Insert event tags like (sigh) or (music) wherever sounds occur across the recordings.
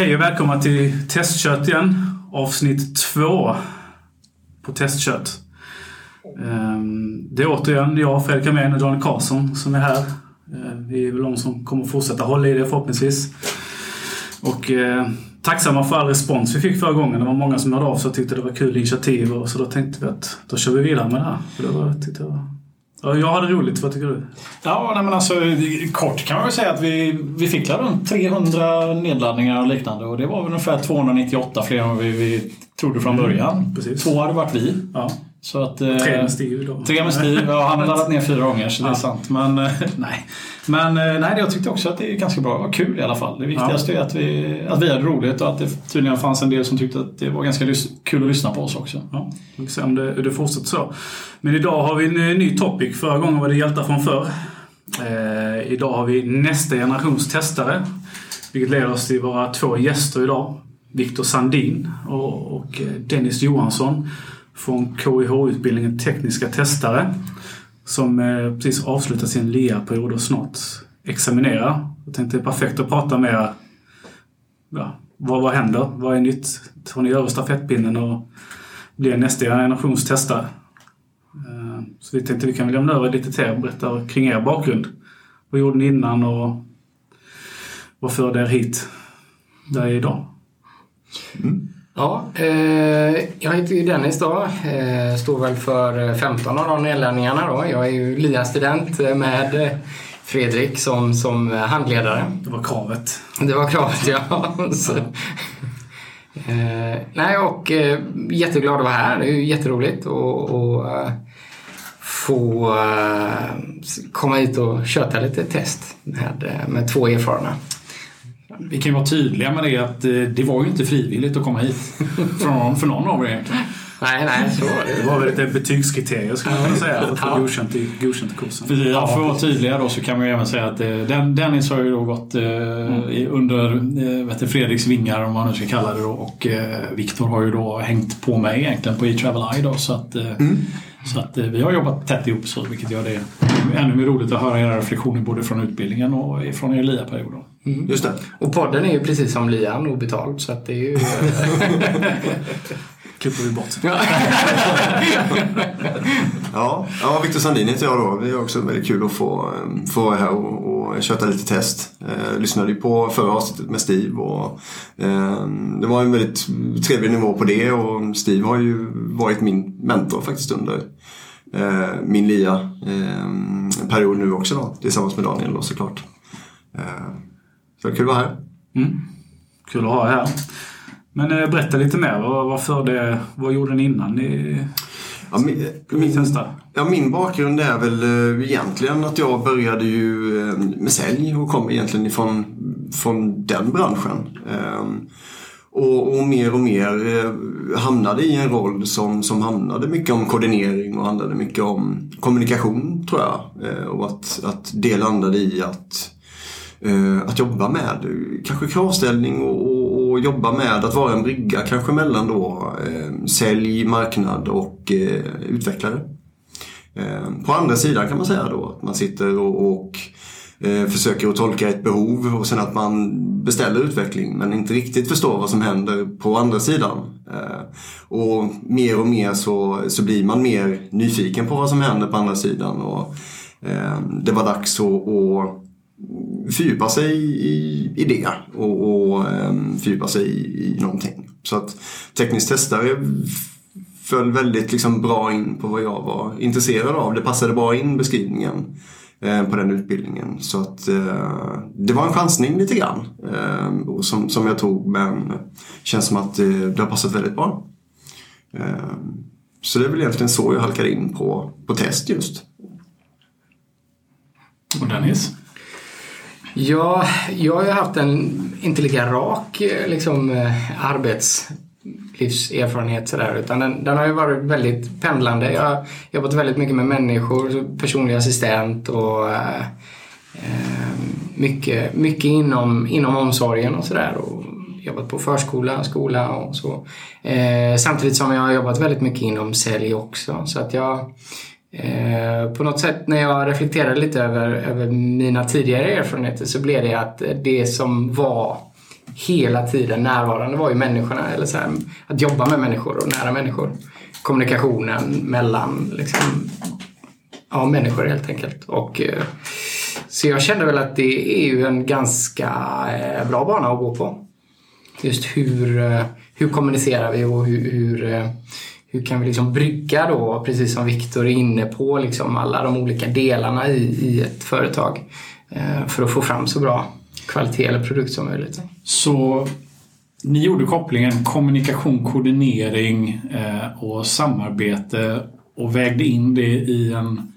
Hej och välkomna till Testkött igen. Avsnitt två på Testkött. Ehm, det är återigen jag, Fredrik Amén och Daniel Karlsson som är här. Ehm, vi är väl de som kommer fortsätta hålla i det förhoppningsvis. Och eh, tacksamma för all respons vi fick förra gången. Det var många som hörde av sig och tyckte det var kul initiativ. Och så då tänkte vi att då kör vi vidare med det här. För det var, tyckte jag, jag hade roligt. Vad tycker du? Ja, nej, men alltså kort kan man väl säga att vi, vi fick runt 300 nedladdningar och liknande och det var väl ungefär 298 fler än vi, vi trodde från början. precis. Två hade varit vi. Ja, Så att, eh, tre med Steve då. Tre med Steve, ja, han har laddat ner fyra gånger så det är Ja. sant. Men eh, (laughs) nej. Men eh, nej, jag tyckte också att det är ganska bra. Det var kul i alla fall. Det viktigaste är att vi, att vi hade roligt och att det tydligen fanns en del som tyckte att det var ganska kul att lyssna på oss också. Ja, vi får se om det, det fortsätter så. Men idag har vi en eh, ny topic. Förra gången var det hjältar från förr. Eh, idag har vi nästa generations testare. Vilket leder oss till våra två gäster idag. Viktor Sandin och, och eh, Dennis Johansson från KIH-utbildningen Tekniska testare. Som eh, precis avslutat sin LIA-period och snart examinerar. Jag tänkte det är perfekt att prata med er. Ja, vad, vad händer? Vad är nytt? Tar ni över stafettpinnen och blir nästa generations testare? Eh, så vi tänkte vi kan väl lämna över lite till er och berätta kring er bakgrund. Vad gjorde ni innan och vad förde er hit där är idag? Mm. Ja, eh, jag heter ju Dennis då. Eh, står väl för 15 av de nedladdningarna då. Jag är ju LIA-student med Fredrik som, som handledare. Det var kravet. Det var kravet, ja. Så, eh, nej, och eh, jätteglad att vara här. Det är ju jätteroligt att och, eh, få eh, komma hit och köta lite test med, med två erfarna. Vi kan ju vara tydliga med det att eh, det var ju inte frivilligt att komma hit. (laughs) Från, för någon av er egentligen. Nej, nej, så var det. Det var väl ett betygskriterium skulle man kunna säga för att få godkänt i, godkänt i kursen. Ja, för att vara tydliga då så kan man ju även säga att eh, den, Dennis har ju då gått eh, i- under vet du, Fredriks vingar om man nu ska kalla det då och Viktor har ju då hängt på mig egentligen på eTravel I då så att, eh, så att vi har jobbat tätt ihop så vilket gör det ännu mer roligt att höra era reflektioner både från utbildningen och från er LIA-period. Då. Just det. Och podden är ju precis som Lian obetald så att det är ju... (laughs) klipper vi bort. (laughs) Ja, ja Victor Sandin heter jag då. Det är också väldigt kul att få, eh, få vara här och, och köta lite test. Eh, lyssnade ju på förra avsnittet med Steve och eh, det var en väldigt trevlig nivå på det och Steve har ju varit min mentor faktiskt under eh, min lia eh, period nu också då tillsammans med Daniel då såklart. Eh, så kul att vara här. Mm. Kul att ha er här. Men eh, berätta lite mer. Vad, vad, förde, vad gjorde ni innan ni Ja, min, min? Ja, min bakgrund är väl eh, egentligen att jag började ju eh, med sälj och kom egentligen ifrån från den branschen. Ehm, och, och mer och mer hamnade i en roll som, som handlade mycket om koordinering och handlade mycket om kommunikation tror jag. Och att, att det landade i att Eh, att jobba med kanske kravställning och, och, och jobba med att vara en brygga kanske mellan då eh, sälj, marknad och eh, utvecklare. Eh, på andra sidan kan man säga då att man sitter och, och eh, försöker att tolka ett behov och sen att man beställer utveckling men inte riktigt förstår vad som händer på andra sidan. Eh, och mer och mer så, så blir man mer nyfiken på vad som händer på andra sidan och eh, det var dags att, att fördjupa sig i, i det och, och ehm, fördjupa sig i, i någonting. Så att teknisk testare föll väldigt liksom bra in på vad jag var intresserad av. Det passade bra in beskrivningen eh, på den utbildningen. Så att eh, det var en chansning lite grann eh, och som, som jag tog men känns som att det, det har passat väldigt bra. Eh, så det är väl egentligen så jag halkade in på, på test just. Och Dennis? Ja, jag har ju haft en inte lika rak eh, liksom, eh, arbetslivserfarenhet sådär, utan den, den har ju varit väldigt pendlande. Jag har jobbat väldigt mycket med människor, personlig assistent och eh, eh, mycket, mycket inom, inom omsorgen och sådär. Jobbat på förskola, skola och så. Eh, samtidigt som jag har jobbat väldigt mycket inom sälj också. Så att jag Eh, på något sätt när jag reflekterade lite över, över mina tidigare erfarenheter så blev det att det som var hela tiden närvarande var ju människorna. Eller så här, att jobba med människor och nära människor. Kommunikationen mellan liksom, ja, människor helt enkelt. Och, eh, så jag kände väl att det är ju en ganska eh, bra bana att gå på. Just hur, eh, hur kommunicerar vi och hur, hur, eh, hur kan vi liksom brygga då, precis som Viktor är inne på, liksom alla de olika delarna i, i ett företag eh, för att få fram så bra kvalitet eller produkt som möjligt. Så ni gjorde kopplingen kommunikation, koordinering eh, och samarbete och vägde in det i en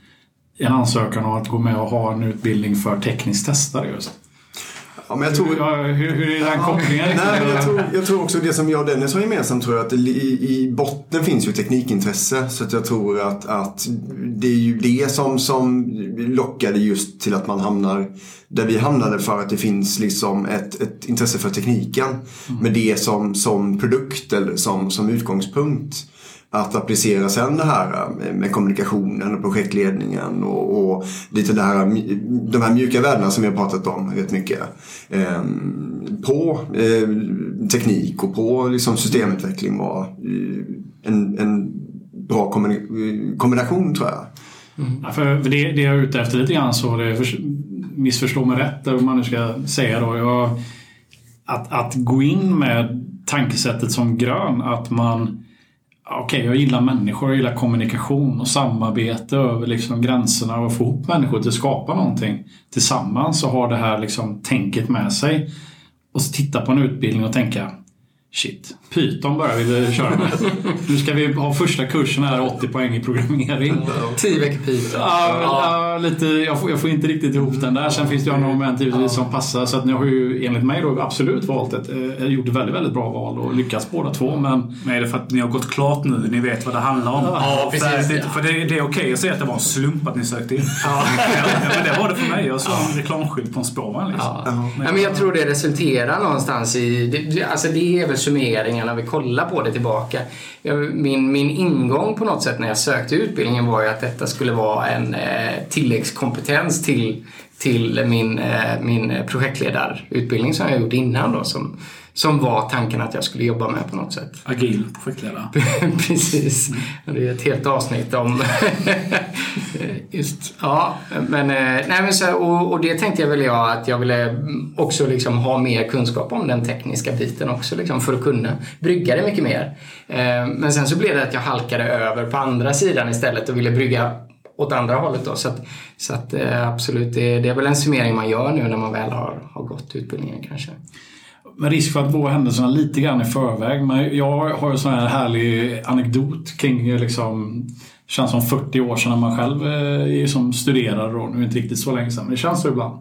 en ansökan om att gå med och ha en utbildning för teknisk testare just. Ja, men jag tror, hur, hur, hur är den kopplingen? Nej, jag, tror, jag tror också det som jag och Dennis har gemensamt tror jag att i, i botten finns ju teknikintresse. Så att jag tror att, att det är ju det som, som lockade just till att man hamnar där vi hamnade för att det finns liksom ett, ett intresse för tekniken. Mm. Med det som, som produkt eller som, som utgångspunkt att applicera sen det här eh, med kommunikationen och projektledningen och, och lite det här, de här mjuka värdena som vi har pratat om rätt mycket. Eh, på eh, teknik och på liksom systemutveckling var eh, en, en bra kombination tror jag. Mm. Ja, för det, det jag är ute efter lite grann så, det för, missförstå mig rätt om man nu ska säga då. Jag, att, att gå in med tankesättet som grön, att man Okej, okay, jag gillar människor, jag gillar kommunikation och samarbete över liksom gränserna och få ihop människor till att skapa någonting tillsammans och ha det här liksom tänket med sig. Och så titta på en utbildning och tänka Shit, Python börjar vi köra med. Nu ska vi ha första kursen här, 80 poäng i programmering. 10 veckor Python. Ja, ja. lite, jag, får, jag får inte riktigt ihop den där. Sen finns det ju andra moment givetvis som passar. Så att ni har ju enligt mig då absolut valt ett, eh, gjort ett väldigt, väldigt bra val och lyckats båda två. Men... men är det för att ni har gått klart nu? Ni vet vad det handlar om? Ja, precis. Det, för det, det är okej okay att säga att det var en slump att ni sökte in. Ja. (laughs) men det var det för mig. Jag såg en reklamskylt på en spårvagn. Liksom. Ja. Men, jag tror det resulterar någonstans i... Det, alltså det är väl summeringen när vi kollar på det tillbaka. Min, min ingång på något sätt när jag sökte utbildningen var ju att detta skulle vara en eh, tilläggskompetens till, till min, eh, min projektledarutbildning som jag gjort innan då. Som, som var tanken att jag skulle jobba med på något sätt. Agil projektledare. (laughs) Precis. Det är ett helt avsnitt om (laughs) just, ja. Men, eh, nej, men så, och, och, det tänkte jag väl jag att jag ville också liksom ha mer kunskap om den tekniska biten också liksom, för att kunna brygga det mycket mer. Eh, men sen så blev det att jag halkade över på andra sidan istället och ville brygga åt andra hållet. Då. Så, att, så att, eh, absolut, det, det är väl en summering man gör nu när man väl har, har gått utbildningen kanske med risk för att gå händelserna lite grann i förväg. Men jag har en sån här härlig anekdot kring eh, liksom känns som 40 år sedan när man själv eh, som studerade då. Nu är det inte riktigt så länge sedan, men det känns så ibland.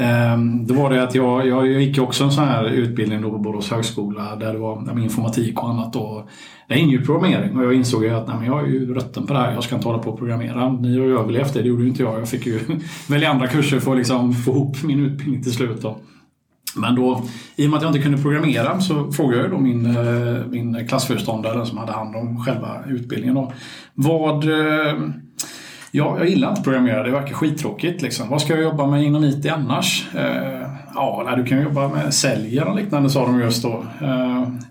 Ehm, då var det att jag, jag gick också en sån här utbildning då på Borås högskola där det var informatik och annat. Och det ingick programmering och jag insåg ju att nej, men jag är ju rötten på det här. Jag ska inte hålla på och programmera. Ni har ju överlevt det, det gjorde ju inte jag. Jag fick ju (laughs) välja andra kurser för att liksom få ihop min utbildning till slut. Då. Men då, i och med att jag inte kunde programmera så frågade jag då min, eh, min klassföreståndare som hade hand om själva utbildningen. Då, vad, eh, ja, jag gillar inte att programmera, det verkar skittråkigt. Liksom. Vad ska jag jobba med inom IT annars? Eh, ja, nej, du kan jobba med sälja och liknande sa de just då.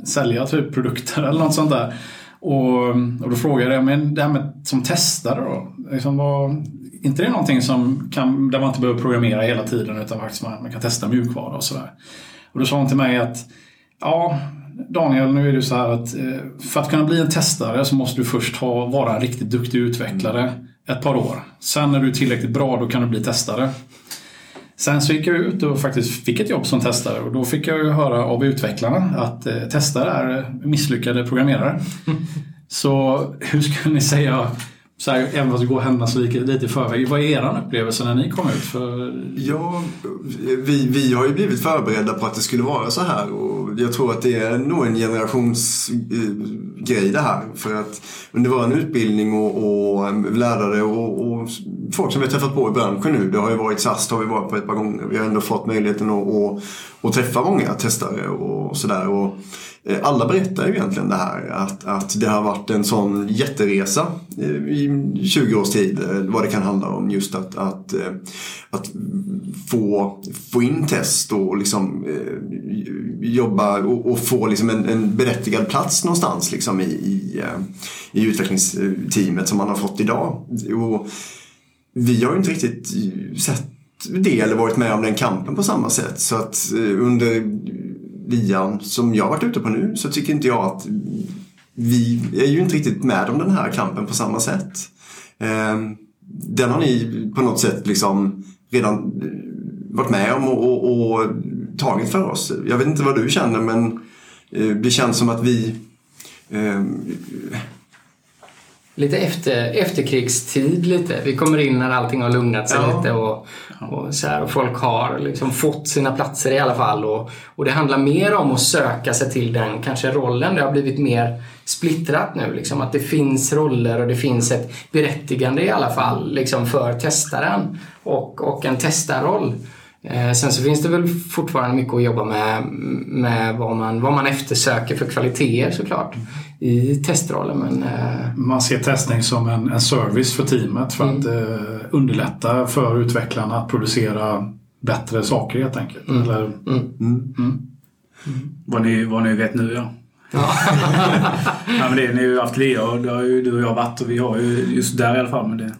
Sälja typ produkter (laughs) eller något sånt där. Och, och då frågade jag, men det här med som testare då? Liksom vad, inte det är någonting som kan, där man inte behöver programmera hela tiden utan faktiskt man, man kan testa mjukvara och sådär. Och då sa hon till mig att ja, Daniel, nu är det så här att eh, för att kunna bli en testare så måste du först ha, vara en riktigt duktig utvecklare ett par år. Sen när du är tillräckligt bra, då kan du bli testare. Sen så gick jag ut och faktiskt fick ett jobb som testare och då fick jag ju höra av utvecklarna att eh, testare är misslyckade programmerare. (laughs) så hur skulle ni säga så här, även fast det går händelserna lite, lite i förväg. Vad är er upplevelse när ni kom ut? För... Ja, vi, vi har ju blivit förberedda på att det skulle vara så här och jag tror att det är nog en generationsgrej det här. För att under vår utbildning och, och lärare och, och, folk som vi har träffat på i branschen nu. Det har ju varit SAS har vi varit på ett par gånger. Vi har ändå fått möjligheten att, att, att träffa många testare och sådär. Eh, alla berättar ju egentligen det här att, att det har varit en sån jätteresa eh, i 20 års tid eh, vad det kan handla om just att, att, att få, få in test och liksom jobba och, och få liksom en, en berättigad plats någonstans liksom i, i, i utvecklingsteamet som man har fått idag. Och vi har ju inte riktigt sett det eller varit med om den kampen på samma sätt. Så att under lian som jag varit ute på nu så tycker inte jag att vi är ju inte riktigt med om den här kampen på samma sätt. Ehm, den har ni på något sätt liksom redan eh, varit med om och, och, och tagit för oss. Jag vet inte vad du känner men eh, det känns som att vi ehm, lite efter, efterkrigstid lite. Vi kommer in när allting har lugnat sig ja. lite och, och, så här, och folk har liksom fått sina platser i alla fall. Och, och det handlar mer om att söka sig till den kanske rollen. Det har blivit mer splittrat nu. Liksom, att det finns roller och det finns ett berättigande i alla fall liksom, för testaren och, och en testarroll. Eh, sen så finns det väl fortfarande mycket att jobba med, med vad, man, vad man eftersöker för kvaliteter såklart i testrollen. Men, eh... Man ser testning som en, en service för teamet för mm. att eh, underlätta för utvecklarna att producera bättre saker helt enkelt. Mm. Eller, mm. mm. mm. Vad, ni, vad ni vet nu ja. Ja. (laughs) ja men det, ni har ju haft LEA och det har ju du och jag varit och vi har ju just där i alla fall. Men det,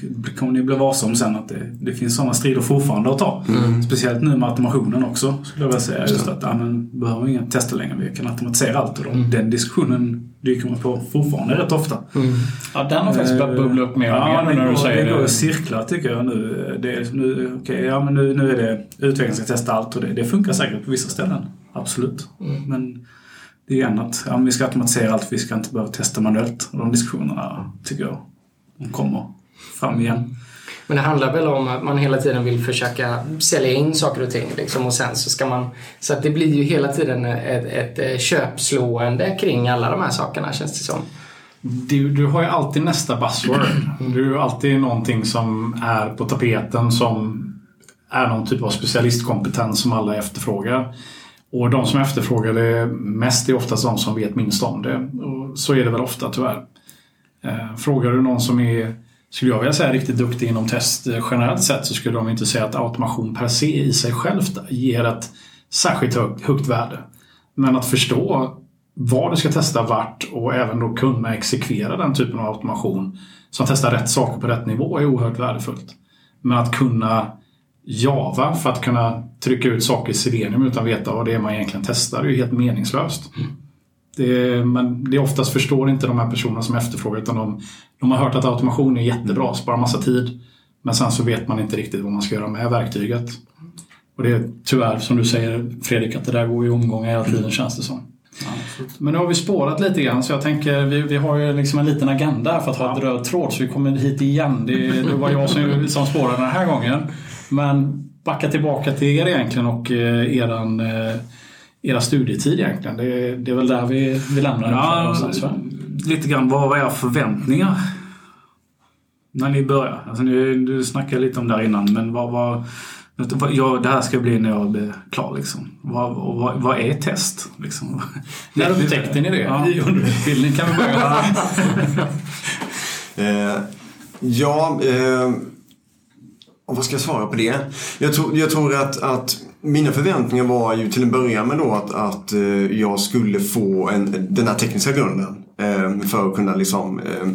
det kommer ni bli varse om sen att det, det finns sådana strider fortfarande att ta. Mm. Speciellt nu med automationen också skulle jag vilja säga. Just att ja, men, behöver inga tester längre, vi kan automatisera allt. Och mm. Den diskussionen dyker man på fortfarande rätt ofta. Mm. Ja, den har faktiskt börjat bubbla upp mer och ja, mer när du säger det. Det går i cirklar tycker jag nu. Det är, nu, okay, ja, men nu, nu är det utvecklingen ska testa allt och det, det funkar säkert på vissa ställen. Absolut. Mm. Men det är igen att ja, vi ska automatisera allt, vi ska inte behöva testa manuellt. Och de diskussionerna tycker jag kommer fram igen. Men det handlar väl om att man hela tiden vill försöka sälja in saker och ting. Liksom, och sen så ska man... Så att det blir ju hela tiden ett, ett köpslående kring alla de här sakerna känns det som. Du, du har ju alltid nästa buzzword. Du har alltid någonting som är på tapeten som är någon typ av specialistkompetens som alla efterfrågar. Och de som efterfrågar det mest är oftast de som vet minst om det. Och så är det väl ofta tyvärr. Eh, frågar du någon som är, skulle jag vilja säga, riktigt duktig inom test eh, generellt sett så skulle de inte säga att automation per se i sig självt ger ett särskilt högt, högt värde. Men att förstå vad du ska testa vart och även då kunna exekvera den typen av automation som testar rätt saker på rätt nivå är oerhört värdefullt. Men att kunna Java för att kunna trycka ut saker i Selenium utan att veta vad det är man egentligen testar är ju helt meningslöst. Mm. Det, men det oftast förstår inte de här personerna som efterfrågar utan de, de har hört att automation är jättebra, sparar massa tid. Men sen så vet man inte riktigt vad man ska göra med verktyget. Och det är tyvärr som du säger Fredrik att det där går i omgångar hela tiden känns det som. Men nu har vi spårat lite grann så jag tänker vi, vi har ju liksom en liten agenda för att ha ja. ett röd tråd så vi kommer hit igen. Det, det var jag som, som spårade den här gången. Men backa tillbaka till er egentligen och eh, eran, eh, era studietid egentligen. Det, det är väl där vi, vi lämnar ja, Lite grann, vad var era förväntningar? När ni började? Alltså, ni, du snackade lite om det här innan, men vad var... Ja, det här ska bli när jag blir klar. Liksom. Vad, vad, vad är test? Liksom? När upptäckte ni det? Ja. I underutbildning kan vi börja. (laughs) eh, ja, eh, och vad ska jag svara på det? Jag tror, jag tror att, att mina förväntningar var ju till en början med då att, att eh, jag skulle få en, den här tekniska grunden eh, för att kunna liksom eh,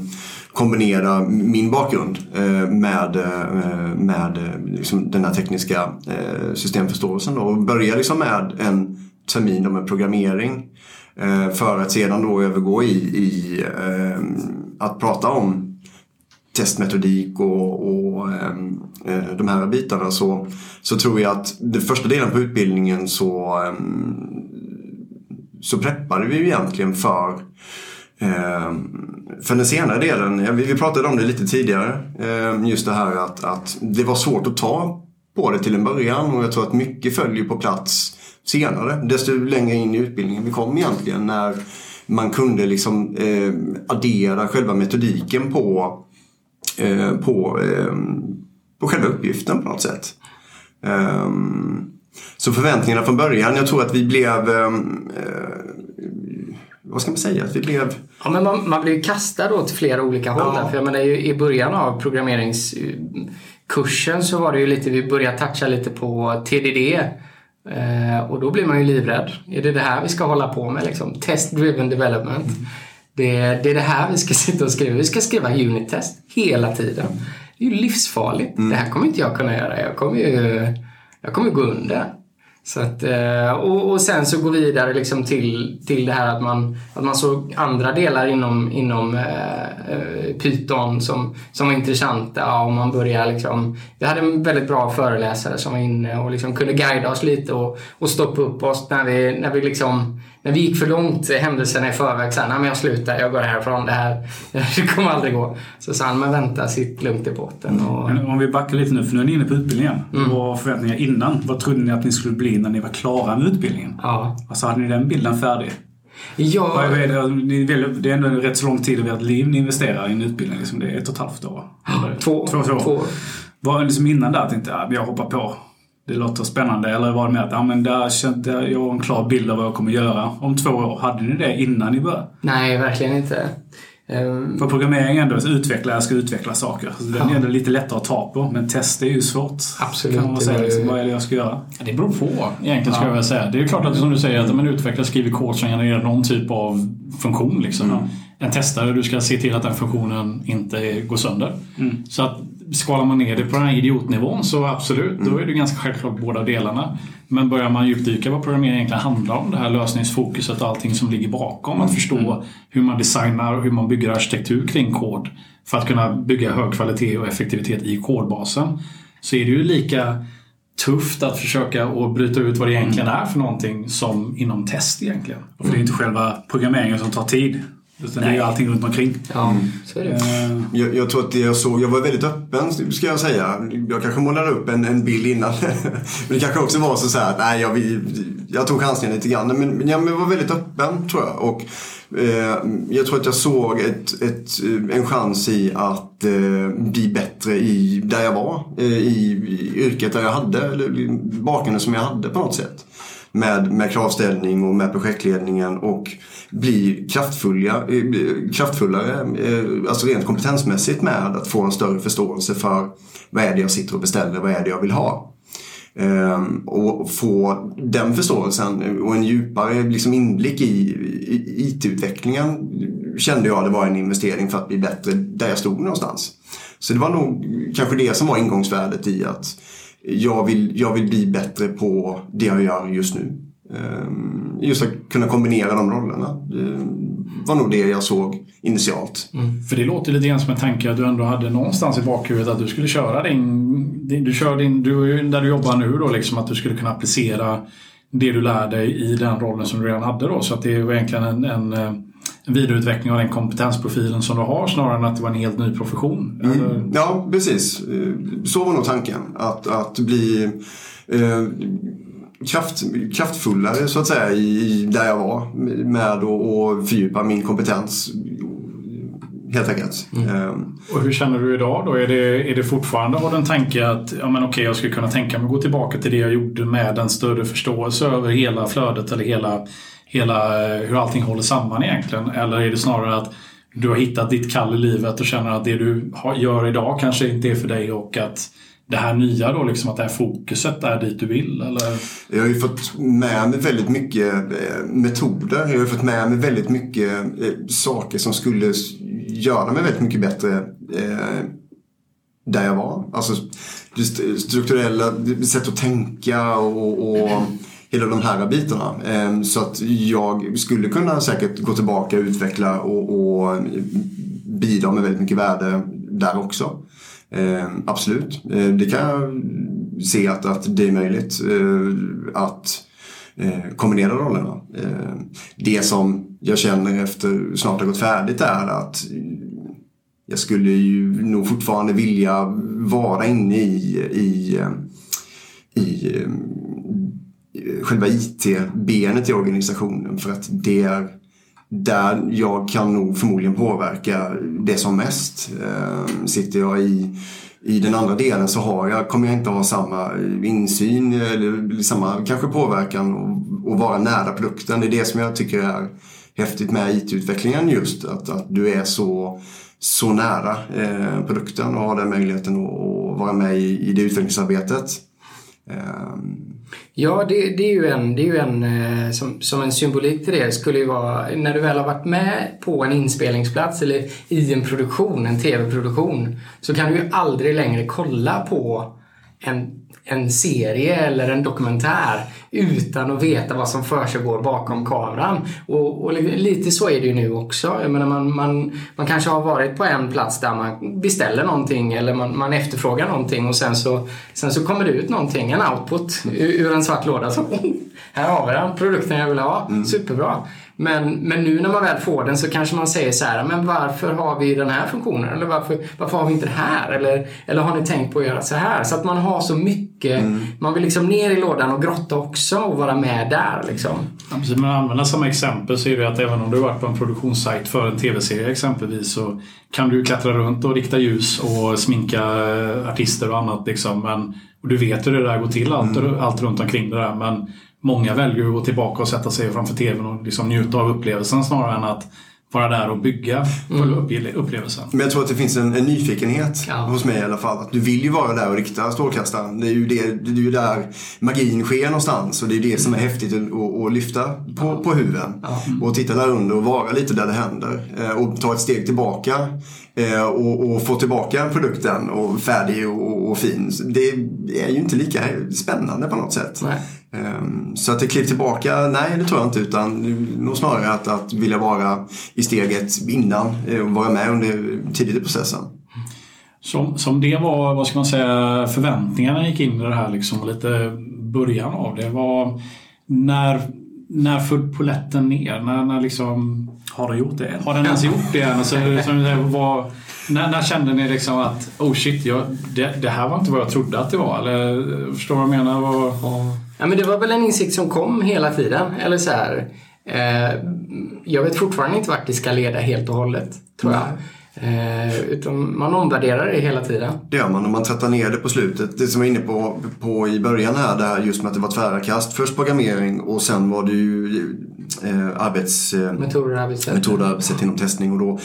kombinera min bakgrund eh, med, eh, med liksom den här tekniska systemförståelsen då, och börja liksom med en termin med programmering för att sedan då övergå i, i att prata om testmetodik och, och ehm, eh, de här bitarna så, så tror jag att den första delen på utbildningen så, eh, så preppade vi egentligen för eh, för den senare delen, vi, vi pratade om det lite tidigare, ehm, just det här att, att det var svårt att ta på det till en början och jag tror att mycket följer på plats senare. Desto längre in i utbildningen vi kom egentligen när man kunde liksom eh, addera själva metodiken på på, eh, på själva uppgiften på något sätt. Ehm, Så förväntningarna från början, jag tror att vi blev... Eh, vad ska man säga? Att vi blev... Ja, men man, man blir ju kastad åt flera olika håll. Ja. Där. För jag menar, i början av programmeringskursen så var det ju lite, vi började toucha lite på TDD. Eh, och då blir man ju livrädd. Är det det här vi ska hålla på med? Liksom? Test driven development. Det, det är det här vi ska (laughs) sitta och skriva. Vi ska skriva unit-test hela tiden. Det är ju livsfarligt. Det här kommer inte jag kunna göra. Jag kommer ju jag kommer gå under. Så att, eh, och, och sen så gå vidare liksom till, till det här att man, att man såg andra delar inom, inom eh, eh, Python som, som var intressanta och man började liksom, vi hade en väldigt bra föreläsare som var inne och liksom kunde guida oss lite och, och stoppa upp oss när vi, när vi liksom när vi gick för långt händelserna i förväg. Så här, Nej, men jag slutar, jag går härifrån. Det här (laughs) det kommer aldrig gå. Så sa han, men vänta, sitt lugnt i båten. Och, Men om vi backar lite nu, för nu är ni inne på utbildningen. Mm. Vad var förväntningarna innan? Vad trodde ni att ni skulle bli när ni var klara med utbildningen? ja. Alltså hade ni den bilden färdig? Ja, det, är ändå en rätt så lång tid av ert liv ni investerar i en utbildning. Liksom det är ett och ett halvt år. Eller två, två, två år. två. Var det liksom innan där tänkte jag, jag hoppar på. Det låter spännande. Eller var det mer att, ja men där kände jag, jag har en klar bild av vad jag kommer göra om två år. Hade ni det innan ni började? Nej, verkligen inte. Ehm, För programmering är ändå att utveckla, jag ska utveckla saker. Så den är Ja. ändå lite lättare att ta på. Men test är ju svårt. Absolut, Kan man säga. Liksom, vad är det jag ska göra? Ja, Det beror på egentligen skulle jag vilja säga. Det är klart att som du säger att man utvecklar skriver kod som genererar någon typ av funktion. Liksom. En testare, du ska se till att den funktionen inte går sönder. Så att skalar man ner det på den här idiotnivån så absolut, då är det ganska självklart båda delarna. Men börjar man djupdyka vad programmering egentligen handlar om, det här lösningsfokuset och allting som ligger bakom. Att förstå hur man designar och hur man bygger arkitektur kring kod för att kunna bygga hög kvalitet och effektivitet i kodbasen. Så är det ju lika tufft att försöka att bryta ut vad det egentligen är för någonting som inom test egentligen. För det är inte själva programmeringen som tar tid. Utan det är ju allting runt omkring. ja, så är det. Eh, Jag, jag tror att det jag såg, jag var väldigt öppen ska jag säga. Jag kanske målade upp en, en bild innan. (laughs) men det kanske också var så, så här att nej, jag, jag tog chansningen lite grann. Men, men jag var väldigt öppen tror jag. Och, eh, jag tror att jag såg ett, ett, en chans i att eh, bli bättre i där jag var. Eh, i, I yrket där jag hade, eller bakgrunden som jag hade på något sätt. Med, med kravställning och med projektledningen och bli kraftfulla, eh, kraftfullare, eh, alltså rent kompetensmässigt med att få en större förståelse för vad är det jag sitter och beställer, vad är det jag vill ha. Ehm, och få den förståelsen och en djupare liksom inblick i, i IT-utvecklingen kände jag det var en investering för att bli bättre där jag stod någonstans. Så det var nog kanske det som var ingångsvärdet i att jag vill, jag vill bli bättre på det jag gör just nu. Ehm, just att kunna kombinera de rollerna. Det var nog det jag såg initialt. Mm. För det låter lite grann som en tanke att du ändå hade någonstans i bakhuvudet att du skulle köra din... din- Du kör din... Du, där du jobbar nu då liksom att du skulle kunna applicera det du lär dig i den rollen som du redan hade då. Så att det var egentligen en, en, eh, en vidareutveckling av den kompetensprofilen som du har snarare än att det var en helt ny profession. Eller? Ja, precis. Så var nog tanken. Att, att bli eh, kraft, kraftfullare så att säga i, där jag var. Med att och fördjupa min kompetens. Helt enkelt. Eh, Och hur känner du idag då? Är det, är det fortfarande har du en tanke att ja, men okej, jag skulle kunna tänka mig att gå tillbaka till det jag gjorde med en större förståelse över hela flödet eller hela, hela eh, hur allting håller samman egentligen? Eller är det snarare att du har hittat ditt kall i livet och känner att det du gör idag kanske inte är för dig och att det här nya då, liksom att det här fokuset är dit du vill? Eller? Jag har ju fått med mig väldigt mycket eh, metoder. Jag har fått med mig väldigt mycket eh, saker som skulle göra mig väldigt mycket bättre där jag var. Alltså strukturella sätt att tänka och, och hela de här bitarna. Ehm, så att jag skulle kunna säkert gå tillbaka och utveckla och, och bidra med väldigt mycket värde där också. Ehm, absolut, ehm, det kan jag se att, att det är möjligt eh, att eh, kombinera rollerna. Det som jag känner efter snart har gått färdigt är att jag skulle ju nog fortfarande vilja vara inne i, i, eh, i själva IT-benet i organisationen för att det är där jag kan nog förmodligen påverka det som mest. Ehm, sitter jag i i den andra delen så har jag, kommer jag inte ha samma insyn eller samma kanske påverkan och, och vara nära produkten. Det är det som jag tycker är häftigt med IT-utvecklingen just. Att, att du är så, så nära eh, produkten och har den möjligheten att, att vara med i, i det utvecklingsarbetet. Eh, Ja, det, det, är ju en, det är ju en eh, som, som en symbolik till det skulle ju vara när du väl har varit med på en inspelningsplats eller i en produktion, en tv-produktion, så kan du ju aldrig längre kolla på en en serie eller en dokumentär utan att veta vad som försiggår bakom kameran. Och, och, lite så är det ju nu också. Jag menar, man, man, man kanske har varit på en plats där man beställer någonting eller man, man efterfrågar någonting och sen så, sen så kommer det ut någonting, en output ur, ur en svart låda. Så, oh, här har vi den, produkten jag vill ha. Mm. Superbra. Men, men nu när man väl får den så kanske man säger så här, men varför har vi den här funktionen? Eller varför, varför har vi inte det här? Eller, eller har ni tänkt på att göra så här? Så att man har så mycket, mm. man vill liksom ner i lådan och grotta också och vara med där liksom. Ja, precis, men använda som exempel så är det att även om du har varit på en produktionssajt för en tv-serie exempelvis så kan du klättra runt och rikta ljus och sminka eh, artister och annat. Liksom. Men, och du vet hur det där går till, allt, mm. allt runt omkring det där. Men många väljer att gå tillbaka och sätta sig framför TVn och liksom njuta av upplevelsen snarare än att vara där och bygga mm. upplevelsen. Men jag tror att det finns en, en nyfikenhet ja. hos mig i alla fall. Att du vill ju vara där och rikta strålkastaren. Det är ju, det, det är ju där magin sker någonstans och det är det som är häftigt att, att lyfta på, ja. på huven. Ja. Och titta där under och vara lite där det händer. Eh, och ta ett steg tillbaka och, och få tillbaka produkten och färdig och, och fin. Det är ju inte lika spännande på något sätt. Nej. Ehm, så att det kliv tillbaka, nej det tror jag inte utan nog snarare att, att vilja vara i steget innan eh, och vara med under tidigt i processen. Som, som det var, vad ska man säga, förväntningarna gick in i det här liksom och lite början av det var när, när föll poletten ner? När, när liksom, har den gjort det än? Har den ens gjort det än? Alltså, (laughs) var, när, när kände ni liksom att oh shit, jag, det, det, här var inte vad jag trodde att det var? Eller förstår du vad jag menar? Var, Ja, men det var väl en insikt som kom hela tiden. Eller så här, eh, jag vet fortfarande inte vart det ska leda helt och hållet, tror jag. Eh, utan man omvärderar det hela tiden. Det gör man och man trattar ner det på slutet. Det som jag var inne på, på i början här, det här just med att det var tvära kast. Först programmering och sen var det ju eh, arbets, eh, metoder och arbetssätt. Metoder och arbetssätt inom testning. Och då,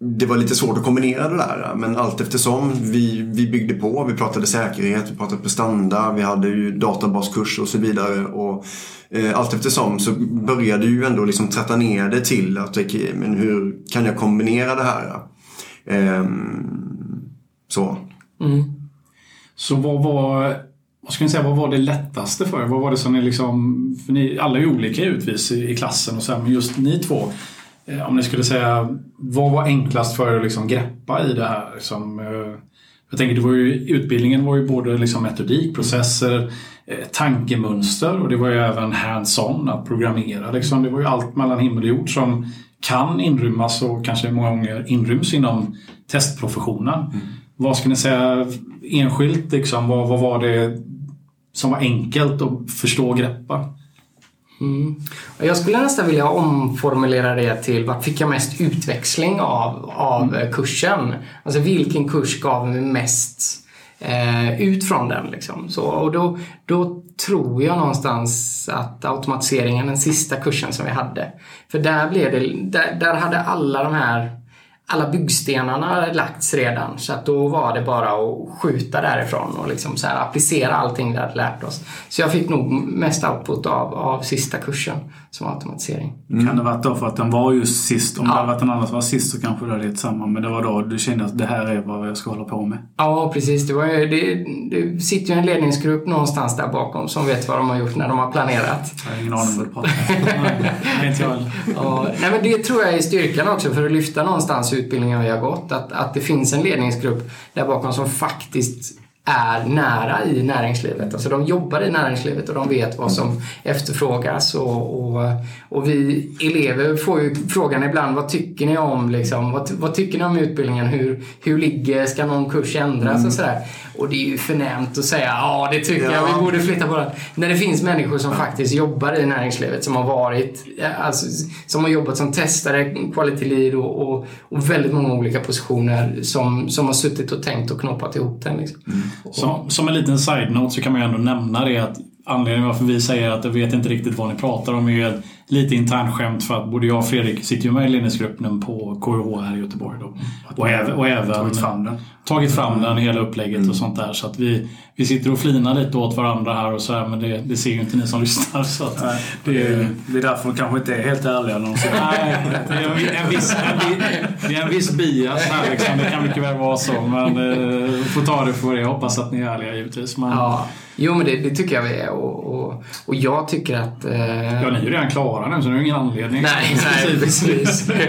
det var lite svårt att kombinera det där. Men allt eftersom vi, vi byggde på. Vi pratade säkerhet, vi pratade prestanda, vi hade ju databaskurser och så vidare. Och, eh, allt eftersom så började ju ändå liksom tratta ner det till att okay, men hur kan jag kombinera det här? Eh, så. Mm. Så vad var, vad ska ni säga, vad var det lättaste för er? Vad var det som ni liksom, för ni, alla är olika utvis i, i klassen och så här, men just ni två Eh, om ni skulle säga, vad var enklast för er att liksom greppa i det här? Liksom, eh, jag tänker, det var ju, utbildningen var ju både liksom metodik, processer, eh, tankemönster och det var ju även hands-on, att programmera. Liksom. Det var ju allt mellan himmel och jord som kan inrymmas och kanske många gånger inryms inom testprofessionen. Mm. Vad ska ni säga enskilt, liksom, vad, vad var det som var enkelt att förstå och greppa? Mm. Jag skulle nästan vilja omformulera det till vad fick jag mest utväxling av, av mm. kursen? Alltså vilken kurs gav mig mest eh, ut från den? Liksom. Så, och då, då tror jag någonstans att automatiseringen, den sista kursen som vi hade, för där, blev det, där, där hade alla de här alla byggstenarna lagts redan så att då var det bara att skjuta därifrån och liksom så här applicera allting vi hade lärt oss. Så jag fick nog mest output av, av sista kursen som automatisering. Mm. Kan det varit då för att den var just sist? Om ja. det hade varit en annan som var sist så kanske det hade gett samma. Men det var då du kände att det här är vad jag ska hålla på med? Ja, precis. Det, var ju, det, det sitter ju en ledningsgrupp någonstans där bakom som vet vad de har gjort när de har planerat. Jag har ingen aning vad du pratar om. (laughs) nej, men Det tror jag är styrkan också för att lyfta någonstans utbildningar vi har gått. Att, att det finns en ledningsgrupp där bakom som faktiskt är nära i näringslivet. Alltså de jobbar i näringslivet och de vet vad som efterfrågas. Och, och, och vi elever får ju frågan ibland, vad tycker ni om, liksom, vad, vad tycker ni om utbildningen? Hur, hur ligger, ska någon kurs ändras mm. och sådär? Och det är ju förnämt att säga, ja det tycker ja. jag, vi borde flytta på den. När det finns människor som faktiskt jobbar i näringslivet, som har varit, alltså, som har jobbat som testare, quality lead och, och, och väldigt många olika positioner som, som har suttit och tänkt och knoppat ihop den. Liksom. Mm. Som, som en liten side-note så kan man ju ändå nämna det att anledningen varför vi säger att jag vet inte riktigt vad ni pratar om är ju lite internskämt för att både jag och Fredrik sitter ju med i ledningsgruppen på KH här i Göteborg. Då. Och, även, och även tagit fram den. Tagit fram den, hela upplägget mm. och sånt där. Så att vi, vi sitter och flinar lite åt varandra här och så här, men det, det ser ju inte ni som (laughs) lyssnar. Så att Nej, det, är, det är därför vi kanske inte är helt ärliga. Nej, det är en, viss, en, det är en viss bias här liksom. Det kan mycket väl vara så. Men eh, får ta det för det. Jag hoppas att ni är ärliga givetvis. Men, ja. Jo, men det, det, tycker jag vi är. Och, och, och jag tycker att... Eh... Ja, ni är ju redan klara nu så det är ingen anledning. Nej, nej (laughs) precis. (laughs)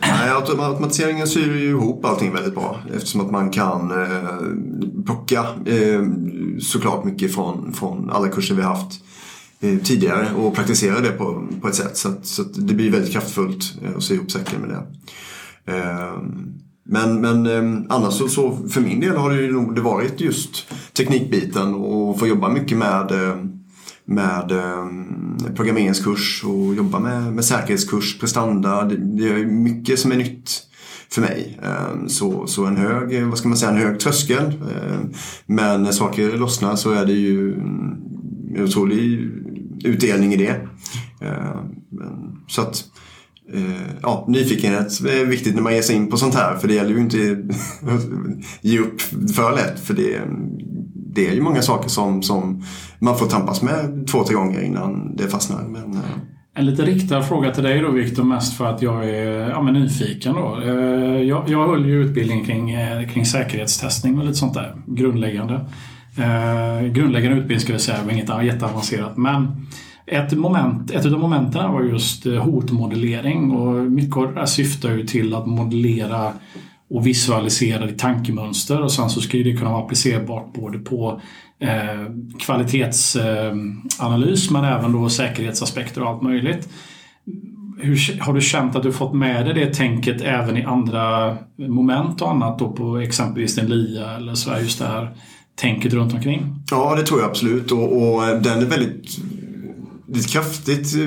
Nej, automatiseringen syr ju ihop allting väldigt bra eftersom att man kan eh, plocka eh, såklart mycket från, från alla kurser vi haft eh, tidigare och praktisera det på, på ett sätt så att, så att det blir väldigt kraftfullt eh, att sy ihop säcken med det. Men, men eh, annars så, så, för min del har det ju nog det varit just teknikbiten och få jobba mycket med ehm, med eh, programmeringskurs och jobba med, med säkerhetskurs, prestanda. Det, det är mycket som är nytt för mig. Eh, så, så en hög, vad ska man säga, en hög tröskel. Eh, men när saker lossnar så är det ju en otrolig utdelning i det. Eh, så att Eh, ja, nyfikenhet är eh, viktigt när man ger sig in på sånt här för det gäller ju inte att (laughs) ge upp för lätt för det, det är ju många saker som, som man får tampas med två, tre gånger innan det fastnar. Men, eh. en lite riktad fråga till dig då Viktor, mest för att jag är ja, men nyfiken. Då. Eh, jag, jag höll ju utbildning kring, kring säkerhetstestning och lite sånt där grundläggande. Grundläggande utbildning skulle jag säga inget jätteavancerat. Men ett, moment, ett av momenten var just eh, hotmodellering och mycket av det där syftar ju till att modellera och visualisera ditt tankemönster och sen så ska det kunna vara applicerbart både på eh, kvalitetsanalys eh, men även då säkerhetsaspekter och allt möjligt. Hur, har du känt att du fått med dig det tänket även i andra moment och annat då på exempelvis din LIA eller så just det här tänket runt omkring? Ja, det tror jag absolut och, och den är väldigt det är ett kraftigt eh,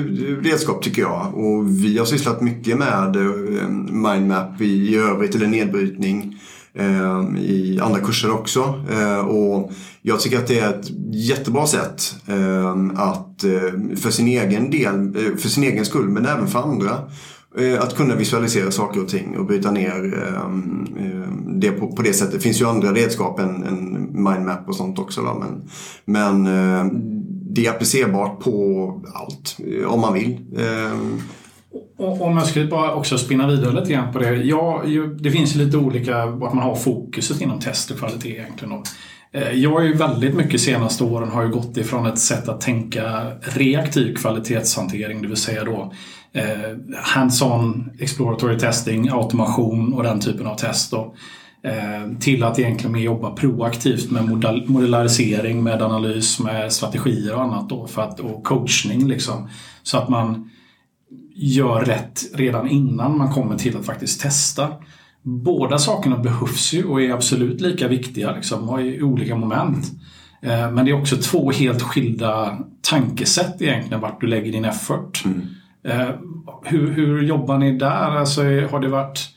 redskap tycker jag. Och vi har sysslat mycket med eh, mindmap i övrigt, eller nedbrytning eh, i andra kurser också. Eh, och jag tycker att det är ett jättebra sätt eh, att för sin egen del, för sin egen skull men även för andra att kunna visualisera saker och ting och bryta ner det på, det sättet. Det finns ju andra redskap än, mindmap och sånt också. Men men det är applicerbart på allt om man vill. Ehm. Om jag skulle bara också spinna vidare lite grann på det. Ja, det finns ju lite olika vart man har fokuset inom test och kvalitet egentligen. Eh, jag har ju väldigt mycket senaste åren har ju gått ifrån ett sätt att tänka reaktiv kvalitetshantering, det vill säga då eh, hands-on exploratory testing, automation och den typen av test. Då. Eh, till att egentligen mer jobba proaktivt med modellarisering, med analys, med strategier och annat då, för att, och coachning liksom. Så att man gör rätt redan innan man kommer till att faktiskt testa. Båda sakerna behövs ju och är absolut lika viktiga liksom, i olika moment. Eh, men det är också två helt skilda tankesätt egentligen vart du lägger din effort. Mm. Eh, hur, hur jobbar ni där? Alltså, har det varit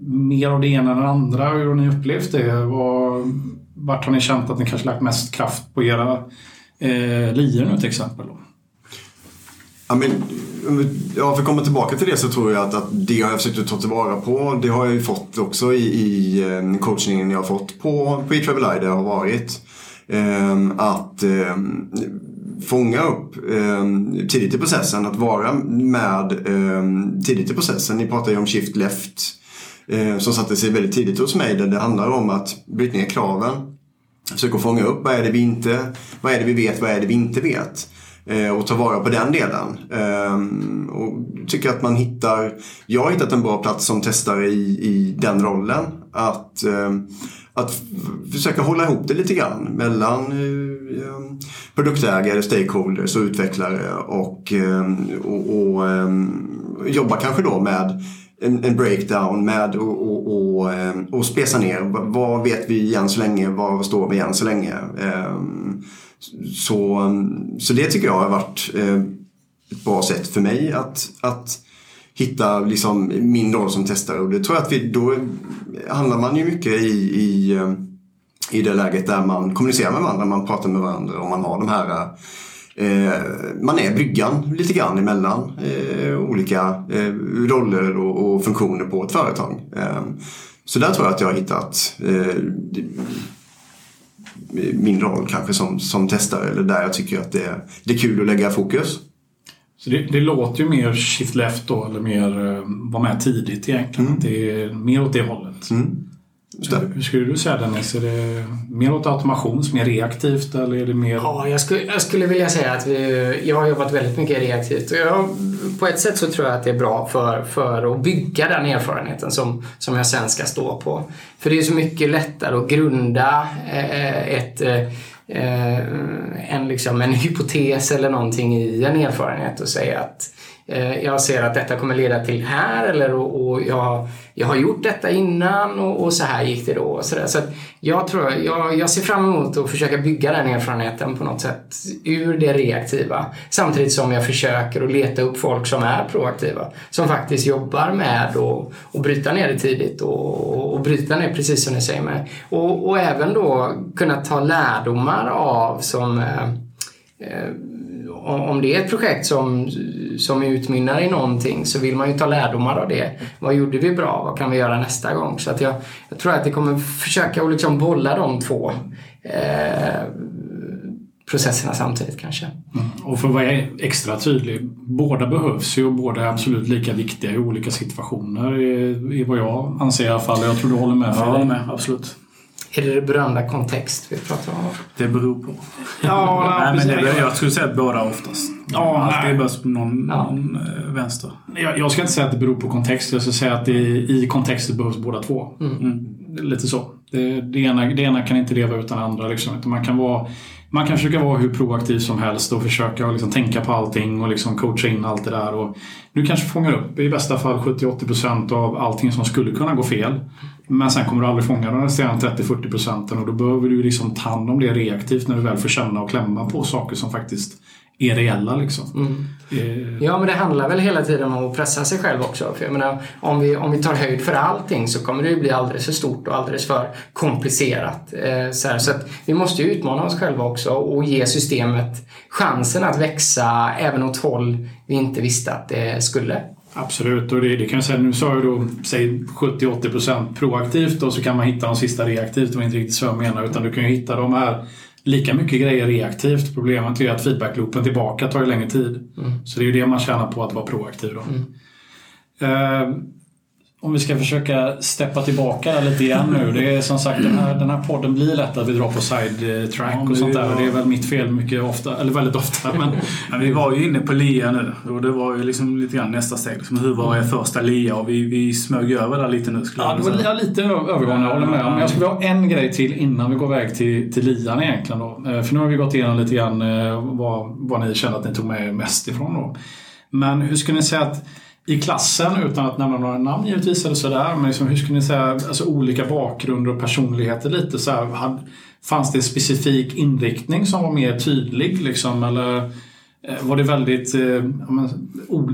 mer av det ena än det andra? Hur har ni upplevt det? Var, vart har ni känt att ni kanske lagt mest kraft på era eh, lior nu till exempel? Ja, men, ja, för att komma tillbaka till det så tror jag att, att det har jag försökt att ta tillvara på. Det har jag ju fått också i, i eh, coachningen jag har fått på, på där jag har varit eh, att eh, fånga upp eh, tidigt i processen, att vara med eh, tidigt i processen. Ni pratar ju om shift left eh, som satte sig väldigt tidigt hos mig där det handlar om att bryta ner kraven. Försöka fånga upp vad är det vi inte, vad är det vi vet, vad är det vi inte vet. Eh, och ta vara på den delen. Ehm, och tycker att man hittar, jag har hittat en bra plats som testare i, i den rollen. Att, ehm, att försöka hålla ihop det lite grann mellan eh, ehm, produktägare, stakeholders och utvecklare och, och, och jobba kanske då med en, en breakdown med och, och, och, ehm, och spesa ner. Vad vet vi än så länge? Var står vi än så länge? Ehm, så, så det tycker jag har varit eh, ett bra sätt för mig att, att hitta liksom min roll som testare. Och det tror jag att vi, då handlar man ju mycket i, i, ehm, i det läget där man kommunicerar med varandra, man pratar med varandra och man har de här man är bryggan lite grann emellan eh, olika eh, roller och, funktioner på ett företag. Eh, så där tror jag att jag har hittat eh, min roll kanske som, som testare eller där jag tycker att det, är- det är kul att lägga fokus. Så det, det låter ju mer shift left då, eller mer eh, vara med tidigt egentligen. Mm. Det är mer åt det hållet. Mm. Just det. Hur skulle du säga Dennis? Är det mer åt automation, mer reaktivt eller är det mer... Ja, jag skulle, jag skulle vilja säga att vi, jag har jobbat väldigt mycket reaktivt och jag, på ett sätt så tror jag att det är bra för, för att bygga den erfarenheten som, som jag sen ska stå på. För det är så mycket lättare att grunda eh, ett, eh, en, liksom, en hypotes eller någonting i en erfarenhet och säga att eh, Eh, jag ser att detta kommer leda till här eller och, och jag, jag har gjort detta innan och, och så här gick det då. Och så där. så att jag, tror, jag, jag ser fram emot att försöka bygga den erfarenheten på något sätt ur det reaktiva. Samtidigt som jag försöker att leta upp folk som är proaktiva. Som faktiskt jobbar med att och bryta ner det tidigt och, och bryta ner precis som ni säger med. Och, och även då kunna ta lärdomar av som eh, eh, om det är ett projekt som, som utmynnar i någonting så vill man ju ta lärdomar av det. Vad gjorde vi bra? Vad kan vi göra nästa gång? Så att jag, jag tror att det kommer försöka att liksom bolla de två eh, processerna samtidigt kanske. Och för att vara extra tydlig, båda behövs ju och båda är absolut lika viktiga i olika situationer. I, i vad jag anser i alla fall. Jag tror du håller med Jag Fredrik. håller med, absolut. Är det det berömda kontext vi pratar om? Det beror på. Ja, (laughs) nej, men det, jag skulle säga att båda oftast. Ja, Alltid nej. bäst på någon, Ja. någon eh, vänster. Jag, jag ska inte säga att det beror på kontext. Jag ska säga att det, i kontexten behövs båda två. Mm. Det är Lite så. Det, det, ena, det ena kan inte leva utan det andra. Liksom. Man, kan vara, man kan försöka vara hur proaktiv som helst och försöka liksom tänka på allting och liksom coacha in allt det där. Och du kanske fångar upp i bästa fall 70-80% av allting som skulle kunna gå fel. Men sen kommer du aldrig fånga de resterande 30-40 procenten och då behöver du liksom ta hand om det reaktivt när du väl får känna och klämma på saker som faktiskt är reella. Liksom. Eh, Ja, men det handlar väl hela tiden om att pressa sig själv också. För jag menar, om vi, om vi tar höjd för allting så kommer det ju bli alldeles för stort och alldeles för komplicerat. Eh, så här, så vi måste ju utmana oss själva också och ge systemet chansen att växa även åt håll vi inte visste att det skulle. Absolut, och det, det kan jag säga, nu sa jag då, säg 70-80% proaktivt och så kan man hitta de sista reaktivt, det var inte riktigt så jag menar, utan du kan ju hitta de här lika mycket grejer reaktivt. Problemet är att feedbackloopen tillbaka tar ju längre tid. Så det är ju det man tjänar på att vara proaktiv då. Eh, om vi ska försöka steppa tillbaka lite igen nu. Det är som sagt, den här, den här podden blir lätt att vi drar på sidetrack Ja, och sånt det där. var- Det är väl mitt fel mycket ofta, eller väldigt ofta. (laughs) Men Men vi var ju inne på LIA nu och det var ju liksom lite grann nästa steg. Liksom, hur var er första LIA? Och vi, vi smög över där lite nu skulle Ja, jag det vilja var säga. li- lite övergående, jag håller med. Men jag skulle ha en grej till innan vi går iväg till, till lian egentligen. Då. Eh, För nu har vi gått igenom lite grann eh, vad, vad ni känner att ni tog med er mest ifrån. Då. Men hur skulle ni säga att i klassen, utan att nämna några namn givetvis eller sådär, men liksom, hur skulle ni säga alltså, olika bakgrunder och personligheter lite så här, hade, Fanns det en specifik inriktning som var mer tydlig liksom, eller eh, var det väldigt, eh, ja,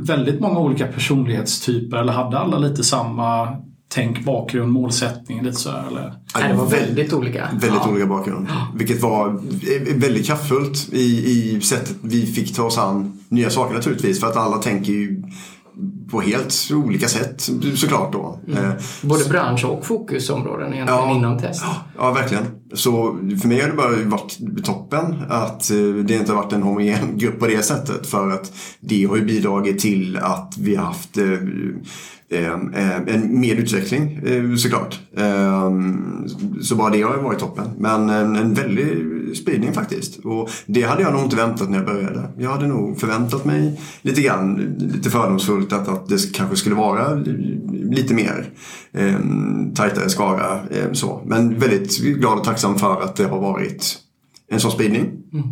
väldigt många olika personlighetstyper eller hade alla lite samma tänk, bakgrund, målsättning? Lite så här, eller? Nej, det var väldigt olika. Väldigt Ja. olika bakgrund. Vilket var eh, väldigt kraftfullt i, i sättet vi fick ta oss an nya saker naturligtvis. För att alla tänker ju på helt olika sätt såklart då. Eh, Både bransch och fokusområden egentligen Ja. inom test. Ja, verkligen. Så för mig har det bara varit toppen att eh, det inte har varit en homogen grupp på det sättet. För att det har ju bidragit till att vi har haft eh, Ehm, eh, en mer utveckling eh, såklart. Ehm, så bara det har ju varit toppen. Men en, väldig spridning faktiskt. Och det hade jag nog inte väntat när jag började. Jag hade nog förväntat mig lite grann, lite fördomsfullt att, att det kanske skulle vara lite mer eh, tajtare skara. Eh, så. Men väldigt glad och tacksam för att det har varit en sån spridning. Mm.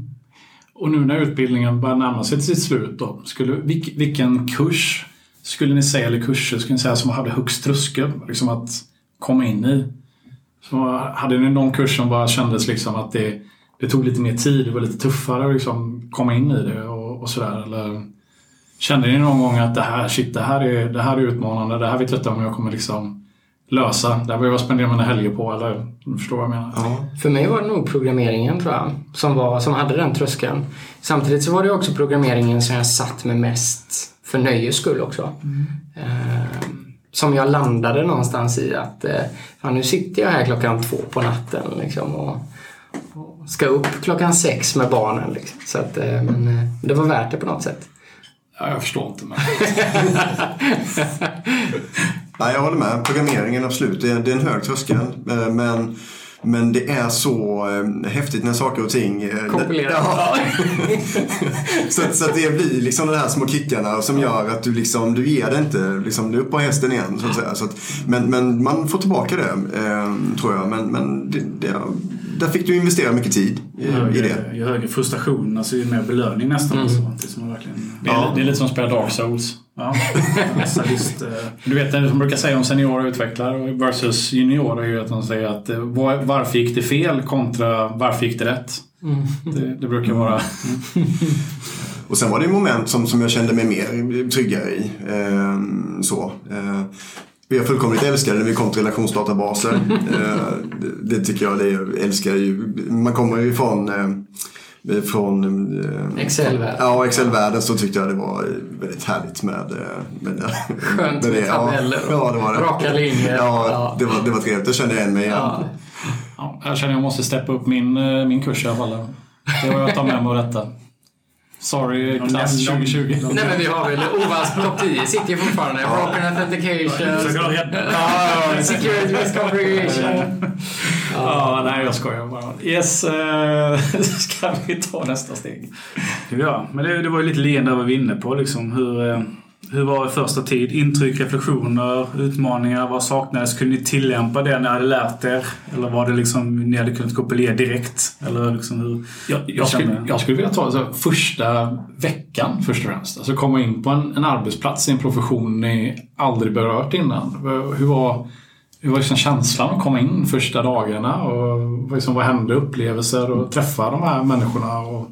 Och nu när utbildningen börjar närma sig till sitt slut då, skulle, vilken kurs skulle ni säga, eller kurser skulle ni säga som hade högst tröskel liksom att komma in i? Så hade ni någon kurs som bara kändes liksom att det, det tog lite mer tid, det var lite tuffare att liksom komma in i det och, och sådär? Eller kände ni någon gång att det här, shit, det här är, det här är utmanande, det här vet jag inte om jag kommer liksom lösa. Det här behöver jag spendera mina helger på, eller du förstår vad jag menar? Ja. För mig var det nog programmeringen tror jag, som, var, som hade den tröskeln. Samtidigt så var det också programmeringen som jag satt med mest för nöjes skull också. Mm. Eh, som jag landade någonstans i att eh, fan, nu sitter jag här klockan två på natten liksom, och, och ska upp klockan sex med barnen. Liksom. Så att, eh, men eh, det var värt det på något sätt. Ja, jag förstår inte. Men... (laughs) Nej, jag håller med. Programmeringen, absolut. Det är, det är en hög tröskel. Eh, men men det är så eh, häftigt när saker och ting... Eh, Ja. (laughs) så, så att det blir liksom de här små kickarna som gör att du liksom, du ger det inte liksom, du är upp på hästen igen. Så att säga. Så att, men, men man får tillbaka det, eh, tror jag. Men, men det, det, där fick du investera mycket tid i, högre, i det. Ju högre frustration, alltså ju mer belöning nästan. Mm. Alltså, det, som verkligen... det, är, det är lite som att spela Dark Souls. Ja, sadist, eh. Du vet det som brukar säga om seniora utvecklare versus juniorer är ju att de säger att eh, varför gick det fel kontra varför gick det rätt? Mm. Det, det, brukar vara... Och sen var det moment som, som jag kände mig mer tryggare i. Eh, så. Eh, jag fullkomligt älskade när vi kom till relationsdatabaser. (laughs) eh, det, det, tycker jag, det jag älskar ju. Man kommer ju ifrån eh, från eh, Excel-världen. Ja, Excel-världen så tyckte jag det var väldigt härligt med, eh, med, (laughs) Skönt med, med tabeller och ja, det var det. raka linjer. Ja, ja, Det, var, det var trevligt. Då kände jag igen mig igen. Ja. Ja, jag känner att jag måste steppa upp min, eh, min kurs i alla fall. Det var jag tar med mig och detta. Sorry, klass 2020. Nej men vi har väl Ovas topp 10 sitter ju fortfarande. Broken authentication. Security risk congregation. Ja, nej jag skojar bara. Yes, uh, (laughs) ska vi ta nästa steg? Ja, men det, det var ju lite leende vi var inne på liksom hur uh, hur var det första tid? Intryck, reflektioner, utmaningar? Vad saknades? Kunde ni tillämpa det när ni hade lärt er? Eller var det liksom ni hade kunnat led direkt? Eller liksom hur, jag, jag, skulle, jag skulle vilja ta alltså, första veckan först och främst. Alltså komma in på en, en arbetsplats i en profession ni aldrig berört innan. Hur var, hur var liksom känslan att komma in första dagarna? Och liksom, vad hände? Upplevelser och träffa de här människorna? Och,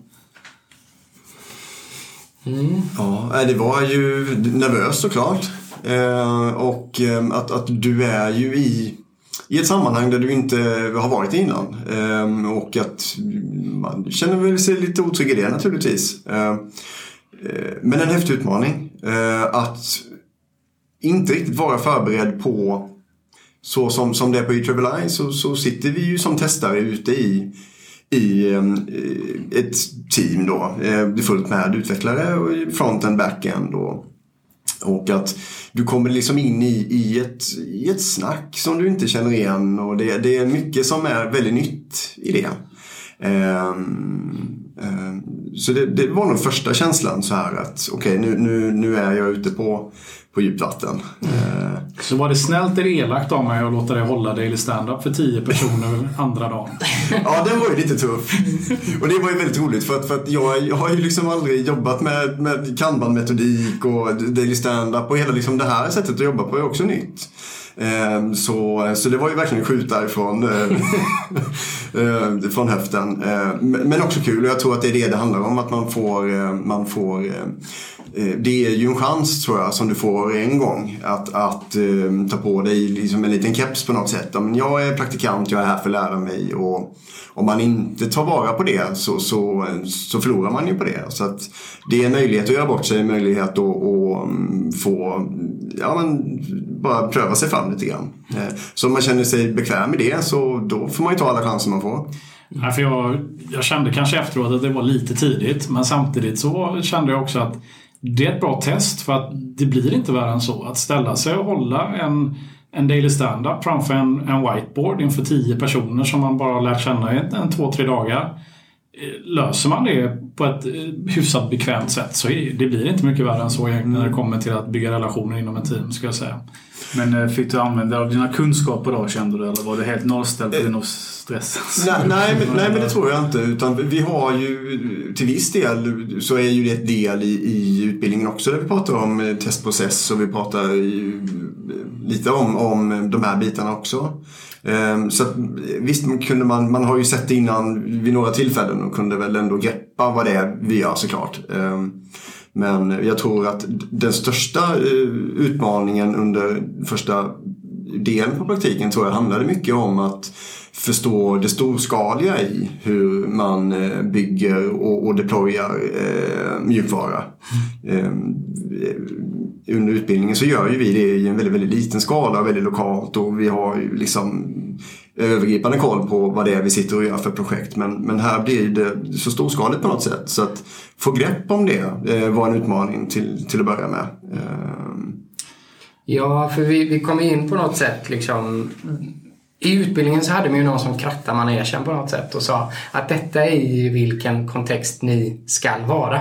Mm. Ja, det var ju nervöst såklart. Eh, och eh, att, att du är ju i, i ett sammanhang där du inte har varit innan. Eh, och att man känner väl sig lite otrygg i det naturligtvis. Eh, eh, men en häftig utmaning. Att inte riktigt vara förberedd på så som, som det är på E-Travel så, så sitter vi ju som testare ute i Ehm, i ett team då. Eh, det är fullt med utvecklare och front-end, back-end och, och att du kommer liksom in i, i, ett, i ett snack som du inte känner igen och det, det är mycket som är väldigt nytt i det. Um, um, så det, det, var nog första känslan så här att okej okay, nu, nu, nu är jag ute på på djupt vatten. Mm. Så var det snällt eller elakt av mig att låta dig hålla daily stand-up för tio personer andra dagen? ja, den var ju lite tuff. Och det var ju väldigt roligt för att, för att jag, jag har ju liksom aldrig jobbat med, med kanban-metodik och daily stand-up och hela liksom det här sättet att jobba på är också nytt. Ehm, så, så det var ju verkligen skjuta ifrån eh, (laughs) eh, från höften. Ehm, men också kul och jag tror att det är det det handlar om. Att man får, man får Eh, Eh, det är ju en chans tror jag som du får en gång att, att eh, ta på dig liksom en liten keps på något sätt. Men jag är praktikant, jag är här för att lära mig och om man inte tar vara på det så, så, så förlorar man ju på det. Så att det är en möjlighet att göra bort sig, en möjlighet att, att mm, få ja, men, bara pröva sig fram lite grann. Eh, så om man känner sig bekväm med det så då får man ju ta alla chanser man får. Nej, för jag, jag kände kanske efteråt att det var lite tidigt men samtidigt så kände jag också att det är ett bra test för att det blir inte värre än så. Att ställa sig och hålla en, en daily stand-up framför en, en whiteboard inför tio personer som man bara lärt känna i en, en två, tre dagar. Eh, löser man det på ett eh, hyfsat bekvämt sätt. Så det blir inte mycket värre än så egentligen när det kommer till att bygga relationer inom ett team, ska jag säga. Men eh, fick du använda dig av dina kunskaper då, kände du? Eller var du helt nollställd på grund av stress? (laughs) Nej, nej, men, nej, men det tror jag inte. Utan vi har ju till viss del så är ju det ett del i, i utbildningen också där vi pratar om eh, testprocess och vi pratar ju, lite om, om de här bitarna också. Ehm, så att, visst, man kunde man, man har ju sett det innan vid några tillfällen och kunde väl ändå greppa vad det är vi gör såklart. Ehm, men jag tror att den största eh, utmaningen under första delen på praktiken tror jag handlade mycket om att förstå det storskaliga i hur man eh, bygger och, och deployar eh, mjukvara. Eh, eh, under utbildningen så gör ju vi det i en väldigt, väldigt liten skala, väldigt lokalt och vi har ju liksom övergripande koll på vad det är vi sitter och gör för projekt. Men, men här blir det så storskaligt på något sätt. Så att få grepp om det eh, var en utmaning till, till att börja med. Eh, Ja, för vi, vi kom in på något sätt liksom i utbildningen så hade vi ju någon som krattade manegen på något sätt och sa att detta är i vilken kontext ni ska vara.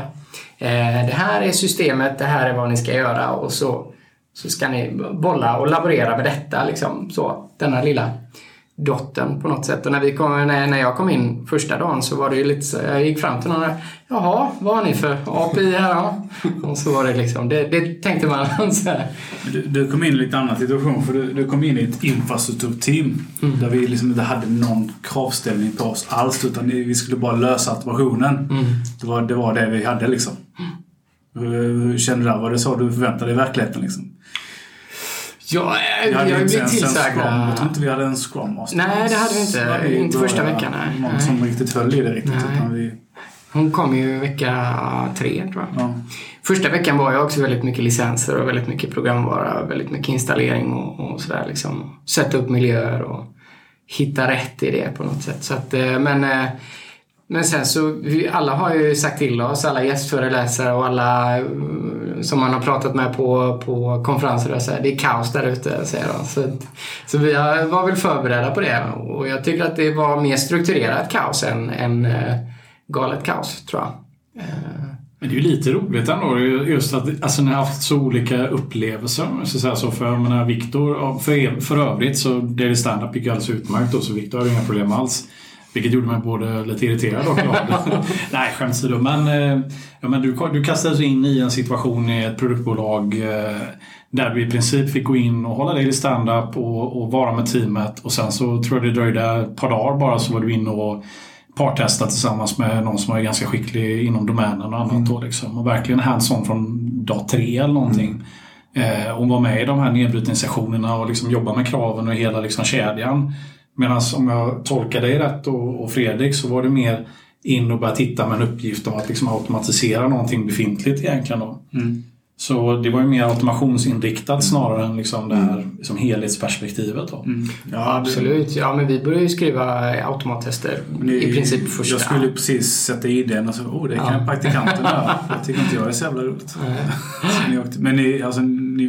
Eh, det här är systemet, det här är vad ni ska göra och så, så ska ni bolla och laborera med detta. Liksom, så, denna lilla dottern på något sätt. Och när, vi kom, när, när jag kom in första dagen så var det ju lite så, jag gick fram till någon där, Jaha, vad har ni för API här då? Och så var det liksom, det, det tänkte man (laughs) så här. Du, du kom in i lite annan situation för du, du kom in i ett infrastrukturteam Mm. där vi liksom inte hade någon kravställning på oss alls utan vi skulle bara lösa automationen. Mm. Det, var, det var det vi hade liksom. Hur, hur kände du där? Var det så du förväntade dig i verkligheten liksom? Ja, jag ens en scrum. tillsagda. Jag tror inte vi hade en scrum master. Nej, det hade vi inte. Vi Inte första veckan, nej. Någon Nej. som riktigt höll i det riktigt. Utan vi, Hon kom ju vecka tre, tror jag. ja. Första veckan var jag också väldigt mycket licenser och väldigt mycket programvara, väldigt mycket installering och, och sådär liksom. Sätta upp miljöer och hitta rätt i det på något sätt. Så att, eh, men, eh, men sen så, vi alla har ju sagt till oss, alla gästföreläsare och alla mm, som man har pratat med på, på konferenser och så här, det är kaos där ute, säger de. Så, så vi var väl förberedda på det och jag tycker att det var mer strukturerat kaos än, än eh, galet kaos, tror jag. Eh. Men det är ju lite roligt ändå just att alltså, ni har haft så olika upplevelser. Så säga så. För jag menar Viktor, för, för övrigt så Daily Standup gick ju alldeles utmärkt då, så Viktor har inga problem alls. Vilket gjorde mig både lite irriterad och glad. (laughs) Nej, skämt åsido. Men, eh, ja, men du, du kastades in i en situation i ett produktbolag eh, där du i princip fick gå in och hålla Daily Standup och, och vara med teamet. Och sen så tror jag det dröjde ett par dagar bara så var du inne och partesta tillsammans med någon som är ganska skicklig inom domänen och annat. Då, liksom. Och verkligen hands-on från dag tre eller någonting. Eh, och vara med i de här nedbrytningssessionerna och liksom jobba med kraven och hela liksom kedjan. Medan om jag tolkar dig rätt och, och Fredrik så var det mer in och börja titta med en uppgift om att liksom automatisera någonting befintligt egentligen. Då. Mm. Så det var ju mer automationsinriktat snarare än liksom det här liksom helhetsperspektivet. Då. Mm. Ja, absolut. Ja, men vi började ju skriva automattester i princip första. Jag skulle precis sätta i den och så, oh det kan Ja. praktikanten göra. Det (laughs) tycker inte jag är så jävla roligt. (laughs) Åkte, men ni, alltså, ni,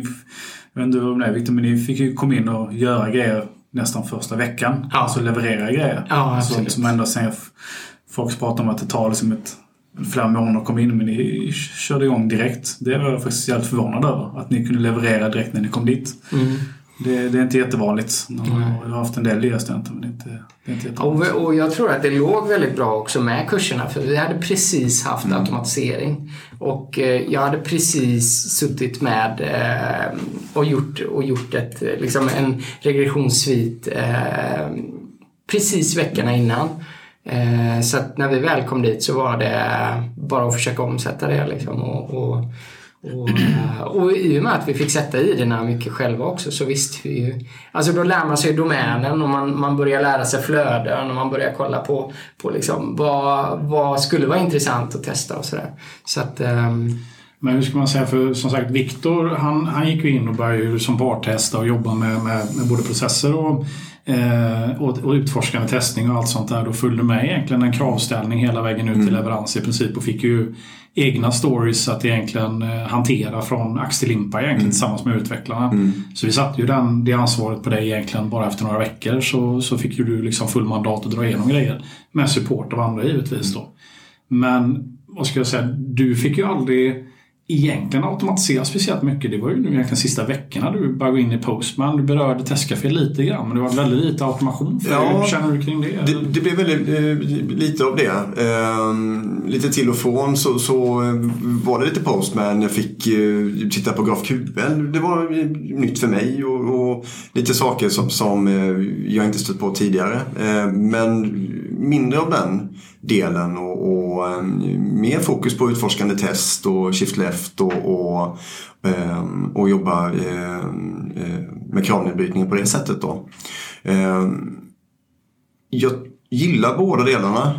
jag vet inte om det är Victor, men ni fick ju komma in och göra grejer nästan första veckan. Ja. Alltså leverera grejer. Ja. Sånt som ändå sen folk pratar om att det tar liksom ett, flera månader att komma in, men ni körde igång direkt. Det var jag faktiskt jävligt förvånad över. Att ni kunde leverera direkt när ni kom dit. Mm. Det, det är inte jättevanligt. Jag har haft en del nya studenter, men det är inte, det är inte jättevanligt. Och, och jag tror att det låg väldigt bra också med kurserna för vi hade precis haft automatisering. Och eh, jag hade precis suttit med eh, och, gjort, och gjort ett, liksom en regressionssvit eh, precis veckorna innan. Så att när vi väl kom dit så var det bara att försöka omsätta det liksom. Och, och, och, eh, och i och med att vi fick sätta i det mycket själva också så visste vi ju... Alltså då lär man sig domänen och man, man börjar lära sig flöden och man börjar kolla på, på liksom vad, vad skulle vara intressant att testa och sådär. Så att... ehm, Men hur ska man säga, för som sagt Viktor han, han gick ju in och började ju som partesta och jobba med, med, med både processer och, eh, och, och utforskande testning och allt sånt där. Då följde med egentligen en kravställning hela vägen ut till leverans i princip och fick ju egna stories att egentligen eh, hantera från ax till limpa egentligen tillsammans med utvecklarna. Så vi satte ju den, det ansvaret på dig egentligen bara efter några veckor så, så fick ju du liksom full mandat att dra igenom grejer. Med support av andra givetvis då. Men vad ska jag säga, du fick ju aldrig egentligen automatisera speciellt mycket. Det var ju nu egentligen sista veckorna du började gå in i Postman. Du berörde Testcafé lite grann men det var väldigt lite automation. För Ja, Hur känner du kring det? Det, det blev väldigt, eh, lite av det. Eh, lite till och från så, så eh, var det lite Postman. Jag fick eh, titta på GraphQL. Det var eh, nytt för mig och, och lite saker som, som eh, jag inte stött på tidigare. Eh, men mindre av den delen och, och eh, mer fokus på utforskande test och shift left och, och, och jobba ehm, eh, med kravnedbrytningen på det sättet då. Ehm, jag gillar båda delarna.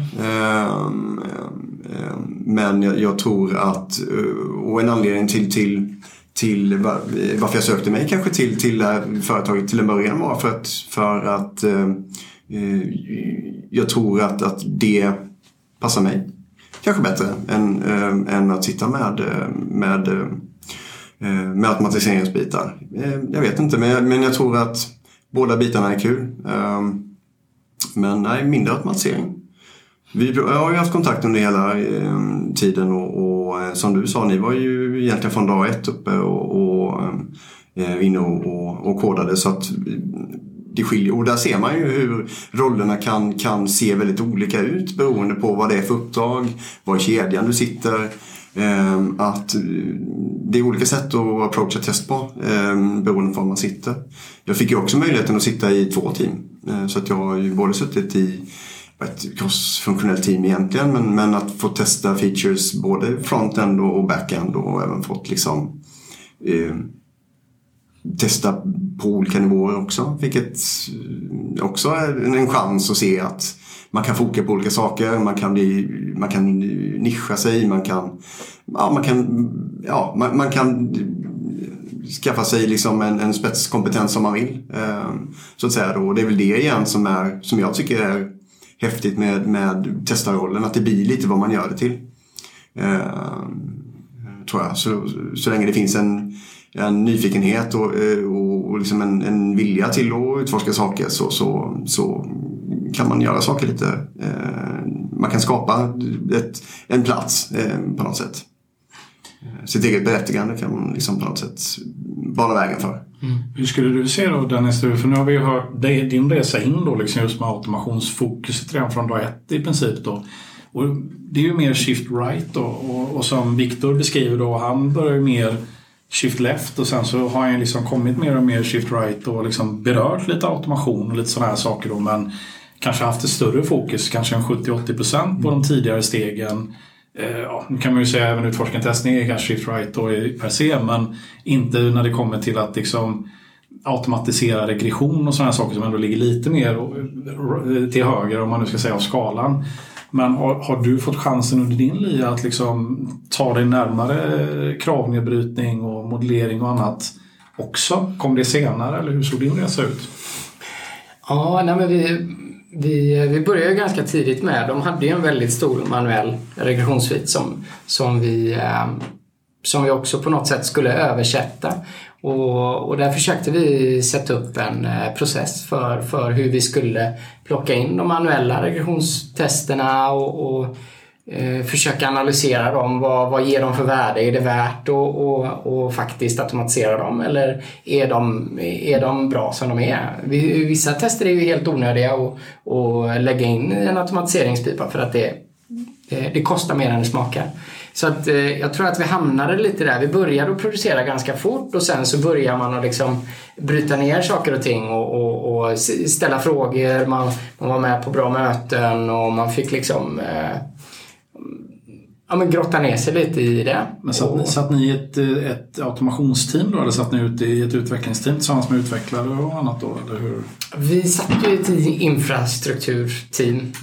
Men jag, tror att, eh, och en anledning till, till, till varför jag sökte mig kanske till, till det här företaget till en början var för att, för att eh, eh jag tror att, att det passar mig. Kanske bättre än, äh, än att sitta med, eh, med, eh, eh, med automatiseringsbitar. Jag vet inte, men jag, men jag tror att båda bitarna är kul. Ehm, men nej, mindre automatisering. Vi jag har ju haft kontakt under hela ehm, tiden och, och som du sa, ni var ju egentligen från dag ett uppe och, och ehm, inne och, och, och kodade så att det skiljer. Och där ser man ju hur rollerna kan, kan se väldigt olika ut beroende på vad det är för uppdrag, var i kedjan du sitter. Ehm, att det är olika sätt att approacha test på ehm, beroende på var man sitter. Jag fick ju också möjligheten att sitta i två team. Ehm, så att jag har ju både suttit i ett crossfunktionellt team egentligen men, men att få testa features både front-end och back-end och även fått liksom eh, testa på olika nivåer också. Vilket eh, också är en, chans att se att man kan foka på olika saker, man kan, bli, man kan nischa sig, man kan, ja, man kan, ja, man, man kan skaffa sig liksom en, en spetskompetens som man vill. Eh, så att säga då. Det är väl det igen som, är, som jag tycker är häftigt med, med testarrollen, att det blir lite vad man gör det till. Eh, tror jag. Så, så länge det finns en, en nyfikenhet och, eh, och, och liksom en, en vilja till att utforska saker så, så, så kan man göra saker lite. Eh, man kan skapa ett, en plats eh, på något sätt. Eh, sitt eget berättigande kan man liksom på något sätt bana vägen för. Mm. Hur skulle du se då Dennis? För nu har vi ju hört din resa in då liksom just med automationsfokuset redan från dag ett i princip då. Och det är ju mer shift right då och, och som Viktor beskriver då, han börjar ju mer shift left och sen så har han liksom kommit mer och mer shift right och liksom berört lite automation och lite sådana här saker då men kanske haft ett större fokus, kanske en 70-80% på de tidigare stegen. Eh, ja, nu kan man ju säga även utforskande testning är kanske shift right då i- per se men inte när det kommer till att liksom automatisera regression och sådana saker som ändå ligger lite mer eh, till höger om man nu ska säga av skalan. Men har, har du fått chansen under din lia att liksom ta dig närmare kravnedbrytning och modellering och annat också? Kom det senare eller hur såg din resa ut? Ja, nej men vi, vi, vi började ganska tidigt med. De hade ju en väldigt stor manuell regressionssvit som, som, vi, eh, som vi också på något sätt skulle översätta. Och, och där försökte vi sätta upp en eh, process för, för hur vi skulle plocka in de manuella regressionstesterna och, och eh, försöka analysera dem. Vad, vad ger de för värde? Är det värt att och, och faktiskt automatisera dem eller är de, är de bra som de är? Vissa tester är ju helt onödiga att och lägga in i en automatiseringspipa för att det, det, det kostar mer än det smakar. Så att, eh, jag tror att vi hamnade lite där. Vi började att producera ganska fort och sen så börjar man att liksom bryta ner saker och ting och, och, och ställa frågor. Man, man var med på bra möten och man fick liksom eh, ja, men grotta ner sig lite i det. Men satt, ni, satt ni i ett, ett automationsteam då eller satt ni ute i ett utvecklingsteam tillsammans med utvecklare och annat då? Eller hur? Vi satt ju i ett infrastrukturteam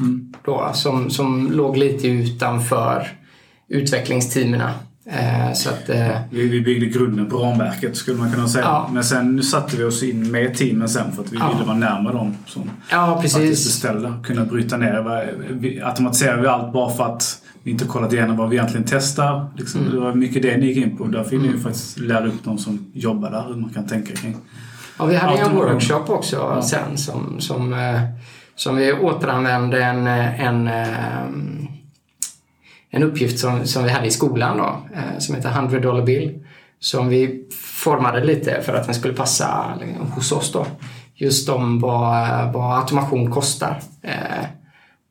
då, som, som låg lite utanför utvecklingsteamen. Eh, så att, eh, Vi, vi byggde grunden på ramverket skulle man kunna säga. Ja. Men sen satte vi oss in med teamen sen för att vi Ja. ville vara närmare dem som ja, faktiskt beställde. Kunna bryta ner. Vi- Automatiserar vi allt bara för att vi inte kollat igenom vad vi egentligen testar. Liksom, Mm. Det var mycket det ni gick in på. Därför vill ni ju faktiskt lära upp de som jobbar där hur man kan tänka kring. Ja, vi hade en workshop också sen som, som, eh, som vi återanvände en, en, en uppgift som, som vi hade i skolan då, eh, som heter 100 dollar bill. Som vi formade lite för att den skulle passa liksom, hos oss då. Just om vad, vad automation kostar. Eh,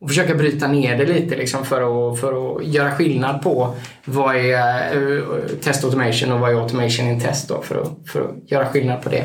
och försöka bryta ner det lite liksom för, att, för att göra skillnad på vad är eh, test automation och vad är automation in test då för att, för att göra skillnad på det.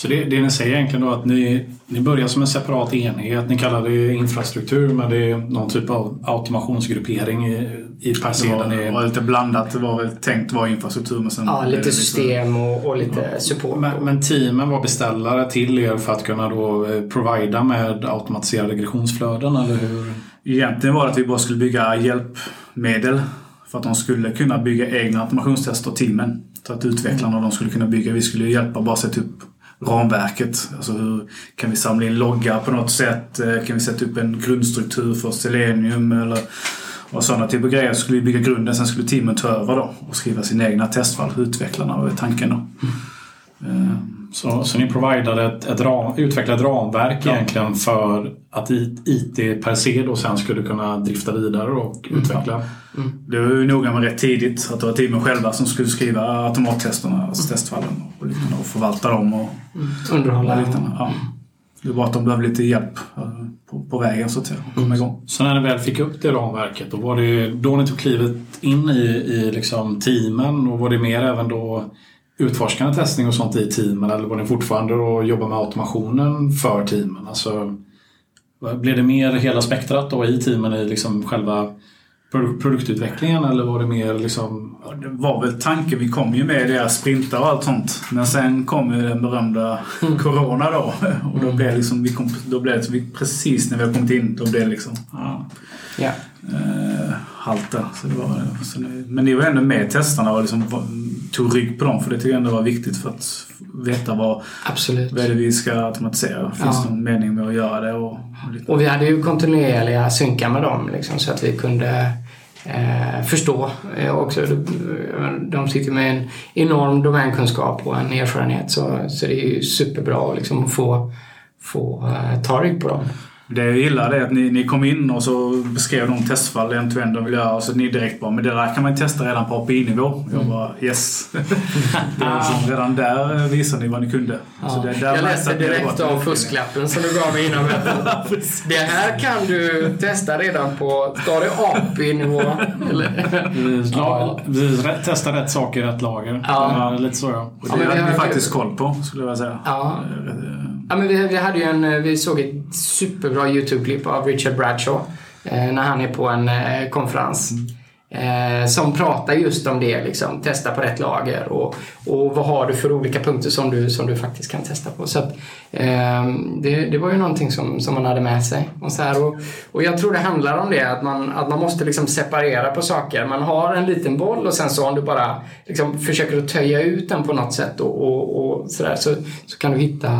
Så det, det ni säger egentligen då att ni, ni börjar som en separat enhet. Ni kallar det infrastruktur men det är någon typ av automationsgruppering i, i per se. Det var, lite blandat. Det var väl tänkt vara infrastruktur men sen... Ja, lite system och, och lite support. Men, men teamen var beställare till er för att kunna då eh, provida med automatiserade regressionsflöden eller hur? Egentligen var det att vi bara skulle bygga hjälpmedel för att de skulle kunna bygga egna automationstester, teamen. Så att utvecklarna de skulle kunna bygga. Vi skulle hjälpa bara sätta upp ramverket. Alltså hur kan vi samla in loggar på något sätt? Eh, kan vi sätta upp en grundstruktur för Selenium eller och sådana typer av grejer. Så skulle vi bygga grunden, sen skulle teamen ta över då och skriva sina egna testfall. Utvecklarna var tanken då. Mm. Så, så ni providade ett, ett ram, utvecklade ett ramverk egentligen för att IT per se då sen skulle kunna drifta vidare och utveckla. Det var ju noga med rätt tidigt att det var teamen själva som skulle skriva automattesterna, alltså testfallen och, liknande, och förvalta dem och, och Underhålla. liknande. Ja. Det var att de behövde lite hjälp eh, på, på vägen så att säga, och komma igång. Så när ni väl fick upp det ramverket, då var det då ni tog klivet in i, i liksom teamen och var det mer även då utforskande testning och sånt i teamen eller var ni fortfarande då jobba med automationen för teamen? Alltså, blev det mer hela spektrat då i teamen i liksom själva produ- produktutvecklingen eller var det mer liksom Det var väl tanken. Vi kom ju med deras sprintar och allt sånt. Men sen kom ju den berömda Corona då. Och då blev det liksom, vi kom, då blev det precis när vi har kommit in, då blev det liksom ja, Ja. eh, halt där. Så det var, så det, men ni var ändå med i testerna och liksom tog rygg på dem. För det tycker jag ändå var viktigt för att veta vad, Absolut. vad är det vi ska automatisera. Finns det någon mening med att göra det? Och, och. Och vi hade ju kontinuerliga synkar med dem liksom, så att vi kunde eh, förstå eh, också. De, de sitter med en enorm domänkunskap och en erfarenhet så, så det är ju superbra liksom, att få, få eh, ta rygg på dem. Det jag gillar är att ni, ni kom in och så beskrev de testfall en to en de vill göra och så ni direkt bara men det där kan man testa redan på API-nivå. Jag bara yes. (laughs) det är liksom, redan där visade ni vad ni kunde. Så det, där jag läste direkt av fusklappen som du gav mig innan. (laughs) Det här kan du testa redan på, står det API-nivå? Vi, (laughs) Ja. rätt- testar rätt saker i rätt lager? Ja. lite så ja. Och Ja, det vi hade ni faktiskt koll på skulle jag vilja säga. Ja. Eh, Ja, men vi, vi, hade ju en, vi såg ett superbra YouTube-klipp av Richard Bradshaw eh, när han är på en eh, konferens. Eh, som pratar just om det, liksom, testa på rätt lager och, och vad har du för olika punkter som du, som du faktiskt kan testa på. Så att, eh, det, det var ju någonting som, som man hade med sig. Och, så här, och, och jag tror det handlar om det, att man, att man måste liksom separera på saker. Man har en liten boll och sen så om du bara liksom, försöker att töja ut den på något sätt och, och, och så, där, så, så kan du hitta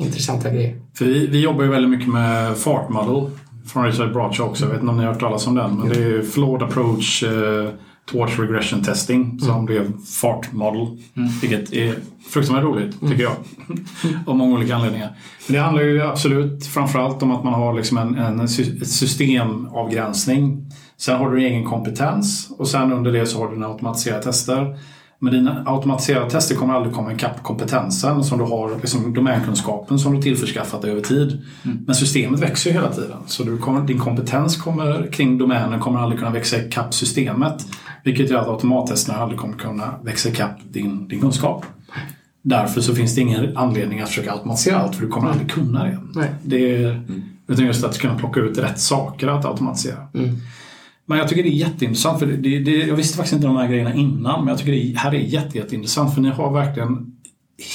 intressanta grejer. För vi, vi jobbar ju väldigt mycket med Fart Model från Richard Bradshaw också. Jag vet inte om ni har hört talas om den. Men det är Flawed Approach eh, Towards Regression Testing som blev Fart Model. Vilket är fruktansvärt roligt tycker jag. (laughs) Av många olika anledningar. Men det handlar ju absolut framförallt om att man har liksom en, en systemavgränsning. Sen har du egen kompetens och sen under det så har du dina automatiserade tester. Men dina automatiserade tester kommer aldrig komma ikapp kompetensen som du har, liksom domänkunskapen som du tillförskaffat dig över tid. Men systemet växer ju hela tiden. Så du kommer, din kompetens kommer, kring domänen kommer aldrig kunna växa ikapp systemet. Vilket gör att automattesterna aldrig kommer kunna växa ikapp din, din kunskap. Därför så finns det ingen anledning att försöka automatisera allt för du kommer aldrig kunna det. Nej. det är, utan just att kunna plocka ut rätt saker att automatisera. Mm. Men jag tycker det är jätteintressant. För det, det, jag visste faktiskt inte de här grejerna innan. Men jag tycker det här är jätte, jätteintressant. För ni har verkligen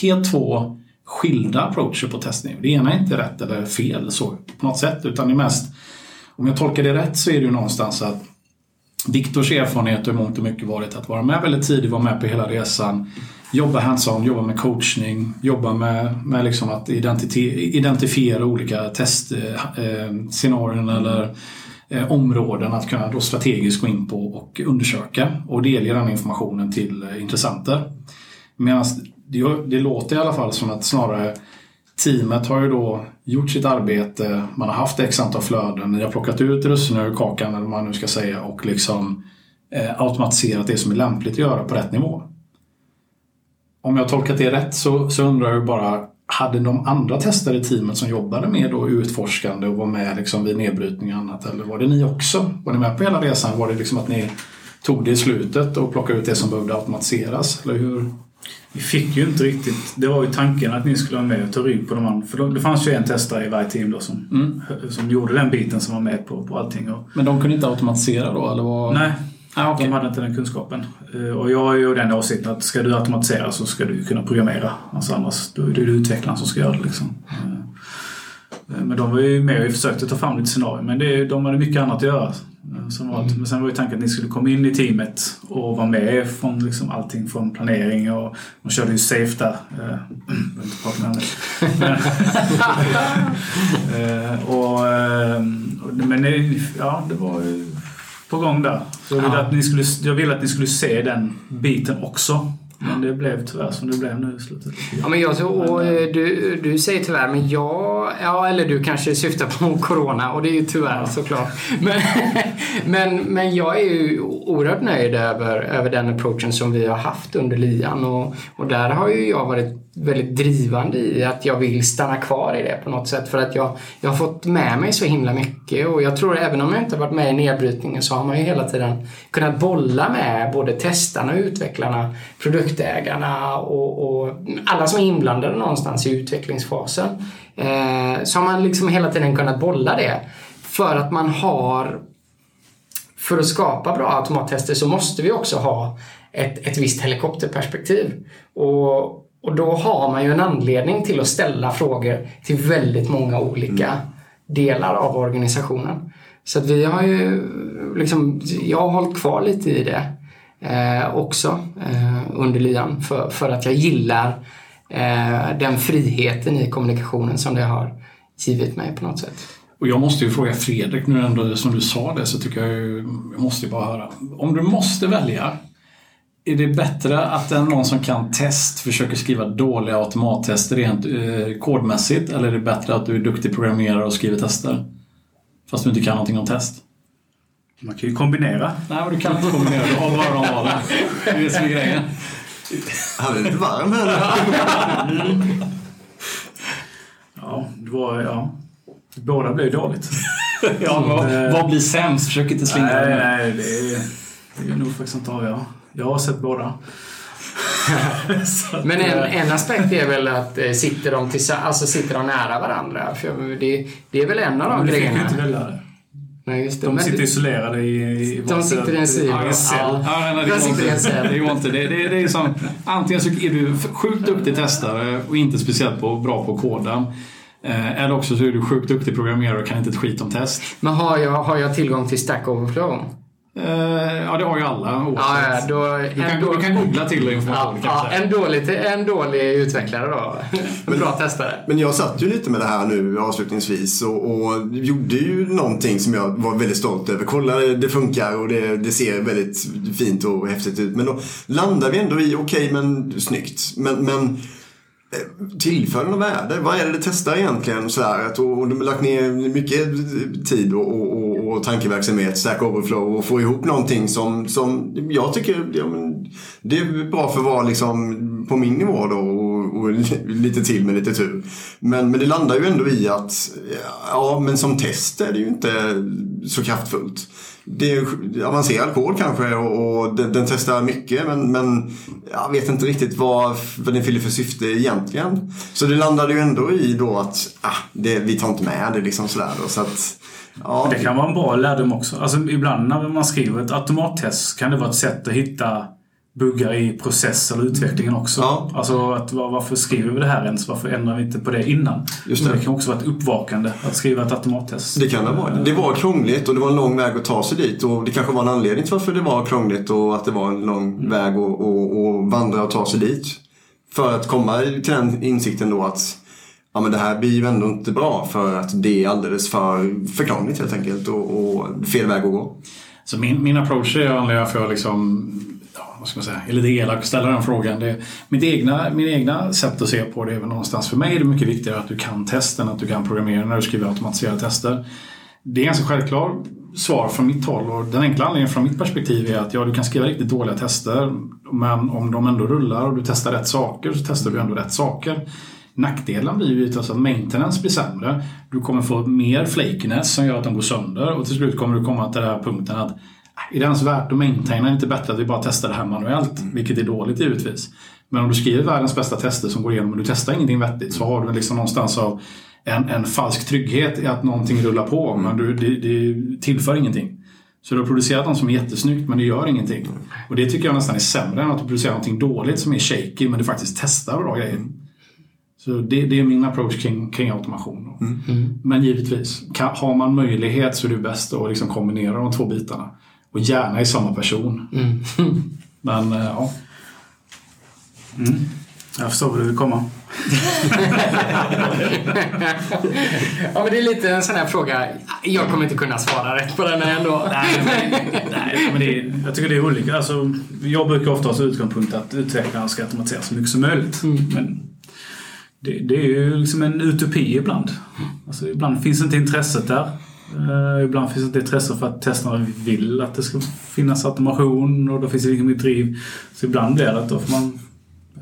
helt två skilda approacher på testning. Det ena är inte rätt eller fel så, på något sätt. Utan det är mest, om jag tolkar det rätt så är det ju någonstans att Viktors erfarenhet har i mångt och mycket varit att vara med väldigt tidigt, vara med på hela resan. Jobba hands-on, jobba med coachning, jobba med, med liksom att identifiera olika testscenarion eh, eller Eh, områden att kunna då strategiskt gå in på och undersöka och delge den informationen till eh, intressenter. Medan det, det låter i alla fall som att snarare teamet har ju då gjort sitt arbete, man har haft x antal flöden, ni har plockat ut russinen ur kakan eller vad man nu ska säga och liksom eh, automatiserat det som är lämpligt att göra på rätt nivå. Om jag har tolkat det rätt så, så undrar jag bara, hade de andra testare i teamet som jobbade med då utforskande och var med liksom vid nedbrytning och annat? Eller var det ni också? Var ni med på hela resan? Var det liksom att ni tog det i slutet och plockade ut det som behövde automatiseras? Eller hur? Vi fick ju inte riktigt... Det var ju tanken att ni skulle vara med och ta rygg på de andra. För det fanns ju en testare i varje team då som, Mm. som gjorde den biten som var med på, på allting. Men de kunde inte automatisera då? Eller vad? nej, Ah, okej. de hade inte den kunskapen. Eh, Och jag har ju den åsikten att ska du automatisera så ska du kunna programmera. Alltså annars då är det utvecklaren som ska göra det. Liksom. Eh, Men de var ju med och försökte ta fram lite scenarier. Men det, de hade mycket annat att göra. eh, Som var, Men sen var ju tanken att ni skulle komma in i teamet och vara med från liksom allting från planering och de körde ju safe där. Eh, (clears throat) (laughs) (laughs) eh, och, eh, och- men ja, det var ju på gång där. Så jag, ville Ja. att ni skulle, jag ville att ni skulle se den biten också. Men det blev tyvärr som det blev nu i slutet. Ja, men jag, så, och, eh, du, du säger tyvärr, men jag... Ja, eller du kanske syftar på (laughs) Corona och det är ju tyvärr såklart. Men, (laughs) men, men jag är ju oerhört nöjd över, över den approachen som vi har haft under lian och, och där har ju jag varit väldigt drivande i att jag vill stanna kvar i det på något sätt för att jag, jag har fått med mig så himla mycket och jag tror även om jag inte har varit med i nedbrytningen så har man ju hela tiden kunnat bolla med både testarna, utvecklarna, produktägarna och, och alla som är inblandade någonstans i utvecklingsfasen. Eh, så har man liksom hela tiden kunnat bolla det för att man har för att skapa bra automattester så måste vi också ha ett, ett visst helikopterperspektiv. Och, och då har man ju en anledning till att ställa frågor till väldigt många olika delar av organisationen. Så att vi har ju liksom, jag har hållit kvar lite i det eh, också eh, under lyan för, för att jag gillar eh, den friheten i kommunikationen som det har givit mig på något sätt. Och jag måste ju fråga Fredrik nu ändå som du sa det så tycker jag ju, jag måste ju bara höra. Om du måste välja, är det bättre att en, någon som kan test försöker skriva dåliga automattester rent eh, kodmässigt eller är det bättre att du är duktig programmerare och skriver tester? Fast du inte kan någonting om test? Man kan ju kombinera. Nej, men du kan inte kombinera. Du har bara de valen. Det är det som är grejen. Han är lite varm här. Ja, det var... Ja. Båda blev dåligt. Ja, vad, vad blir sämst? Försök inte slingra Nej, dig. nej, det är, det är nog faktiskt inte avgöra. Jag har sett båda. (laughs) Men en, eh, en aspekt är väl att eh, sitter de, tillsa- alltså sitter de nära varandra? För det, det är väl en av de men du fick ju grejerna. Nej, just det. De sitter isolerade i... i De sitter i en silo. i en cell. Ja. Ja, nej, det Där går sitter inte. en cell. Det går inte. Det, det, det är som, antingen så är du sjukt duktig testare och inte speciellt på, bra på koden. Eh, eller också så är du sjukt duktig programmerare och kan inte ett skit om test. Men har jag, har jag tillgång till Stack Overflow? Eh, ja, det har ju alla oavsett. Ja, ja, då, du, kan, en, då, du kan googla till ja, information ja, kanske. en, dålig, en dålig utvecklare då. En (laughs) bra testare. Men jag satt ju lite med det här nu avslutningsvis och, och gjorde ju någonting som jag var väldigt stolt över. Kolla, det funkar och det, det ser väldigt fint och häftigt ut. Men då landar vi ändå i, okej men snyggt. Men, men eh, tillför något värde? Vad är det det testar egentligen? Så här, att, och, och de har lagt ner mycket tid och, och, och, och tankeverksamhet, Stack Overflow och få ihop någonting som, som jag tycker ja, men, det är bra för att vara liksom på min nivå då och, och (laughs) lite till med lite tur. Men, men det landar ju ändå i att ja, men som test är det ju inte så kraftfullt. Det är avancerad kod kanske och, och den, den testar mycket men, men jag vet inte riktigt vad, vad den fyller för syfte egentligen. Så det landade ju ändå i då att ah, det, vi tar inte med det liksom sådär då. Så att, ja, Det kan vara en bra lärdom också. Alltså, ibland när man skriver ett automattest kan det vara ett sätt att hitta buggar i process eller utvecklingen också. Ja. Alltså att, var- varför skriver vi det här ens? Varför ändrar vi inte på det innan? Just det. det kan också vara ett uppvakande att skriva ett automattest. Det kan det vara. Det var krångligt och det var en lång väg att ta sig dit och det kanske var en anledning till varför det var krångligt och att det var en lång väg att, att, att vandra och ta sig dit. För att komma till den insikten då att ja, men det här blir ju ändå inte bra för att det är alldeles för, för krångligt helt enkelt och, och fel väg att gå. Så min, min approach är vanliga för att liksom, vad ska man säga, är lite elak att ställa den frågan. Det, mitt egna, min egna sätt att se på det är väl någonstans, för mig är det mycket viktigare att du kan testen, att du kan programmera när du skriver automatiserade tester. Det är ganska självklart svar från mitt håll och den enkla anledningen från mitt perspektiv är att ja, du kan skriva riktigt dåliga tester men om de ändå rullar och du testar rätt saker så testar du ändå rätt saker. Nackdelen blir ju alltså att maintenance blir sämre. Du kommer få mer flakiness som gör att de går sönder och till slut kommer du komma till den här punkten att är det ens värt att maintaina? Är det inte bättre att vi bara testar det här manuellt? Vilket är dåligt givetvis. Men om du skriver världens bästa tester som går igenom och du testar ingenting vettigt så har du liksom någonstans av en, en falsk trygghet i att någonting rullar på men du, det, det tillför ingenting. Så du har producerat något som är jättesnyggt men det gör ingenting. Och det tycker jag nästan är sämre än att du producerar någonting dåligt som är shaky men du faktiskt testar bra grejer. Så det, det är min approach kring, kring automation. Mm. Men givetvis, kan, har man möjlighet så är det bäst att liksom kombinera de två bitarna. Och gärna i samma person. Mm. (laughs) Men eh, ja. Mm. Jag förstår vad du vill komma. (laughs) ja, men det är lite en sån här fråga. Jag kommer inte kunna svara rätt på den här ändå. Nej, men, nej, men det är, jag tycker det är olika. Alltså, jag brukar ofta ha som utgångspunkt att utvecklarna ska automatisera så mycket som möjligt. Mm. Men det, det är ju liksom en utopi ibland. Alltså, ibland finns inte intresset där. Uh, ibland finns inte intresse för att testarna vill att det ska finnas automation och då finns det inget driv. Så ibland blir det att då får man...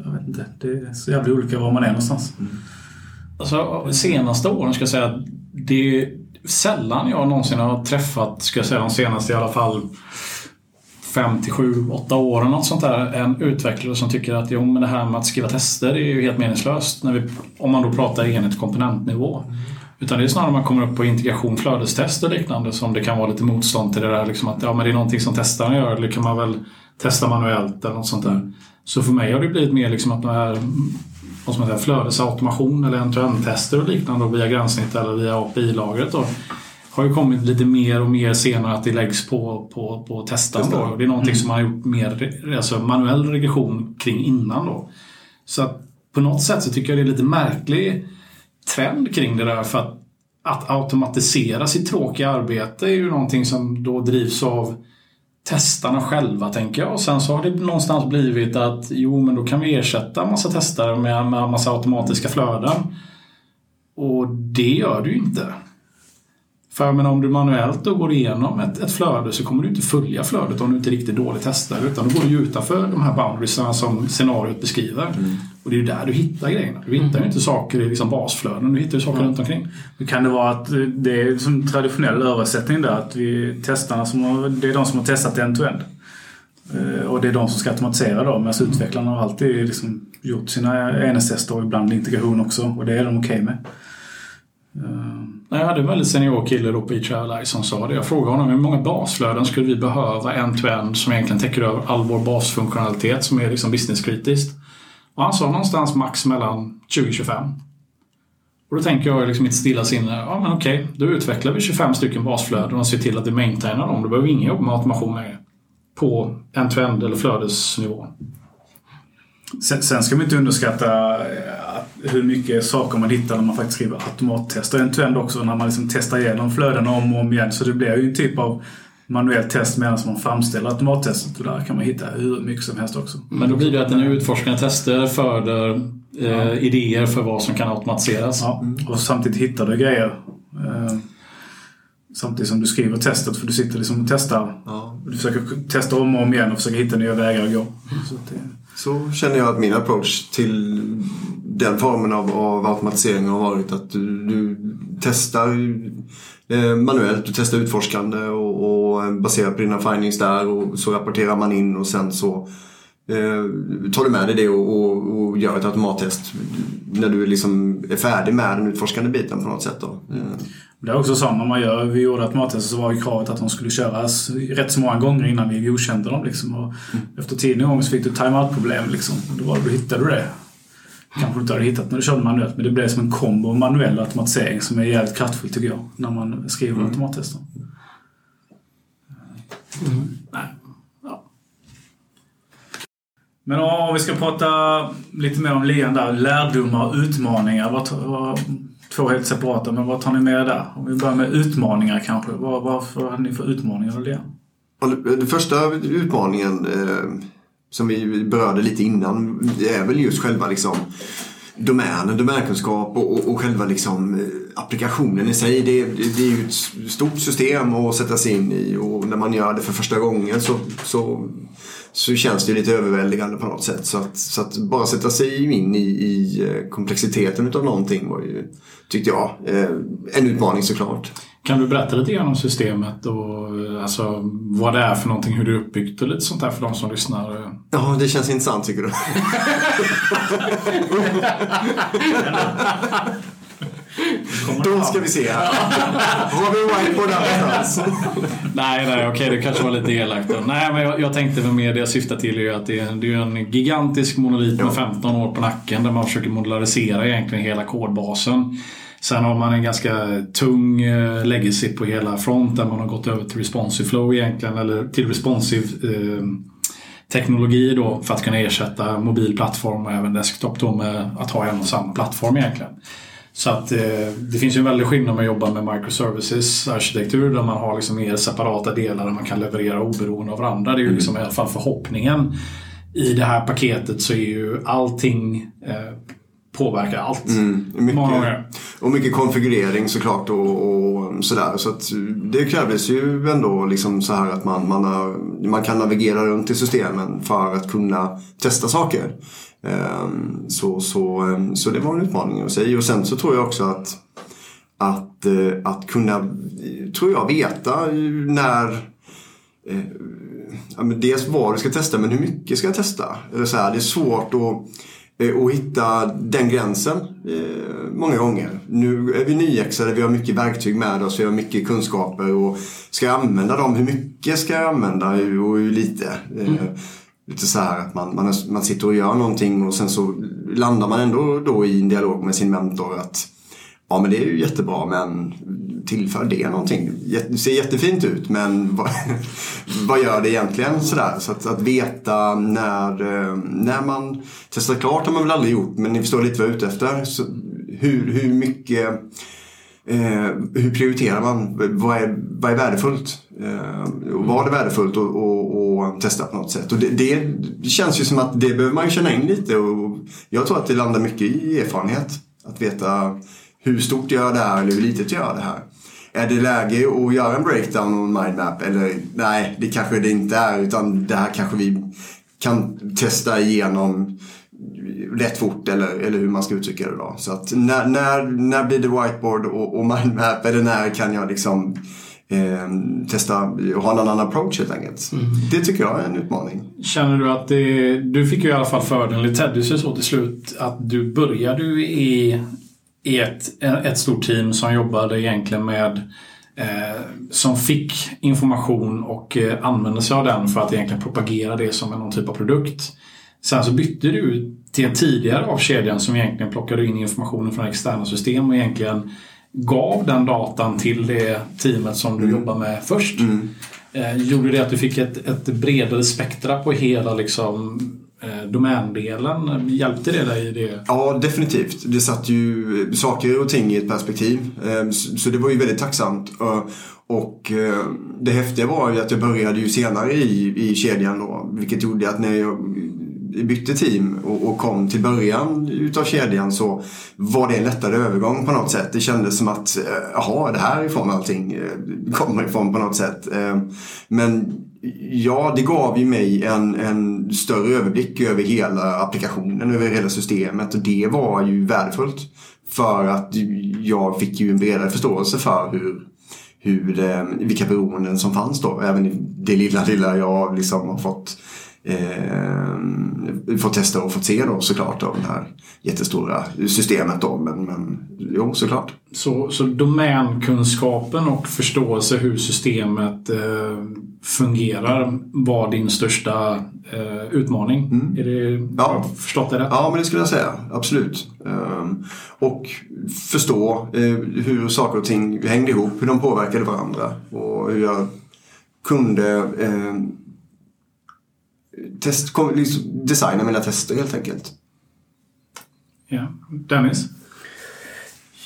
Jag vet inte. Det är så jävla olika var man är någonstans. Alltså, senaste åren ska jag säga att det är sällan jag någonsin har träffat, ska jag säga de senaste i alla fall 5 till 7, 8 åren något sånt där, en utvecklare som tycker att jo, men det här med att skriva tester är ju helt meningslöst när vi, om man då pratar enhet komponentnivå. Utan det är snarare när man kommer upp på integration, flödestest och liknande som det kan vara lite motstånd till det där. Liksom att ja, men det är någonting som testarna gör, eller kan man väl testa manuellt eller något sånt där. Så för mig har det blivit mer liksom att de här vad man säga, flödesautomation eller end-to-end-tester och liknande via gränssnitt eller via API-lagret har ju kommit lite mer och mer senare att det läggs på, på, på testan. Då. Och det är någonting Mm. som man har gjort mer alltså manuell regression kring innan. Då. Så att på något sätt så tycker jag det är lite märklig trend kring det där för att, att automatisera sitt tråkiga arbete är ju någonting som då drivs av testarna själva tänker jag. Och sen så har det någonstans blivit att jo men då kan vi ersätta massa testare med, med massa automatiska flöden. Och det gör du ju inte. För jag menar, om du manuellt då går igenom ett, ett flöde så kommer du inte följa flödet om du inte är riktigt dålig testare. Utan då går du ju utanför de här boundariesarna som scenariot beskriver. Mm. Och det är ju där du hittar grejerna. Du hittar ju inte saker i liksom basflöden, du hittar ju saker runt omkring. Kan det vara att det är som traditionell översättning där? Att vi testarna som har, det är de som har testat end-to-end. Eh, Och det är de som ska automatisera då. Medan utvecklarna har alltid liksom gjort sina enhetstester och ibland integration också. Och det är de okej med. Eh, Jag hade en väldigt senior kille då på eTravel som sa det. Jag frågade honom hur många basflöden skulle vi behöva end-to-end som egentligen täcker över all vår basfunktionalitet som är liksom businesskritiskt. Och han sa någonstans max mellan 20-25. Och då tänker jag liksom mitt stilla sinne, ja men okej, då utvecklar vi 25 stycken basflöden och ser till att vi maintainar dem. Då behöver vi ingen jobba med automation längre. På end-to-end eller flödesnivå. Sen, sen ska man inte underskatta eh, hur mycket saker man hittar när man faktiskt skriver automattester. En-to-end också när man liksom testar igenom flödena om och om igen. Så det blir ju en typ av manuellt test medan man framställer automattestet. Och där kan man hitta hur mycket som helst också. Men då blir det att den utforskande tester föder eh, idéer för vad som kan automatiseras. Ja, och samtidigt hittar du grejer. Eh, samtidigt som du skriver testet, för du sitter liksom och testar. Ja. Du försöker testa om och om igen och försöker hitta nya vägar att gå. Så att det, Så känner jag att min approach till den formen av, av automatisering har varit att du, du testar eh, manuellt, du testar utforskande och, och baserat på dina findings där och så rapporterar man in och sen så eh, tar du med dig det och, och, och gör ett automattest när du liksom är färdig med den utforskande biten på något sätt. Då. Eh, det är också så när man gör, vi gjorde automattester så var ju kravet att de skulle köras rätt så många gånger innan vi godkände dem. Liksom. Och Efter tionde gången så fick du timeout-problem. Liksom. Och då, var, det- då hittade du det. Kanske du inte hade hittat när du körde manuellt, men det blev som en kombo av manuell automatisering som är jävligt kraftfull tycker jag, när man skriver automattester. Nej. Ja. Men om vi ska prata lite mer om lian där, lärdomar och utmaningar. Vad, vad, två helt separata, men vad tar ni med där? Om vi börjar med utmaningar kanske. Vad, vad hade ni för utmaningar att lian? Den första utmaningen eh, som vi berörde lite innan, det är väl just själva liksom domänen, domänkunskap och, och, och själva liksom eh, applikationen i sig. Det, det, det är ju ett stort system att sätta sig in i och när man gör det för första gången så, så, så känns det lite överväldigande på något sätt. Så att, så att bara sätta sig in i, i eh, komplexiteten utav någonting var ju, tyckte jag, eh, en utmaning såklart. Kan du berätta lite grann om systemet och alltså, vad det är för någonting, hur det är uppbyggt och lite sånt där för de som lyssnar? Ja, det känns intressant tycker du? Då ska vi se här. Har vi whiteboard någonstans? nej, nej, okej, det kanske var lite elakt. då. Nej, men jag, jag tänkte väl mer det jag syftar till är ju att det är, det är en gigantisk monolit med 15 år på nacken där man försöker modularisera egentligen hela kodbasen. Sen har man en ganska tung eh, legacy på hela front där man har gått över till responsive flow egentligen, eller till responsive eh, teknologi då för att kunna ersätta mobil plattform och även desktop då med att ha en och samma plattform egentligen. Så att eh, det finns ju en väldig skillnad med att jobba med microservices arkitektur där man har liksom mer separata delar där man kan leverera oberoende av varandra. Det är ju Mm. liksom i alla fall förhoppningen. I det här paketet så är ju allting eh, påverkar allt. Mm, Många mycket, gånger. och mycket konfigurering såklart och, och sådär. Så det krävdes ju ändå liksom så här att man, man, har, man kan navigera runt i systemen för att kunna testa saker. Ehm, Så, så, ehm, så det var en utmaning i sig. Och sen så tror jag också att, att, eh, att kunna, tror jag, veta när eh, ja, men dels vad du ska testa men hur mycket ska jag testa? Eller så här, det är svårt att, eh, att hitta den gränsen eh, många gånger. Nu är vi nyexade, vi har mycket verktyg med oss, vi har mycket kunskaper och ska jag använda dem? Hur mycket ska jag använda och hur lite? Eh, Lite så här att man, man, man sitter och gör någonting och sen så landar man ändå då i en dialog med sin mentor att Ja men det är ju jättebra men tillför det någonting? Det ser jättefint ut men (laughs) vad, vad gör det egentligen? Sådär. Så att, att veta när, eh, när man testar klart har man väl aldrig gjort men ni förstår lite vad jag är ute efter. Så hur, hur mycket eh, hur prioriterar man? Vad är, vad är värdefullt? Eh, var vad är värdefullt att och, och testa på något sätt? Och det, det känns ju som att det behöver man ju känna in lite och jag tror att det landar mycket i erfarenhet. Att veta hur stort gör jag det här eller hur litet gör jag det här. Är det läge att göra en breakdown och en mindmap? Eller nej, det kanske det inte är. Utan det här kanske vi kan testa igenom rätt fort eller, eller hur man ska uttrycka det då. Så att när, när, när blir det whiteboard och, och mindmap? Eller när kan jag liksom eh, testa och ha en annan approach helt enkelt. Det tycker jag är en utmaning. Känner du att det, du fick ju i alla fall fördelen i Teddys så till slut att du började i, i ett, ett stort team som jobbade egentligen med eh, som fick information och eh, använde sig av den för att egentligen propagera det som någon typ av produkt. Sen så bytte du till en tidigare av kedjan som egentligen plockade in informationen från externa system och egentligen gav den datan till det teamet som du jobbar med först. Eh, gjorde det att du fick ett, ett bredare spektra på hela liksom, Eh, domändelen? Hjälpte det dig i det? Ja, definitivt. Det satt ju saker och ting i ett perspektiv. Ehm, så det var ju väldigt tacksamt. Eh, och eh, det häftiga var ju att jag började ju senare i, i kedjan då. Vilket gjorde att när jag bytte team och, och kom till början utav kedjan så var det en lättare övergång på något sätt. Det kändes som att, eh, jaha, det här ifrån allting eh, kommer ifrån på något sätt. Eh, men ja, det gav ju mig en, en större överblick över hela applikationen, över hela systemet och det var ju värdefullt. För att jag fick ju en bredare förståelse för hur, hur, vilka beroenden som fanns då. Även det lilla, lilla jag liksom har fått, eh, fått testa och fått se då såklart av det här jättestora systemet då. Men, men jo, såklart. Så, så domänkunskapen och förståelse hur systemet eh, fungerar var din största eh, utmaning? Är det, Ja. Förstått det rätt? Ja, men det skulle jag säga. Absolut. Ehm, och förstå eh, hur saker och ting hängde ihop, hur de påverkade varandra och hur jag kunde eh, test, liksom designa mina tester helt enkelt. Ja. Dennis?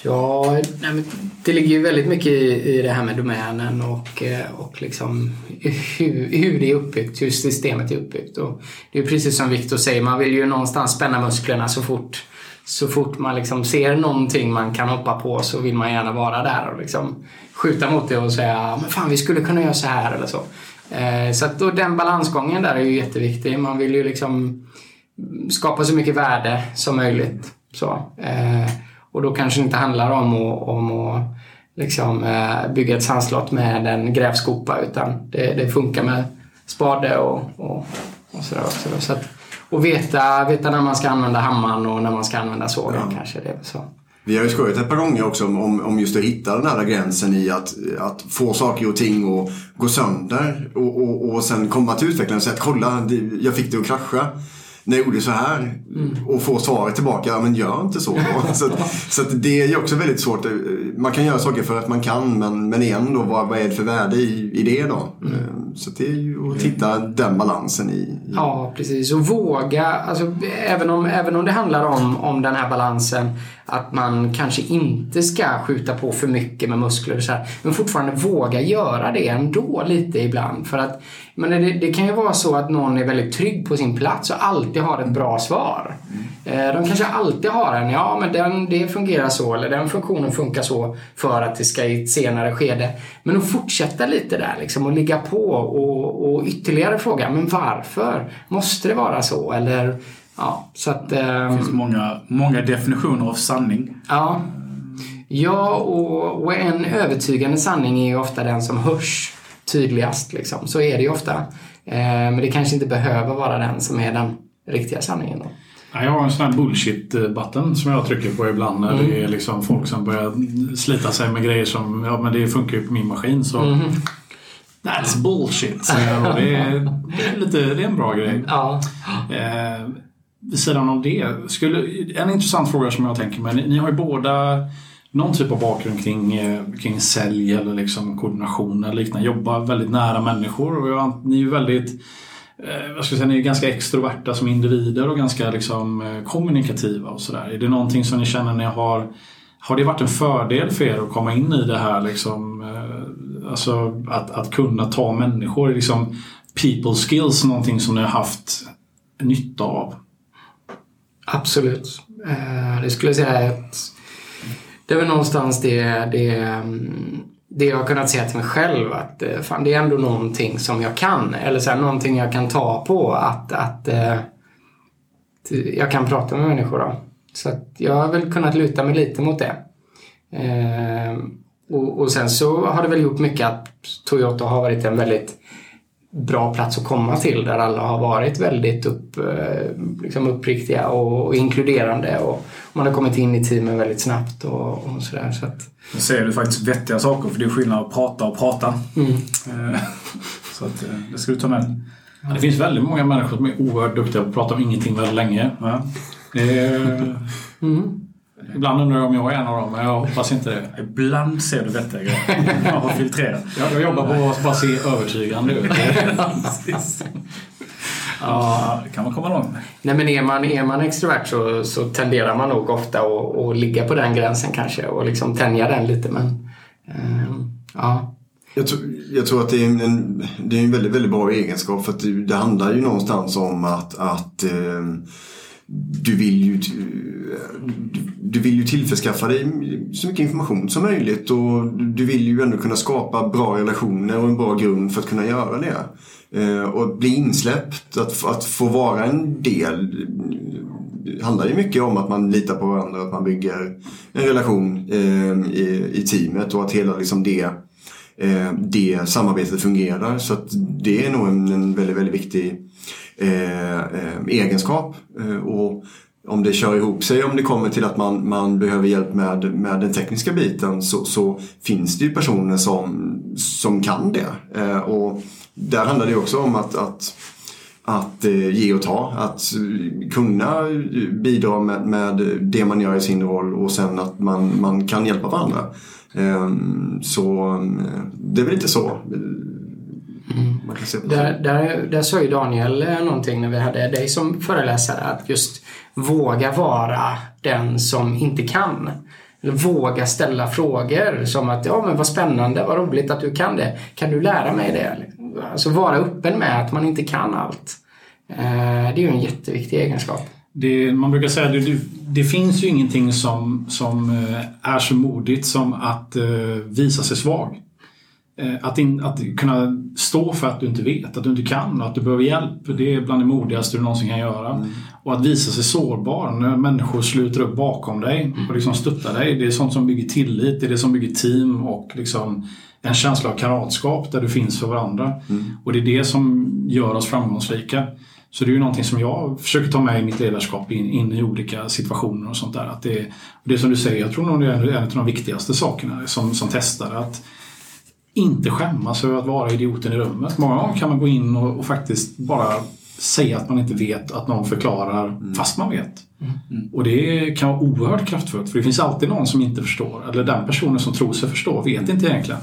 Ja, nej, men det ligger ju väldigt mycket i, i det här med domänen och, eh, och liksom hur, hur det är uppbyggt, hur systemet är uppbyggt. Och det är precis som Viktor säger, man vill ju någonstans spänna musklerna så fort, så fort man liksom ser någonting man kan hoppa på så vill man gärna vara där och liksom skjuta mot det och säga men fan vi skulle kunna göra så här eller så. Eh, så att då, den balansgången där är ju jätteviktig. Man vill ju liksom skapa så mycket värde som möjligt. Så. Eh, och då kanske det inte handlar om att, om att liksom, eh, bygga ett sandslott med en grävskopa utan det, det funkar med spade och, och, och sådär också. Så att, och veta, veta när man ska använda hammaren och när man ska använda sågen ja. kanske. Det så. Vi har ju skojat ett par gånger också om, om just att hitta den här gränsen i att, att få saker och ting att gå sönder och, och, och sen komma till utvecklaren och säga att kolla, jag fick det att krascha när jag gjorde så här mm. och få svaret tillbaka, ja men gör inte så då. (laughs) så, så det är ju också väldigt svårt. Man kan göra saker för att man kan men, men igen då, vad, vad är det för värde i, i det då? Mm. Eh, så det är ju att hitta den balansen i, i... Ja, precis. Och våga, alltså, även, om, även om det handlar om, om den här balansen att man kanske inte ska skjuta på för mycket med muskler och så här, men fortfarande våga göra det ändå lite ibland. För att men det, det, kan ju vara så att någon är väldigt trygg på sin plats och alltid har ett bra svar. Mm. De kanske alltid har en, ja men den, det fungerar så eller den funktionen funkar så för att det ska i ett senare skede. Men att fortsätta lite där liksom och ligga på och, och ytterligare fråga, men varför? Måste det vara så? Eller Ja, så att, det finns ehm, många, många definitioner av sanning. Ja, ja och, och en övertygande sanning är ju ofta den som hörs tydligast. Liksom. Så är det ju ofta. Eh, men det kanske inte behöver vara den som är den riktiga sanningen. Då. Jag har en sån här bullshit-button som jag trycker på ibland när mm. det är liksom folk som börjar slita sig med grejer som ja men det funkar ju på min maskin så mm. That's bullshit, säger jag Det är, det är, lite, det är en bra grej. Ja. Eh, vid sidan av det, skulle, en intressant fråga som jag tänker mig. Ni, ni har ju båda någon typ av bakgrund kring, eh, kring sälj eller liksom koordination eller liknande. Jobbar väldigt nära människor och jag, ni är ju väldigt jag vad ska jag säga, ni är ganska extroverta som individer och ganska liksom, eh, kommunikativa och sådär. Är det någonting som ni känner ni har har det varit en fördel för er att komma in i det här liksom, alltså att, att kunna ta människor, liksom people skills, någonting som ni har haft nytta av? Absolut. Det skulle jag säga är ett det är väl någonstans det, det, det jag har kunnat säga till mig själv att eh, fan, det är ändå någonting som jag kan. Eller så här, någonting jag kan ta på. Att, att eh, jag kan prata med människor. Då. Så att jag har väl kunnat luta mig lite mot det. Eh, och, och, sen så har det väl gjort mycket att Toyota har varit en väldigt bra plats att komma till där alla har varit väldigt upp, eh, liksom uppriktiga och, inkluderande och man har kommit in i teamen väldigt snabbt och, och sådär. Så att... Nu säger du faktiskt vettiga saker för det är skillnad att prata och prata. Mm. Eh, (laughs) så att, eh, det ska du ta med. Ja, det finns väldigt många människor som är oerhört duktiga på att prata om ingenting väldigt länge. Ja. Mm. Ibland undrar jag om jag är en av dem, men jag hoppas inte det. Ibland ser du vettiga grejer. Jag har filtrerat. Jag, jag jobbar på att bara se övertygande ut. (laughs) Ja, det kan man komma långt med. Nej, men är man, är man extrovert så, så tenderar man nog ofta att, att ligga på den gränsen kanske och liksom tänja den lite. Men, eh, ja. Jag tror, jag tror, att det är en, det är en väldigt, väldigt bra egenskap för att det, det handlar ju någonstans om att, att eh, du vill ju du du vill ju tillförskaffa dig så mycket information som möjligt och du vill ju ändå kunna skapa bra relationer och en bra grund för att kunna göra det. Och och bli insläppt, att, att få vara en del eh, handlar ju mycket om att man litar på varandra, att man bygger en relation eh, i, i teamet och att hela liksom det, det samarbetet fungerar. Så att det är nog en, en väldigt, väldigt viktig egenskap. Och om det kör ihop sig, om det kommer till att man, man behöver hjälp med, med den tekniska biten så, så finns det ju personer som, som kan det. Eh, och där handlar det också om att, att, att eh, ge och ta. Att eh, kunna eh, bidra med, med det man gör i sin roll och sen att man, man kan hjälpa varandra. Ehm, eh, så det är väl inte så. Eh, Mm. Där, där, där sa ju Daniel eh, någonting när vi hade dig som föreläsare att just våga vara den som inte kan. våga ställa frågor som att ja men vad spännande, vad roligt att du kan det. Kan du lära mig det? Alltså vara öppen med att man inte kan allt. Eh, det är ju en jätteviktig egenskap. Det, man brukar säga att det, det, finns ju ingenting som, som eh, är så modigt som att uh, visa sig svag. Uh, att, in, att kunna stå för att du inte vet, att du inte kan och att du behöver hjälp. Det är bland det modigaste du någonsin kan göra. Mm. Och att visa sig sårbar när människor sluter upp bakom dig och liksom stöttar dig. Det är sånt som bygger tillit, det är det som bygger team och liksom en känsla av kamratskap där du finns för varandra. Mm. Och det är det som gör oss framgångsrika. Så det är ju någonting som jag försöker ta med i mitt ledarskap in, in i olika situationer och sånt där. Att det, det som du säger, jag tror nog det är en av de viktigaste sakerna som, som testare. Att inte skämmas över att vara idioten i rummet. Många gånger kan man gå in och, och faktiskt bara säga att man inte vet, att någon förklarar mm. fast man vet. Mm. Och det kan vara oerhört kraftfullt för det finns alltid någon som inte förstår. Eller den personen som tror sig förstå vet inte egentligen.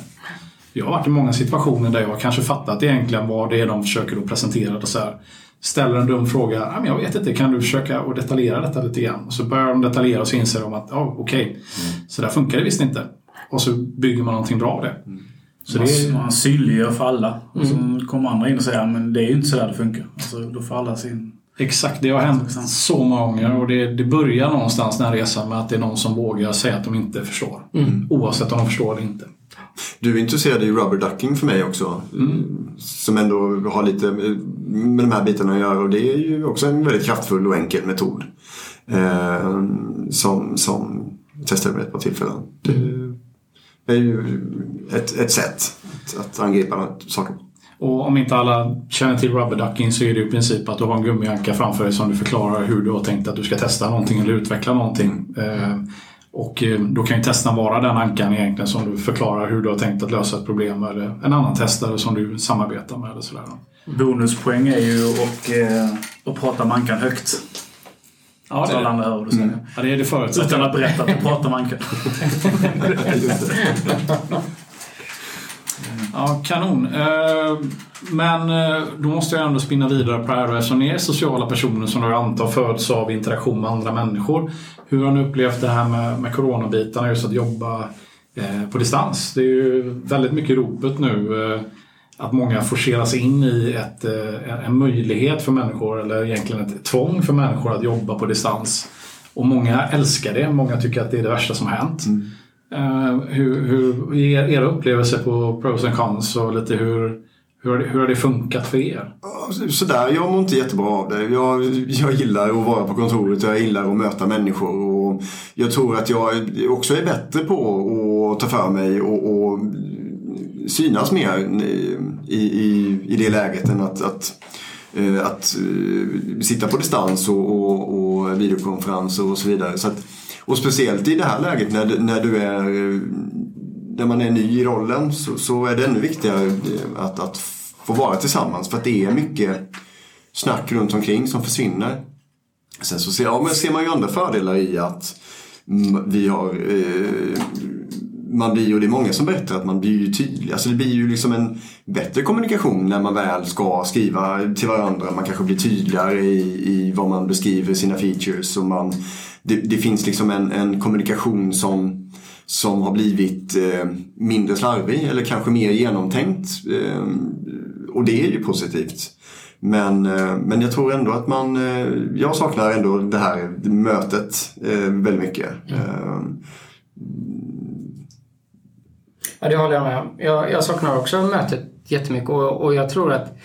Jag har varit i många situationer där jag kanske fattat egentligen vad det är de försöker att presentera. Och så här, ställer en dum fråga. jag vet inte, kan du försöka att detaljera detta lite grann? Och så börjar de detaljera och så inser de att oh, okej, okay, mm. så där funkar det visst inte. Och så bygger man någonting bra av det. Mm. Så man, det är... man synliggör för alla. Och så mm. kommer andra in och säger men det är ju inte så där det funkar. Alltså, då får alla sin... Exakt, det har hänt så många gånger och det, det börjar någonstans den här resan med att det är någon som vågar säga att de inte förstår. Mm. Oavsett om de förstår eller inte. Du är intresserad i rubber ducking för mig också. Mm. Som ändå har lite med de här bitarna att göra och det är ju också en väldigt kraftfull och enkel metod. Eh, som, som testade med ett par tillfällen. Det är ju ett, ett sätt att angripa saker och om inte alla känner till rubber ducking så är det i princip att du har en gummianka framför dig som du förklarar hur du har tänkt att du ska testa någonting eller utveckla någonting. Eh, och eh, då kan ju testen vara den ankan egentligen som du förklarar hur du har tänkt att lösa ett problem eller en annan testare som du samarbetar med. Eller sådär. Bonuspoäng är ju att, eh, att prata med ankan högt. Ja, det är det. Du säger. Mm. Ja, det är det förutsatt. Utan att berätta att du pratar med ankan. (laughs) ja, kanon. Men då måste jag ändå spinna vidare på det här eftersom ni är sociala personer som du antar föds av interaktion med andra människor. Hur har ni upplevt det här med, med coronabitarna, just att jobba eh, på distans? Det är ju väldigt mycket ropet nu eh, att många forceras in i ett, eh, en möjlighet för människor, eller egentligen ett tvång för människor att jobba på distans. Och många älskar det, många tycker att det är det värsta som har hänt. Mm. Uh, hur, hur er, era upplevelser på pros and cons och lite hur, hur har, det, hur har det funkat för er? Sådär, jag mår inte jättebra av det. Jag, jag gillar att vara på kontoret och jag gillar att möta människor. Och jag tror att jag också är bättre på att ta för mig och, och synas mer eh, i, i, i det läget än att, att eh, att eh, sitta på distans och, och, och videokonferenser och så vidare. Så att, och speciellt i det här läget när, när du är när man är ny i rollen så, så är det ännu viktigare att, att få vara tillsammans för att det är mycket snack runt omkring som försvinner. Sen så ser, ja, men ser man ju andra fördelar i att mm, vi har eh, man blir ju, det är många som berättar att man blir ju tydlig. Alltså det blir ju liksom en bättre kommunikation när man väl ska skriva till varandra. Man kanske blir tydligare i, i vad man beskriver sina features. Och man, det, det finns liksom en, en kommunikation som som har blivit eh, mindre slarvig eller kanske mer genomtänkt. Eh, och det är ju positivt. Men, eh, men jag tror ändå att man, eh, jag saknar ändå det här mötet eh, väldigt mycket. Mm. Ja, det håller jag med om. Jag, jag saknar också mötet jättemycket och, och jag tror att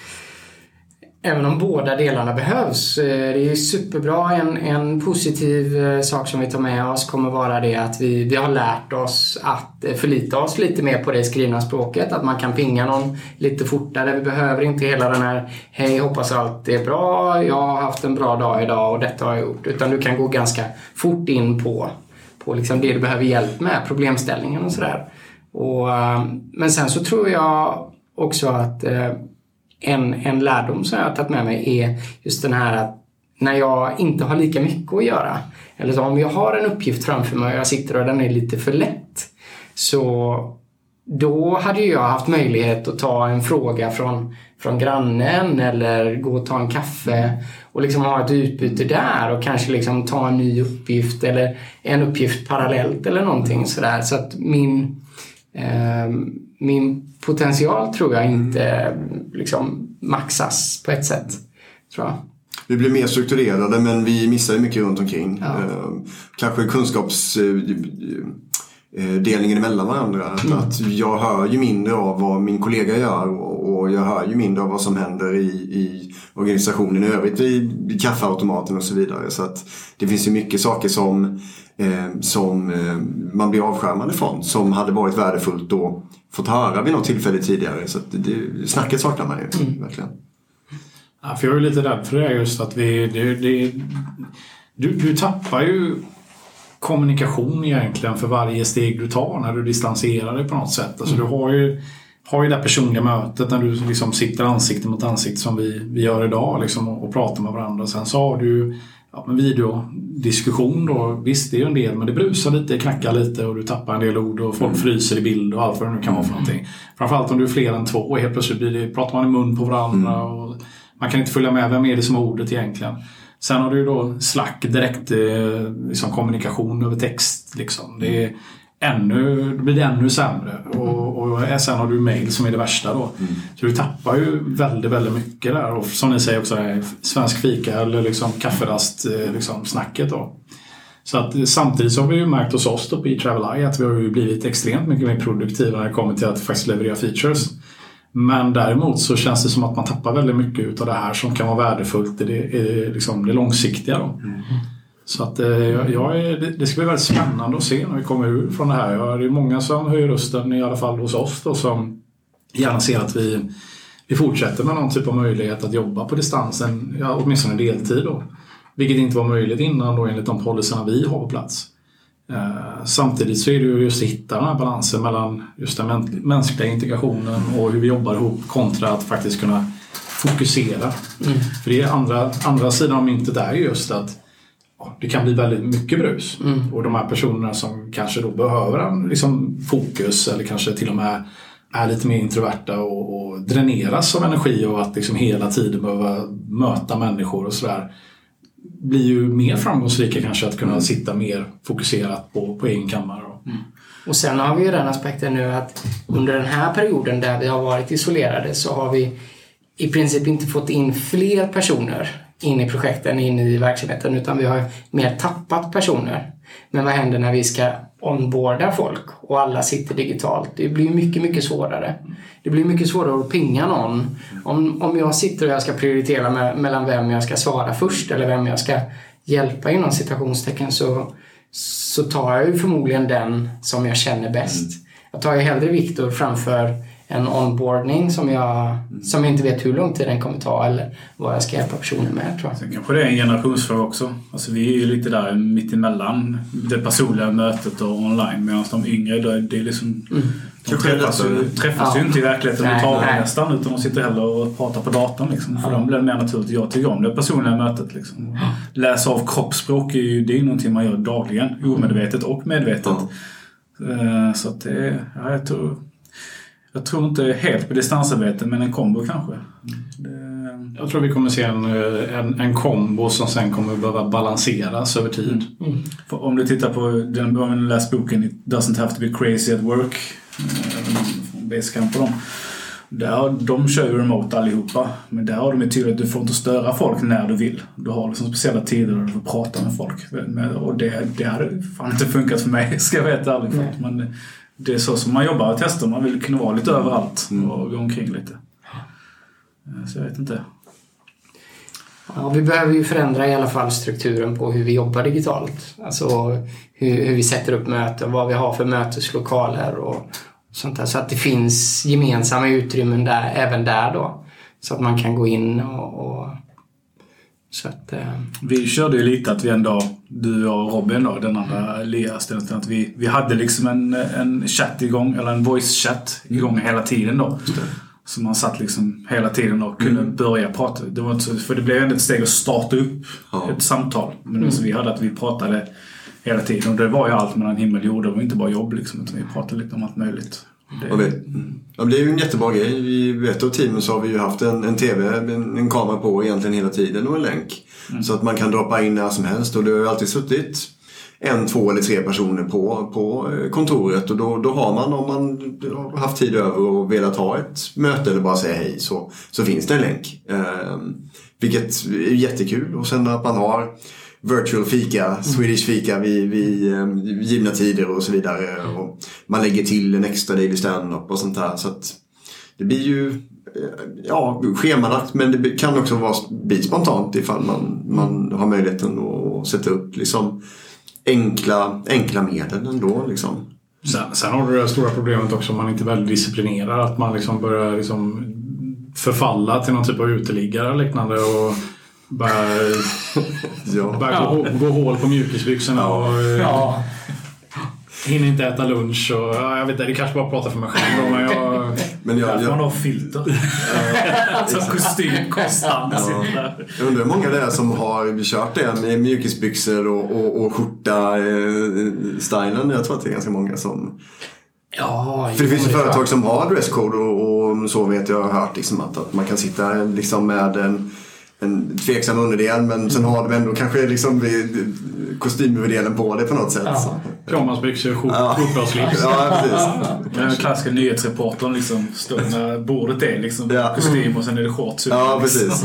Även om båda delarna behövs. Eh, det är superbra. En, en positiv eh, sak som vi tar med oss kommer vara det att vi, vi har lärt oss att eh, förlita oss lite mer på det skrivna språket. Att man kan pinga någon lite fortare. Vi behöver inte hela den här Hej, hoppas allt är bra. Jag har haft en bra dag idag och detta har jag gjort. Utan du kan gå ganska fort in på, på liksom det du behöver hjälp med, problemställningen och sådär. Och, eh, men sen så tror jag också att eh, en, en lärdom som jag har tagit med mig är just den här att när jag inte har lika mycket att göra, eller så om jag har en uppgift framför mig och jag sitter och den är lite för lätt, så då hade jag haft möjlighet att ta en fråga från, från grannen eller gå och ta en kaffe. Och liksom ha ett utbyte där och kanske liksom ta en ny uppgift eller en uppgift parallellt eller någonting sådär. Så att min, min potential tror jag inte liksom maxas på ett sätt. Tror jag. Vi blir mer strukturerade men vi missar ju mycket runt omkring. Ja. Eh, kanske kunskapsdelningen emellan varandra. Mm. Att jag hör ju mindre av vad min kollega gör och och jag hör ju mindre av vad som händer i, i organisationen i övrigt vid, kaffeautomaten och så vidare. Så att det finns ju mycket saker som, eh, som eh, man blir avskärmad ifrån som hade varit värdefullt att fått höra vid något tillfälle tidigare. Så att det, snacket saknar man ju Mm. verkligen. Ja, för jag är lite rädd för det just att vi... Det, det, du, du tappar ju kommunikation egentligen för varje steg du tar när du distanserar dig på något sätt. Alltså, Du har ju, har ju det personliga mötet när du liksom sitter ansikte mot ansikte som vi, vi gör idag liksom, och, och pratar med varandra. Sen så har du ja, men videodiskussion då. Visst, det är ju en del men det brusar lite, knackar lite och du tappar en del ord och folk fryser i bild och allt vad det nu kan vara för någonting. Framförallt om du är fler än två och helt plötsligt blir det, pratar man i mun på varandra. Och man kan inte följa med. Vem är det som har ordet egentligen? Sen har du ju då Slack direkt eh, liksom kommunikation över text. Liksom. Det är ännu, då blir det ännu sämre. Och, och sen har du mail som är det värsta då. Så du tappar ju väldigt, väldigt mycket där. Och som ni säger också, här svensk fika eller liksom kafferast eh, liksom, snacket då. Så att eh, samtidigt så har vi ju märkt hos oss då på eTravel att vi har ju blivit extremt mycket mer produktiva när det kommer till att faktiskt leverera features. Men däremot så känns det som att man tappar väldigt mycket av det här som kan vara värdefullt i det, i liksom det långsiktiga. Då. Så att, eh, jag, är, det, ska bli väldigt spännande att se när vi kommer ur från det här. Det är många som höjer rösten, i alla fall hos oss, då, som gärna ser att vi, vi fortsätter med någon typ av möjlighet att jobba på distansen, ja, åtminstone deltid. Då. Vilket inte var möjligt innan då, enligt de policyerna vi har på plats. Eh, samtidigt så är det ju just att hitta den här balansen mellan just den mäns- mänskliga integrationen och hur vi jobbar ihop kontra att faktiskt kunna fokusera. För det är andra, andra sidan av myntet är ju just att det kan bli väldigt mycket brus. Och de här personerna som kanske då behöver en liksom, fokus eller kanske till och med är lite mer introverta och, och dräneras av energi och att liksom hela tiden behöva möta människor och sådär blir ju mer framgångsrika kanske att kunna sitta mer fokuserat på, på egen kammare. då. Och sen har vi ju den aspekten nu att under den här perioden där vi har varit isolerade så har vi i princip inte fått in fler personer in i projekten, in i verksamheten, utan vi har mer tappat personer. Men vad händer när vi ska onboarda folk och alla sitter digitalt? Det blir mycket, mycket svårare. Det blir mycket svårare att pinga någon. Om, om jag sitter och jag ska prioritera med, mellan vem jag ska svara först eller vem jag ska hjälpa inom citationstecken så, så tar jag ju förmodligen den som jag känner bäst. Jag tar ju hellre Viktor framför en onboarding som jag, som jag inte vet hur lång tid den kommer ta eller vad jag ska hjälpa personen med tror jag. Sen kanske det är en generationsfråga också. Alltså vi är ju lite där mittemellan det personliga mötet och online. Medan de yngre, det är liksom... De Kanske träffas, ju, träffas ju Ja. inte i verkligheten Nej, överhuvudtaget nej. nästan. Utan de sitter hellre och pratar på datorn. Liksom. För dem blir det mer naturligt. Jag tycker om det personliga mötet. Liksom. Läsa av kroppsspråk är ju det är ju någonting man gör dagligen. Omedvetet och medvetet. Eh, Så att det, ja, jag tror... Jag tror inte helt på distansarbete, men en kombo kanske. Det, Jag tror vi kommer se en, en, en kombo som sen kommer behöva balanseras över tid. För om du tittar på den, läst boken It doesn't have to be crazy at work. eh, Basecamp och dem. Där, de kör ju remote allihopa. Men där har de ju tydligt att du får inte störa folk när du vill. Du har liksom speciella tider där du får prata med folk. Och det, det hade fan inte funkat för mig, (laughs) ska jag vara helt ärlig. För att man, det är så som man jobbar och testar. Man vill kunna vara lite överallt och gå omkring lite. Eh, Så jag vet inte. Ja, vi behöver ju förändra i alla fall strukturen på hur vi jobbar digitalt. Alltså hur, hur vi sätter upp möten, vad vi har för möteslokaler och sånt där. Så att det finns gemensamma utrymmen där, även där då. Så att man kan gå in och... och så att... Eh, Vi körde ju lite att vi en dag, du och Robin då, den andra LEA-studenten, att vi, vi hade liksom en, en chatt igång, eller en voice-chatt igång hela tiden då. Så man satt liksom hela tiden och kunde börja prata. Det var inte så, för det blev ändå ett steg att starta upp Ja. ett samtal. Men alltså, vi hade att vi pratade hela tiden. Och det var ju allt mellan himmel och jord. Det var inte bara jobb liksom, utan vi pratade lite om allt möjligt. Det, det, ja, det är ju en jättebra grej. I ett av teamen så har vi ju haft en, en TV, en, en kamera på egentligen hela tiden och en länk. Så att man kan droppa in när som helst och det har ju alltid suttit en, två eller tre personer på, på eh, kontoret och då, då har man om man har haft tid över och velat ha ett möte eller bara säga hej så, så finns det en länk. Eh, vilket är jättekul och sen att man har virtual fika, Swedish fika vid, vid eh, givna tider och så vidare. Och man lägger till en extra daily stand-up och sånt där. Så det blir ju eh, ja, schemalagt men det kan också vara, bli spontant ifall man, man har möjligheten att sätta upp liksom enkla, enkla medel ändå. Liksom. Sen, sen har du det stora problemet också om man inte är väldigt disciplinerad. Att man liksom börjar liksom förfalla till någon typ av uteliggare och liknande. Och börjar, (laughs) Ja. börjar gå, gå hål på mjukisbyxorna. Och, eh, Ja. Hinner inte äta lunch och ja, jag vet inte, det kanske bara pratar för mig själv då, men jag... Men jag, man jag, har filter. alltså (laughs) kostym konstant. där. jag undrar hur många det är som har kört det med mjukisbyxor och, och, och skjorta eh, stylen. Jag tror att det är ganska många som Ja, För det finns ju företag som har dresscode och, och så vet jag har hört liksom att, att man kan sitta liksom med en, en tveksam underdel men sen har de ändå kanske liksom kostymöverdelen på det på något sätt. Ja. Pyjamasbyxor, skjort- Ja. skjorta och slips. Ja, precis. (laughs) Den klassiska nyhetsreportern liksom står när bordet är liksom Ja. kostym och sen är det shorts. Ja, precis.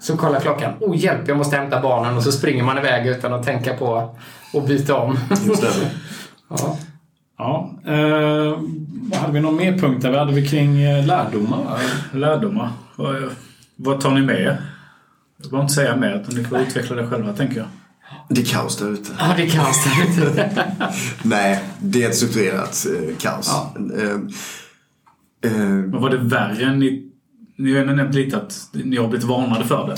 Så kollar klockan. Oh hjälp, jag måste hämta barnen. Och så springer man iväg utan att tänka på att byta om. Just det. (laughs) Ja. Ja, eh, vad hade vi någon mer punkt där? Vi hade vi kring eh, lärdomar. Lärdomar. Vad, tar ni med er? Jag behöver inte säga mer, utan ni får utveckla det själva tänker jag. Det är kaos där ute. ja, det är kaos där ute. (laughs) Nej, det är ett strukturerat eh, kaos. Eh, eh, Men var det värre än ni... Ni har ändå nämnt lite att ni har blivit varnade för det.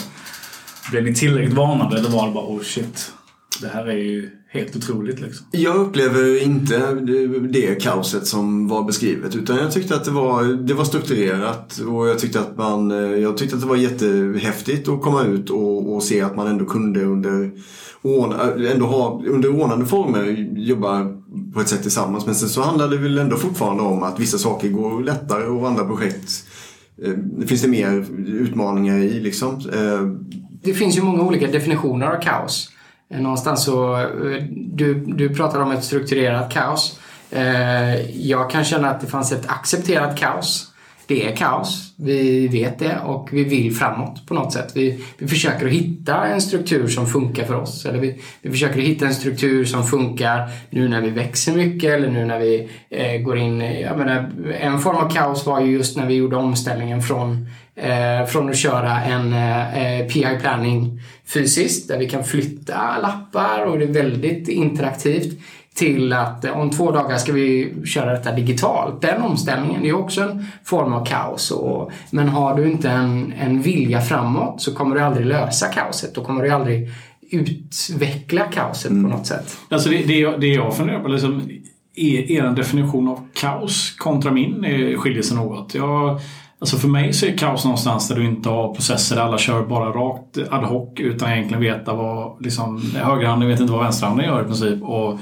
Blev ni tillräckligt varnade eller var det bara oh shit, det här är ju helt otroligt liksom? Jag upplever inte det- kaoset som var beskrivet utan jag tyckte att det var, det var strukturerat och jag tyckte att man, jag tyckte att det var jättehäftigt att komma ut och, och se att man ändå kunde under, ändå ha, under ordnade former jobba på ett sätt tillsammans. Men sen så handlar det väl ändå fortfarande om att vissa saker går lättare och andra projekt eh, finns det mer utmaningar i liksom. Eh, Det finns ju många olika definitioner av kaos. Någonstans så, eh, du, du pratar om ett strukturerat kaos. Eh, jag kan känna att det fanns ett accepterat kaos. Det är kaos, vi vet det och vi vill framåt på något sätt. Vi, vi försöker att hitta en struktur som funkar för oss. Eller vi, vi försöker att hitta en struktur som funkar nu när vi växer mycket eller nu när vi eh, går in i... Jag menar, en form av kaos var ju just när vi gjorde omställningen från eh, från att köra en eh, eh PI planning fysiskt där vi kan flytta lappar och det är väldigt interaktivt till att eh, om två dagar ska vi köra detta digitalt. Den omställningen är också en form av kaos. Och, men har du inte en, en vilja framåt så kommer du aldrig lösa kaoset. Då kommer du aldrig utveckla kaoset på något sätt. Alltså det, det, jag- det jag funderar på, liksom, är er definition av kaos kontra min eh, skiljer sig något. Jag, alltså för mig så är kaos någonstans där du inte har processer där alla kör bara rakt ad hoc utan egentligen veta vad liksom, högerhanden vet inte vad vänsterhanden gör i princip. Och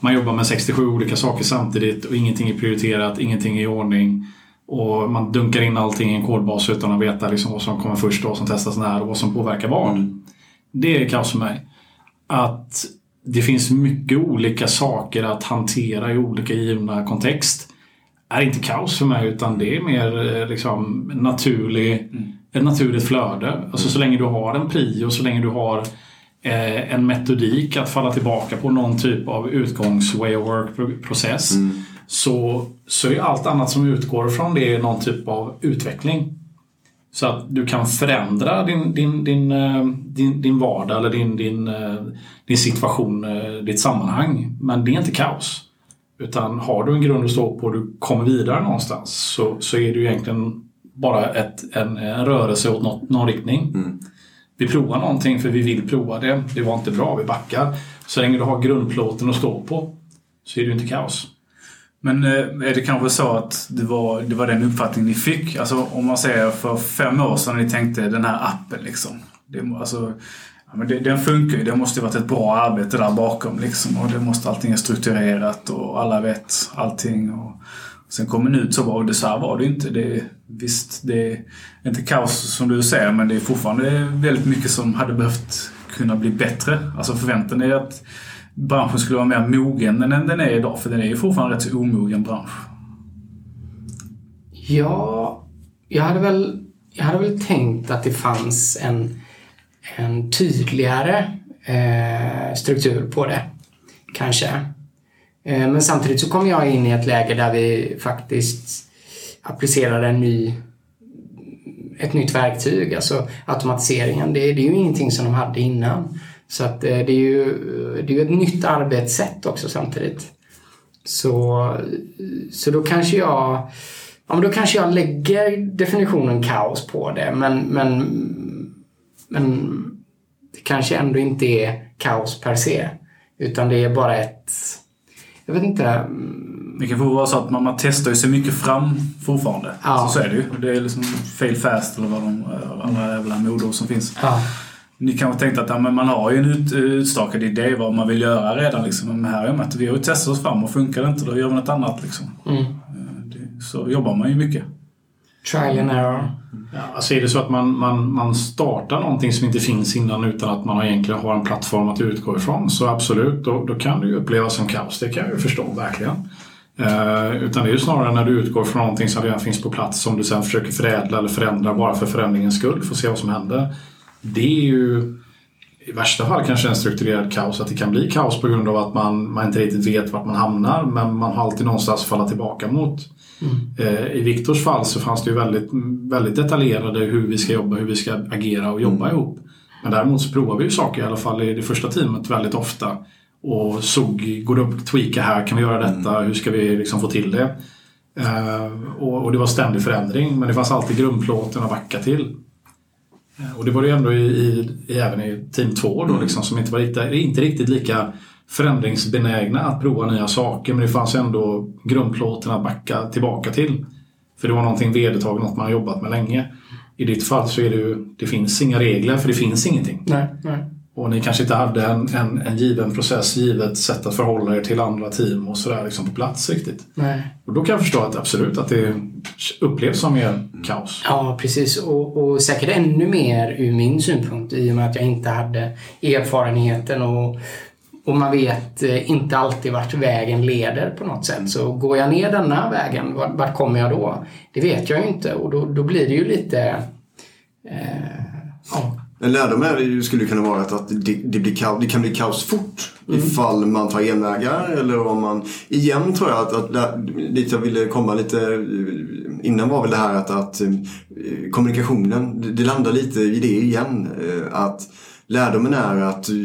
man jobbar med 67 olika saker samtidigt och ingenting är prioriterat, ingenting är i ordning. Och man dunkar in allting i en kodbas utan att veta liksom vad som kommer först och vad som testas när och vad som påverkar vad. Det är kaos för mig. Att det finns mycket olika saker att hantera i olika givna kontext är inte kaos för mig utan det är mer eh, liksom naturlig, ett naturligt flöde. Alltså så länge du har en prio, så länge du har en metodik att falla tillbaka på någon typ av utgångs way of work process så, så är allt annat som utgår från det någon typ av utveckling. Så att du kan förändra din, din, din, eh, din, din vardag eller din, din, eh, din situation, eh, ditt sammanhang. Men det är inte kaos. Utan har du en grund att stå på och du kommer vidare någonstans så, så är det ju egentligen bara ett, en, en rörelse åt något, någon riktning. Vi provar någonting för vi vill prova det. Det var inte bra, vi backar. Så länge du har grundplåten att stå på så är det ju inte kaos. Men eh, är det kanske så att det var, det var den uppfattning ni fick? Alltså om man säger för fem år sedan ni tänkte den här appen liksom. Det, alltså, Ja, men det, den funkar ju. Det måste ju varit ett bra arbete där bakom liksom. Och det måste allting är strukturerat och alla vet allting. Och sen kom den ut så bra. Och det så här var det ju inte. Det, visst, det är inte kaos som du säger men det är fortfarande väldigt mycket som hade behövt kunna bli bättre. Alltså förväntan är att branschen skulle vara mer mogen än den är idag. För den är ju fortfarande en rätt så omogen bransch. Ja, jag hade väl, jag hade väl tänkt att det fanns en, en tydligare eh, struktur på det. Kanske. Eh, men samtidigt så kom jag in i ett läge där vi faktiskt applicerade en ny, ett nytt verktyg, alltså automatiseringen. Det, det är ju ingenting som de hade innan. Så att eh, det är ju det är ett nytt arbetssätt också samtidigt. Så, så då kanske jag Ja, men då kanske jag lägger definitionen kaos på det men, men, men det kanske ändå inte är kaos per se. Utan det är bara ett... Jag vet inte. Det kan vara så att man, man testar ju sig mycket fram fortfarande. Ja. Så, så är det ju. Det är liksom fail fast eller vad de alla jävla modord som finns. Ja, Ni kanske tänkte att ja, men man har ju en ut, utstakad idé vad man vill göra redan. Liksom. Men här är att vi har ju testat oss fram och funkar det inte då gör vi något annat. Liksom. mm. Så jobbar man ju mycket. Trial and error. Ja, alltså är det så att man, man, man startar någonting som inte finns innan utan att man egentligen har en plattform att utgå ifrån så absolut, då, då kan det ju upplevas som kaos. Det kan jag ju förstå verkligen. Eh, utan det är ju snarare när du utgår från någonting som redan finns på plats som du sen försöker förädla eller förändra bara för förändringens skull för att se vad som händer. Det är ju i värsta fall kanske en strukturerad kaos. Att det kan bli kaos på grund av att man, man inte riktigt vet vart man hamnar men man har alltid någonstans att falla tillbaka mot. Eh, I Viktors fall så fanns det ju väldigt, väldigt detaljerade hur vi ska jobba, hur vi ska agera och jobba ihop. Men däremot så provar vi ju saker, i alla fall i det första teamet, väldigt ofta. Och såg, går det upp tweaka här, kan vi göra detta, hur ska vi liksom få till det? Eh, och, och det var ständig förändring, men det fanns alltid grundplåten att backa till. Och det var det ju ändå i, i, i, även i team 2 då, liksom, som inte var riktigt, inte riktigt lika förändringsbenägna att prova nya saker men det fanns ändå grundplåten att backa tillbaka till. För det var någonting vedertaget, något man har jobbat med länge. I ditt fall så är det ju, det finns inga regler för det finns ingenting. Nej, nej. Och ni kanske inte hade en, en, en given process, givet sätt att förhålla er till andra team och sådär liksom på plats riktigt. nej. Och då kan jag förstå att absolut att det upplevs som mer kaos. Ja, precis. Och, och säkert ännu mer ur min synpunkt i och med att jag inte hade erfarenheten och, och man vet eh, inte alltid vart vägen leder på något sätt. Så går jag ner denna vägen, vart, vart kommer jag då? Det vet jag ju inte och då, då blir det ju lite... Eh, ja, En lärdom är det ju, skulle kunna vara att, att det, det, blir kaos, det kan bli kaos fort ifall man tar genvägar eller om man... Igen tror jag att, att där- dit jag ville komma lite innan var väl det här att, att eh, kommunikationen, det, det landar lite i det igen. eh, Att lärdomen är att eh,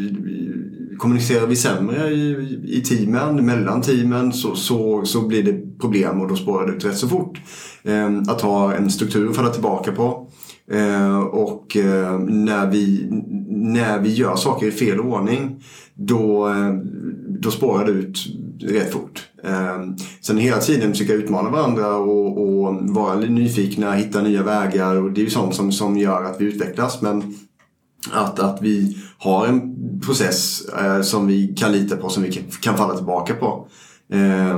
kommunicerar vi sämre i, i teamen, mellan teamen så, så, så blir det problem och då spårar det ut rätt så fort. Att ha en struktur att falla tillbaka på. Eh, och eh, när, vi, när vi gör saker i fel ordning då, eh, då spårar det ut rätt fort. Eh, sen hela tiden försöka utmana varandra och, och vara nyfikna, hitta nya vägar och det är ju sånt som, som gör att vi utvecklas. Men att, att vi har en process eh, som vi kan lita på, som vi kan, kan falla tillbaka på. Eh,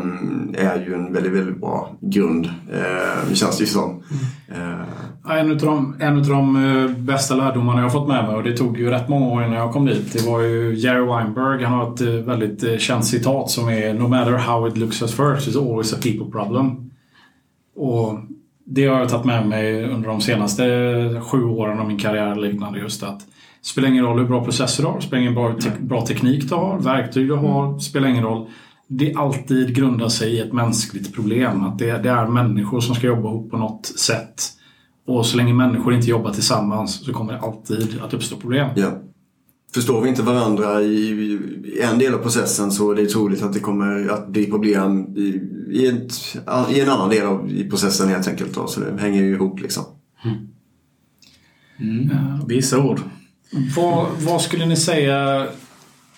är ju en väldigt, väldigt bra grund. Eh, känns det ju som. Eh, Ja, En av de, en utav de eh, bästa lärdomarna jag har fått med mig och det tog ju rätt många år innan jag kom dit. Det var ju Jerry Weinberg. Han har ett eh, väldigt eh, känt citat som är No matter how it looks at first it's always a people problem. Och det har jag tagit med mig under de senaste sju åren av min karriär liknande just att det spelar ingen roll hur bra processer du har, det spelar ingen bra, te- bra teknik du har, verktyg du har, det spelar ingen roll. Det alltid grundar sig i ett mänskligt problem. Att det, det är människor som ska jobba ihop på något sätt. Och så länge människor inte jobbar tillsammans så kommer det alltid att uppstå problem. Ja. Förstår vi inte varandra i, i en del av processen så är det troligt att det kommer att bli problem i, i, ett, i en annan del av i processen helt enkelt. Då, så det hänger ju ihop liksom. Mm. Visa ord. Vad, vad skulle ni säga,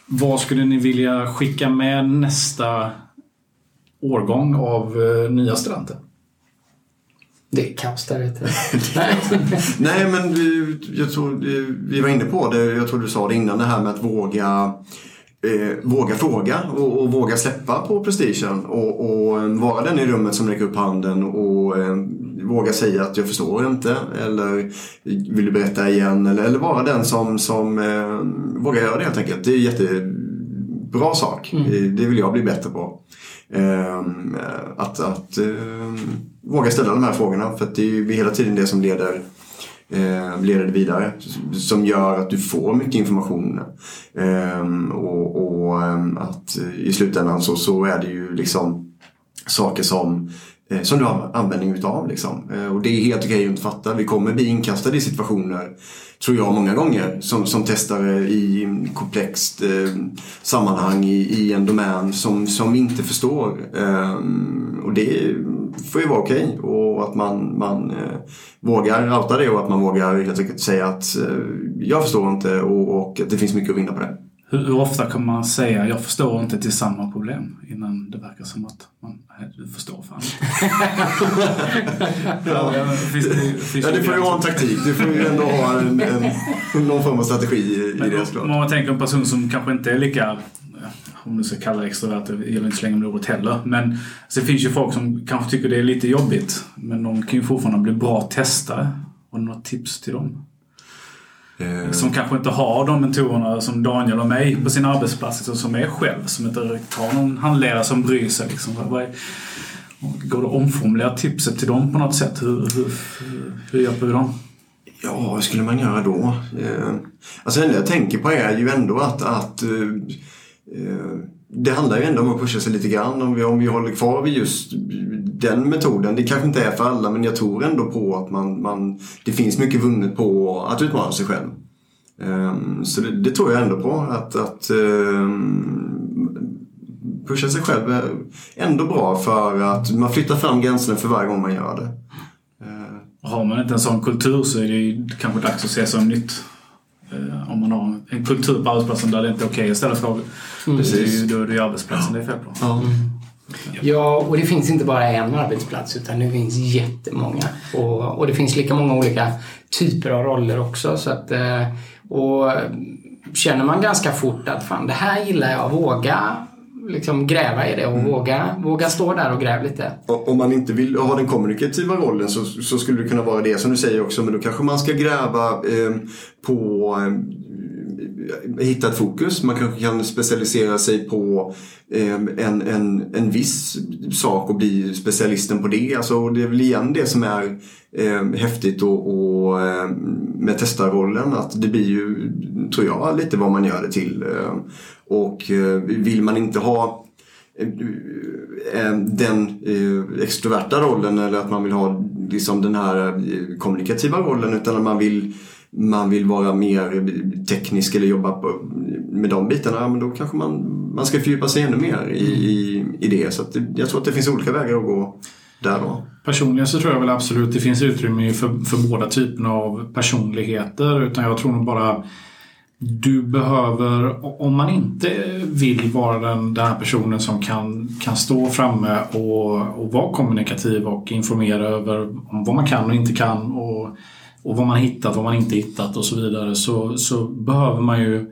vad skulle ni vilja skicka med nästa årgång av eh, nya studenter? Det är kaos där ute. (laughs) Nej, men vi, jag tror, vi var inne på det, jag tror du sa det innan, det här med att våga eh, våga fråga och, och, våga släppa på prestigen och, och, vara den i rummet som räcker upp handen och eh, våga säga att jag förstår inte eller vill du berätta igen eller, eller vara den som, som eh, vågar göra det helt enkelt. Det är en jättebra sak. Mm. Det vill jag bli bättre på. Ehm, att att ehm, våga ställa de här frågorna för att det är hela tiden det som leder eh, leder det vidare. Som gör att du får mycket information. Eh, och, och ehm, att i slutändan så, så är det ju liksom saker som eh, Eh, som du har användning utav. Liksom. Eh, och det är helt okej att inte fatta. Vi kommer bli inkastade i situationer, tror jag, många gånger som, som testare eh, i komplext eh, sammanhang i, i, en domän som, som vi inte förstår. Eh, och det får ju vara okej. Och att man, man eh, vågar outa det och att man vågar helt enkelt säga att eh, jag förstår inte och, och att det finns mycket att vinna på det. Hur, hur, ofta kan man säga jag förstår inte till samma problem innan det verkar som att man du förstår fan (laughs) ja, ja, finns det, finns ja, du får ju ha en taktik. Du får ju ändå ha en, en, (laughs) någon form av strategi i, i det såklart. Om man tänker en person som kanske inte är lika om du ska kalla det extrovert, det gäller inte så länge med ordet heller. Men det finns ju folk som kanske tycker det är lite jobbigt. Men de kan ju fortfarande bli bra testare. Har du några tips till dem? Eh. Som kanske inte har de mentorerna som Daniel och mig på sin arbetsplats, liksom, som är själv. Som inte har någon handledare som bryr sig. Liksom. Går det att omformulera tipset till dem på något sätt? Hur, hur, hur hjälper vi dem? Ja, vad skulle man göra då? Eh, alltså det enda jag tänker på är ju ändå att, att eh, eh, det handlar ju ändå om att pusha sig lite grann. Om vi, om vi håller kvar vid just den metoden. Det kanske inte är för alla men jag tror ändå på att man, man det finns mycket vunnet på att utmana sig själv. Um, så det, det, tror jag ändå på. Att, att um, pusha sig själv är ändå bra för att man flyttar fram gränserna för varje gång man gör det. Uh, har man inte en sån kultur så är det kanske dags att se som nytt. Uh, om man har en kultur på arbetsplatsen där det inte är okej okay att ställa frågor. Mm. Precis. Då är det ju arbetsplatsen det är fel på. Mm. Ja, och det finns inte bara en arbetsplats utan det finns jättemånga. Och, och det finns lika många olika typer av roller också. Så att, eh, och känner man ganska fort att fan, det här gillar jag, våga liksom gräva i det och mm. våga, våga stå där och gräva lite. Om man inte vill ha den kommunikativa rollen så, så skulle det kunna vara det som du säger också men då kanske man ska gräva eh, på eh, hitta ett fokus. Man kanske kan specialisera sig på ehm, en, en, en viss sak och bli specialisten på det. Alltså, det är väl igen det som är eh, häftigt och, och ehm, med testarrollen. Att det blir ju, tror jag, lite vad man gör det till. Ehm, och eh, vill man inte ha den eh, extroverta rollen eller att man vill ha liksom den här eh, kommunikativa rollen utan att man vill man vill vara mer teknisk eller jobba på, med de bitarna, ja, men då kanske man, man ska fördjupa sig ännu mer i, i, i det. Så det, jag tror att det finns olika vägar att gå där då. Personligen så tror jag väl absolut det finns utrymme för, för båda typerna av personligheter. Utan jag tror nog bara du behöver, om man inte vill vara den, den här personen som kan, kan stå framme och, och vara kommunikativ och informera över om vad man kan och inte kan och och vad man hittat, vad man inte hittat och så vidare så, så behöver man ju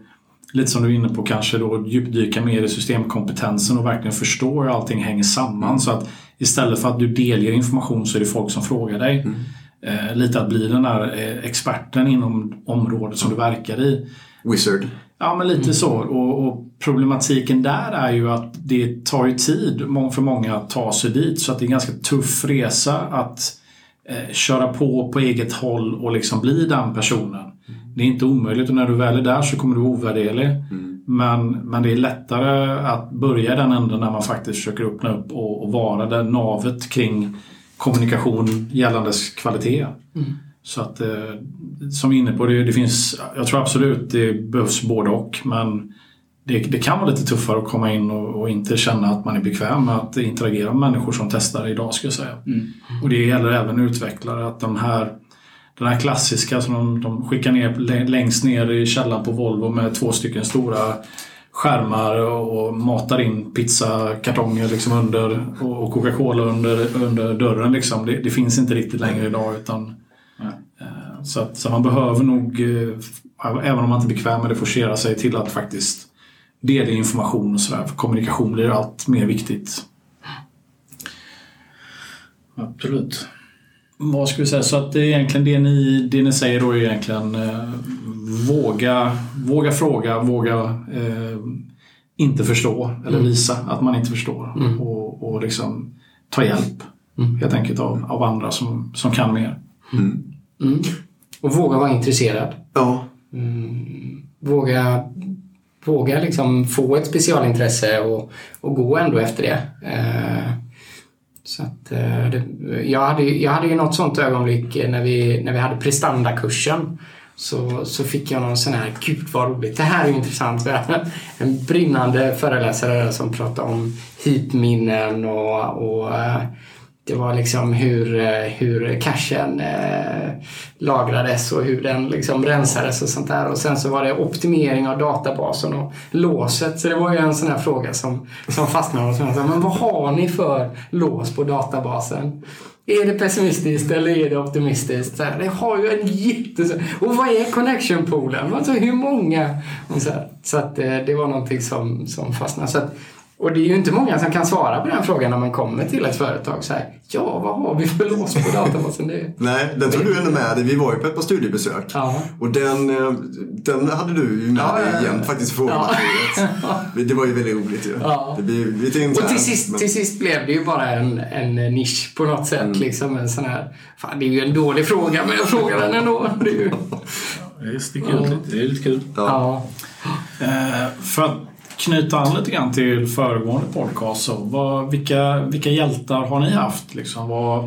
lite som du är inne på kanske då djupdyka mer i systemkompetensen och verkligen förstå hur allting hänger samman så att istället för att du delger information så är det folk som frågar dig. Mm. Eh, lite att bli den där eh, experten inom området som du verkar i. Wizard. Ja men lite mm. så och, och, problematiken där är ju att det tar ju tid för många att ta sig dit så att det är en ganska tuff resa att eh, köra på på eget håll och liksom bli den personen. Mm. Det är inte omöjligt och när du väl är där så kommer du vara ovärderlig. Mm. Men, men det är lättare att börja i den änden när man faktiskt försöker öppna upp och, och vara det navet kring kommunikation gällandes kvalitet. Mm. Så att eh, som inne på, det, det finns, jag tror absolut det behövs både och men det, det, kan vara lite tuffare att komma in och, och, inte känna att man är bekväm med att interagera med människor som testar idag skulle jag säga. Mm. Och det gäller även utvecklare att de här den här klassiska som de, de skickar ner längst ner i källaren på Volvo med två stycken stora skärmar och matar in pizzakartonger liksom under, och Coca-Cola under, under dörren. Liksom. Det, det, finns inte riktigt längre idag. Utan, eh, så, att, så man behöver nog, eh, även om man inte är bekväm med det, forcera sig till att faktiskt dela information och sådär. För kommunikation blir allt mer viktigt. Absolut. Vad ska vi säga? Så att det är egentligen det ni, det ni säger då är egentligen eh, våga, våga fråga, våga eh, inte förstå eller mm. visa att man inte förstår. Mm. Och, och liksom ta hjälp mm. helt enkelt av, av andra som, som kan mer. Mm. mm. Och våga vara intresserad. Ja. Mm. Våga, våga liksom få ett specialintresse och, och gå ändå efter det. Eh, så att, eh, det, jag, hade, jag hade ju något sånt ögonblick när vi, när vi hade prestandakursen. Så, så fick jag någon sån här, gud vad roligt, det här är ju intressant. (laughs) En brinnande föreläsare som pratade om hipminnen och, och eh, det var liksom hur, eh, hur cachen eh, lagrades och hur den liksom rensades och sånt där. Och sen så var det optimering av databasen och låset. Så det var ju en sån här fråga som, som fastnade hos mig. Men vad har ni för lås på databasen? Är det pessimistiskt eller är det optimistiskt? Så här, det har ju en jätte... Och vad är connection poolen? Alltså hur många? Så, här, så att eh, det var någonting som, som fastnade. Så att, och det är ju inte många som kan svara på den frågan när man kommer till ett företag. Så här, ja, vad har vi för lås på databasen? Det... Nej, den tog du ändå med dig. Vi var ju på ett par studiebesök. Ja. Och den, eh, den hade du ju med ja, dig igen faktiskt frågematerialet. Ja. Det var ju väldigt roligt ju. Ja. Det blir lite internt. Och till sist, men... till sist blev det ju bara en, en nisch på något sätt. Mm. Liksom en sån här, fan, det är ju en dålig fråga, men jag frågar den ändå. Det, är ju... det sticker ut lite. Det är lite kul. Ja. Uh, för knyta an lite grann till föregående podcast. Så vad, vilka, vilka hjältar har ni haft? Liksom, vad,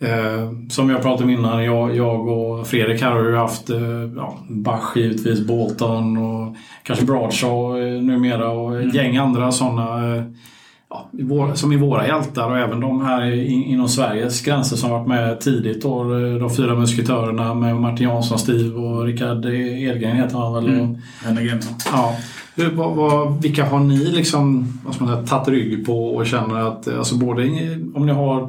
eh, som jag pratade om innan, jag, jag och Fredrik här har ju haft eh, ja, Bach givetvis, Bolton och kanske Bradshaw eh, numera och ett mm. gäng andra sådana eh, ja, som är våra hjältar och även de här inom Sveriges gränser som varit med tidigt. Då, eh, de fyra musketörerna med Martin Jansson, Steve och Rickard Edgren heter han väl. Mm. Ja. Hur, vad, vad, vilka har ni liksom, vad ska man säga, tagit rygg på och känner att, alltså både om ni har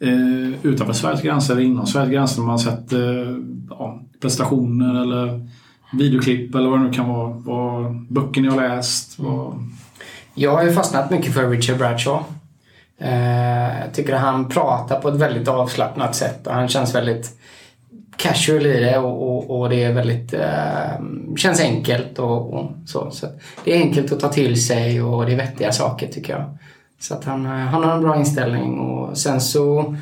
eh, utanför Sveriges gränser eller inom Sveriges gränser, när man sett eh, ja, prestationer eller videoklipp eller vad det nu kan vara, vad, böcker ni har läst? Vad... Jag har ju fastnat mycket för Richard Bradshaw. Eh, jag tycker att han pratar på ett väldigt avslappnat sätt och han känns väldigt casual i det och, och, och det är väldigt, eh, känns enkelt och, och så. så. Det är enkelt att ta till sig och det är vettiga saker tycker jag. Så att han, eh, han har en bra inställning och sen så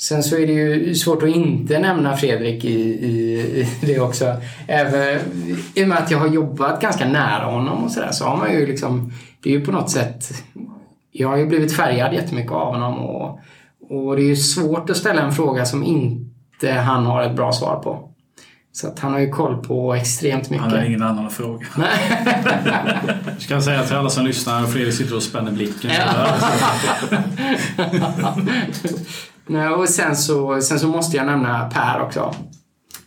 Sen så är det ju svårt att inte nämna Fredrik i, i, i det också. Även, I och med att jag har jobbat ganska nära honom och sådär så har man ju liksom, det är ju på något sätt, jag har ju blivit färgad jättemycket av honom och, och det är ju svårt att ställa en fråga som inte inte han har ett bra svar på. Så att han har ju koll på extremt mycket. Han har ingen annan fråga. (laughs) (laughs) Ska jag säga till alla som lyssnar, Fredrik sitter och spänner blicken. (laughs) Nej, och sen så, sen så måste jag nämna Per också.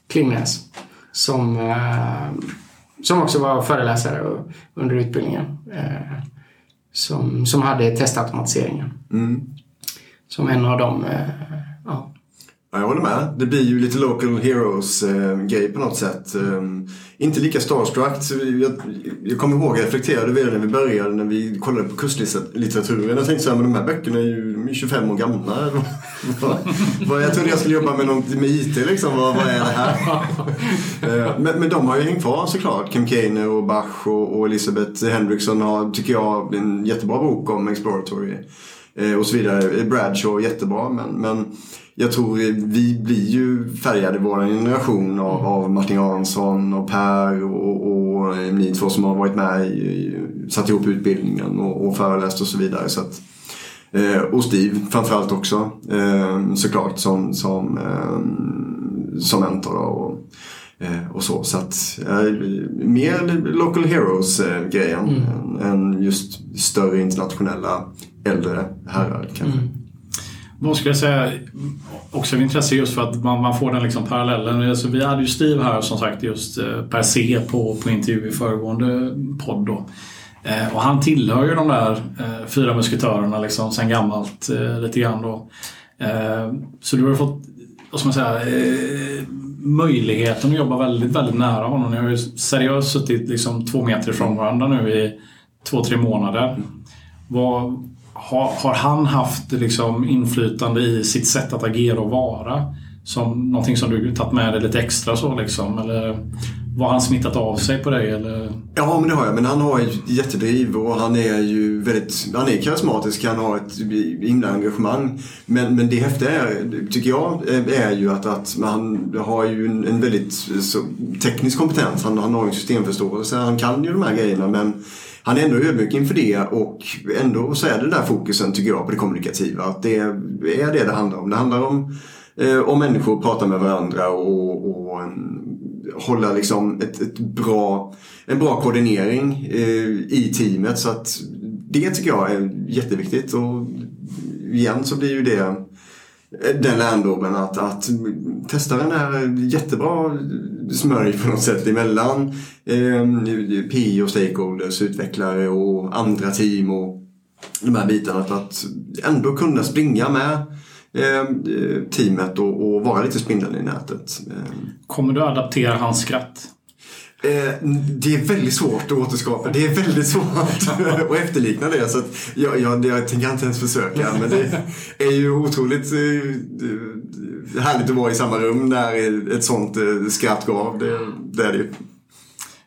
Klingnäs. Som, eh, som också var föreläsare under utbildningen. Eh, som, som hade testautomatiseringen. Mm. Som en av de eh, Ja, jag håller med. Det blir ju lite local heroes-grej eh, på något sätt. Eh, inte lika starstruck. Jag, jag kommer ihåg, jag reflekterade över det när vi började, när vi kollade på kustlitteraturen. Jag tänkte så här, men de här böckerna är ju 25 år gamla. (laughs) jag trodde jag skulle jobba med något med IT liksom. Vad, vad är det här? (laughs) eh, men, men de har ju hängt kvar såklart. Kim Kainer och Bach och, och Elisabeth Henriksson har, tycker jag, en jättebra bok om exploratory. Eh, och så vidare. Bradshaw, jättebra. Men, men jag tror vi blir ju färgade, vår generation, av, mm. av Martin Jansson och Per och, och ni två som har varit med i, satt ihop utbildningen och, och föreläst och så vidare. Så att, eh, och Steve framförallt också eh, såklart som, som, eh, som mentor och, och så. Så att mer Local Heroes-grejen mm. än, än just större internationella äldre herrar kanske. Mm. Vad ska jag säga, också av intresse just för att man, man får den liksom parallellen. Alltså, vi hade ju Steve här som sagt just eh, per se på, på intervju i föregående podd. Då. Eh, och han tillhör ju de där eh, fyra musketörerna liksom sen gammalt eh, lite grann då. Eh, så du har fått, vad ska man säga, eh, möjligheten att jobba väldigt, väldigt nära honom. Ni har ju seriöst suttit liksom två meter ifrån varandra nu i två, tre månader. Vad, har, har han haft liksom inflytande i sitt sätt att agera och vara? Som någonting som du tagit med dig lite extra så liksom? Eller var han smittat av sig på dig? Eller? Ja, men det har jag. Men han har ett jättedriv och han är ju väldigt han är karismatisk. Han har ett himla engagemang. Men, men det häftiga är, tycker jag är ju att, att han har ju en, en väldigt så, teknisk kompetens. Han, han har en systemförståelse. Han kan ju de här grejerna men han är ändå ödmjuk inför det och ändå så är det där fokusen tycker jag på det kommunikativa. Att det är det det handlar om. Det handlar om eh, om människor pratar med varandra och, och eh, hålla liksom ett, ett bra, en bra koordinering eh, i teamet. Så att det tycker jag är jätteviktigt. Och igen så blir ju det eh, den lärdomen att, att testaren är jättebra smörj på något sätt emellan eh, PI och stakeholders, utvecklare och andra team och de här bitarna. Att, att ändå kunna springa med ehm, eh, teamet och, och, vara lite spindeln i nätet. Eh. Kommer du adaptera hans skratt? Eh, det är väldigt svårt att återskapa. Det är väldigt svårt (laughs) att efterlikna det. Så jag, jag, jag tänker inte ens försöka. Men det är ju otroligt eh, härligt att vara i samma rum när ett sånt eh, skratt gav. Det, det är det ju.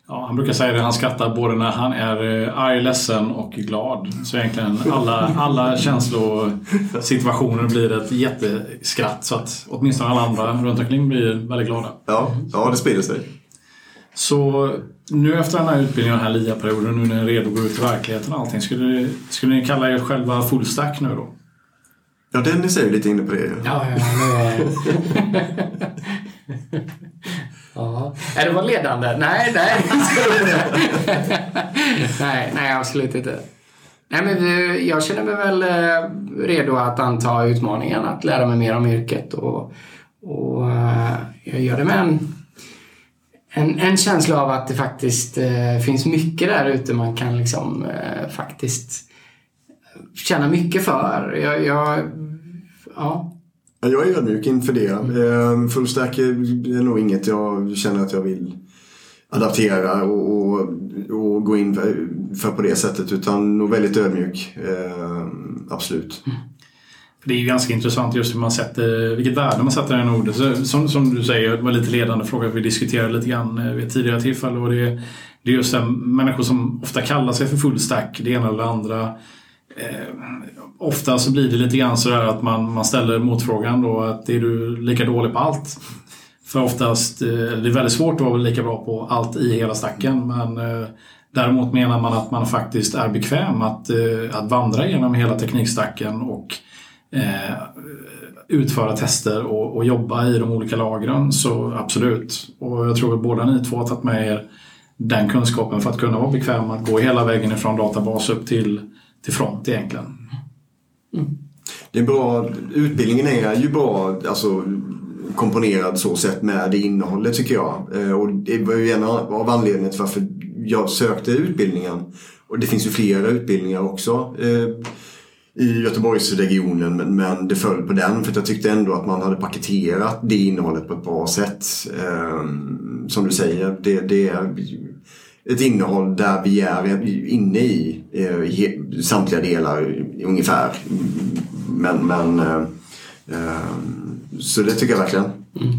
Ja, han brukar säga det, han skrattar både när han är eh, arg, ledsen och glad. Så egentligen alla, alla känslosituationer blir ett jätteskratt. Så att åtminstone alla andra runt omkring blir väldigt glada. Ja, ja det sprider sig. Så nu efter den här utbildningen, den här LIA-perioden, nu när ni är redo att gå ut i verkligheten och allting. Skulle, skulle ni kalla er själva fullstack nu då? Ja, Dennis är ju lite inne på det. Ja, ja, ja. (laughs) Ja. Är det var ledande? Nej, nej. nej, nej, absolut inte. Nej, men jag känner mig väl eh, redo att anta utmaningen att lära mig mer om yrket och, och eh, jag gör det med en, en, en känsla av att det faktiskt eh, finns mycket där ute man kan liksom faktiskt känna mycket för. Jag, jag ja, jag är ödmjuk inför det. Mm. Fullstack är nog inget jag känner att jag vill adaptera och, och, och gå in för på det sättet utan nog väldigt ödmjuk. Ehm, absolut. Mm. Det är ju ganska intressant just hur man sätter, vilket värde man sätter i den ordet. Som, som du säger, det var lite ledande fråga vi diskuterade lite grann eh, vid ett tidigare tillfälle. Och det, det är just det, människor som ofta kallar sig för full stack, det ena eller det andra. Eh, ofta så blir det lite grann sådär att man, man ställer motfrågan då att är du lika dålig på allt? För oftast, eh, det är väldigt svårt att vara lika bra på allt i hela stacken men eh, däremot menar man att man faktiskt är bekväm att, eh, att vandra genom hela teknikstacken och eh, utföra tester och, och, jobba i de olika lagren så absolut. Och jag tror att båda ni två har tagit med er den kunskapen för att kunna vara bekväma att gå hela vägen ifrån databas upp till, till front egentligen. Det är bra, utbildningen är ju bra alltså, komponerad så sett med det innehållet tycker jag. Eh, och det var ju en av anledningarna till varför jag sökte utbildningen. Och det finns ju flera utbildningar också eh, i Göteborgsregionen men det föll på den för att jag tyckte ändå att man hade paketerat det innehållet på ett bra sätt. Eh, som du säger, det, det är ett innehåll där vi är inne i, eh, i samtliga delar ungefär. Men, men eh, eh, så det tycker jag verkligen. Mm.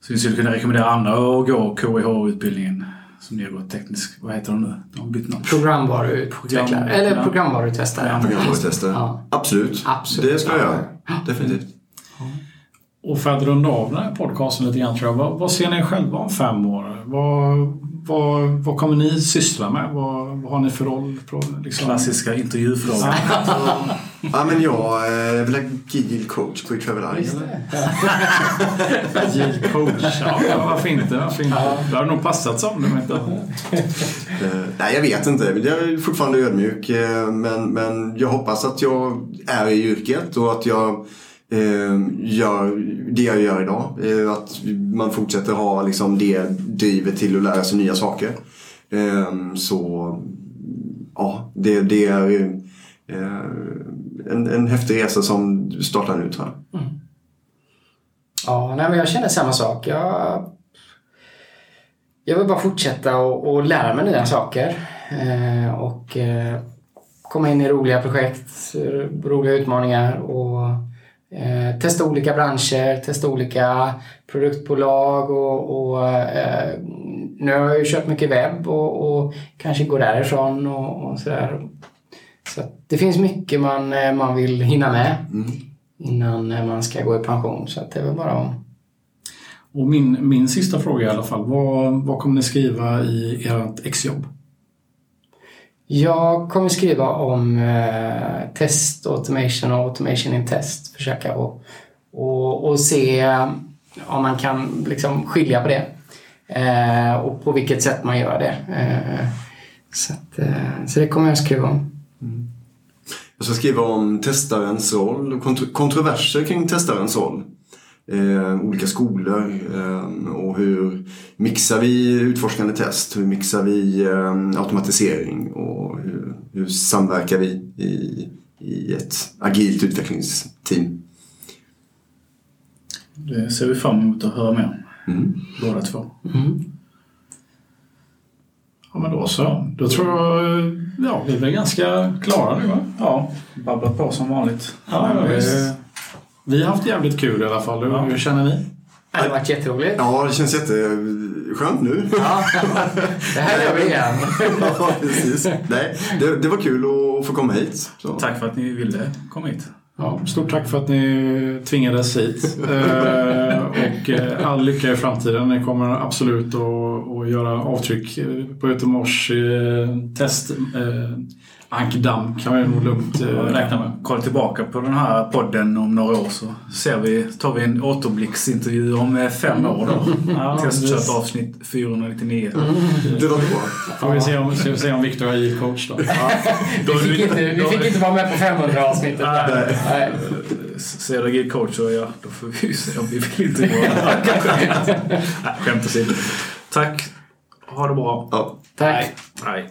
Så vi skulle kunna rekommendera andra att gå KIH-utbildningen som har gått teknisk, vad heter de nu? De har bytt namn. Programvaruutvecklare. Program, Eller programvarutestare. Programvarutestare. Ja. Absolut. Absolut. Det ska jag göra. Definitivt. Och för att runda av den här podcasten lite grann tror jag. Vad, vad ser ni själva om fem år? Vad, vad, vad kommer ni syssla med? Vad, vad har ni för roll? Liksom? Klassiska intervjufrågor. (laughs) ja, men jag är väl agil coach på Travel Agil coach, ja varför inte? Varför inte? Det hade nog passat som det inte. uh, Nej, jag vet inte. Jag är fortfarande ödmjuk. Eh, men, men jag hoppas att jag är i yrket och att jag eh, Eh, gör det jag gör idag. Eh, att man fortsätter ha liksom, det drivet till att lära sig nya saker. Eh, så ja, det, det är en, en häftig resa som startar nu tror jag. Mm. Ja, nej, men jag känner samma sak. Jag, jag vill bara fortsätta och, och lära mig nya saker. Och komma in i roliga projekt, roliga utmaningar och eh, testa olika branscher, testa olika produktbolag och, och eh, nu har jag ju kört mycket webb och, och kanske går därifrån och, och sådär. Så att det finns mycket man, eh, man vill hinna med innan eh, man ska gå i pension. Så att det är väl bara att Och min, min sista fråga i alla fall. Vad, vad kommer ni skriva i ert exjobb? Jag kommer skriva om eh, test automation och automation in test. Försöka och, och, och se eh, om man kan liksom skilja på det. Eh, och på vilket sätt man gör det. Eh, så, att, eh, så det kommer jag skriva om. Mm. Jag ska skriva om testarens roll och kontro- kontroverser kring testarens roll. Eh, olika skolor eh, och hur mixar vi utforskande test? Hur mixar vi eh, automatisering? Och hur, hur samverkar vi i, i ett agilt utvecklingsteam? Det ser vi fram emot att höra mer om. Mm. Båda två. Ja, men då så. Då tror jag ja, vi är ganska klara nu va? Ja, babblat på som vanligt. Ja, ja, visst. Vi har haft jävligt kul i alla fall. Hur, Ja. hur känner ni? Det har varit jätteroligt. Ja, det känns jätteskönt nu. Ja, (laughs) det här gör vi igen. (laughs) ja, precis. Nej, det, det var kul att få komma hit. Så. Tack för att ni ville komma hit. Ja, stort tack för att ni tvingades hit. (laughs) Eh, och eh, all lycka i framtiden. Ni kommer absolut att, att göra avtryck eh, på Göteborgs eh, test. Eh, ankdamm kan vi nog lugnt eh, räkna med. Kolla tillbaka på den här podden om några år så ser vi, tar vi en återblicksintervju om eh, fem år då. Ja, Testkört precis. avsnitt 499. Det låter bra. Får vi se om, ska vi se om Viktor är giv-coach då. (laughs) (laughs) Då Vi är fick, inte, vi fick inte vara med på 500 avsnittet. Nej. Nej. Ser du Gid coach så ja, då får vi se om vi vill intervjua (laughs) Nej, Skämt åsido. Tack. Ha det bra. Ja. Tack. Nej.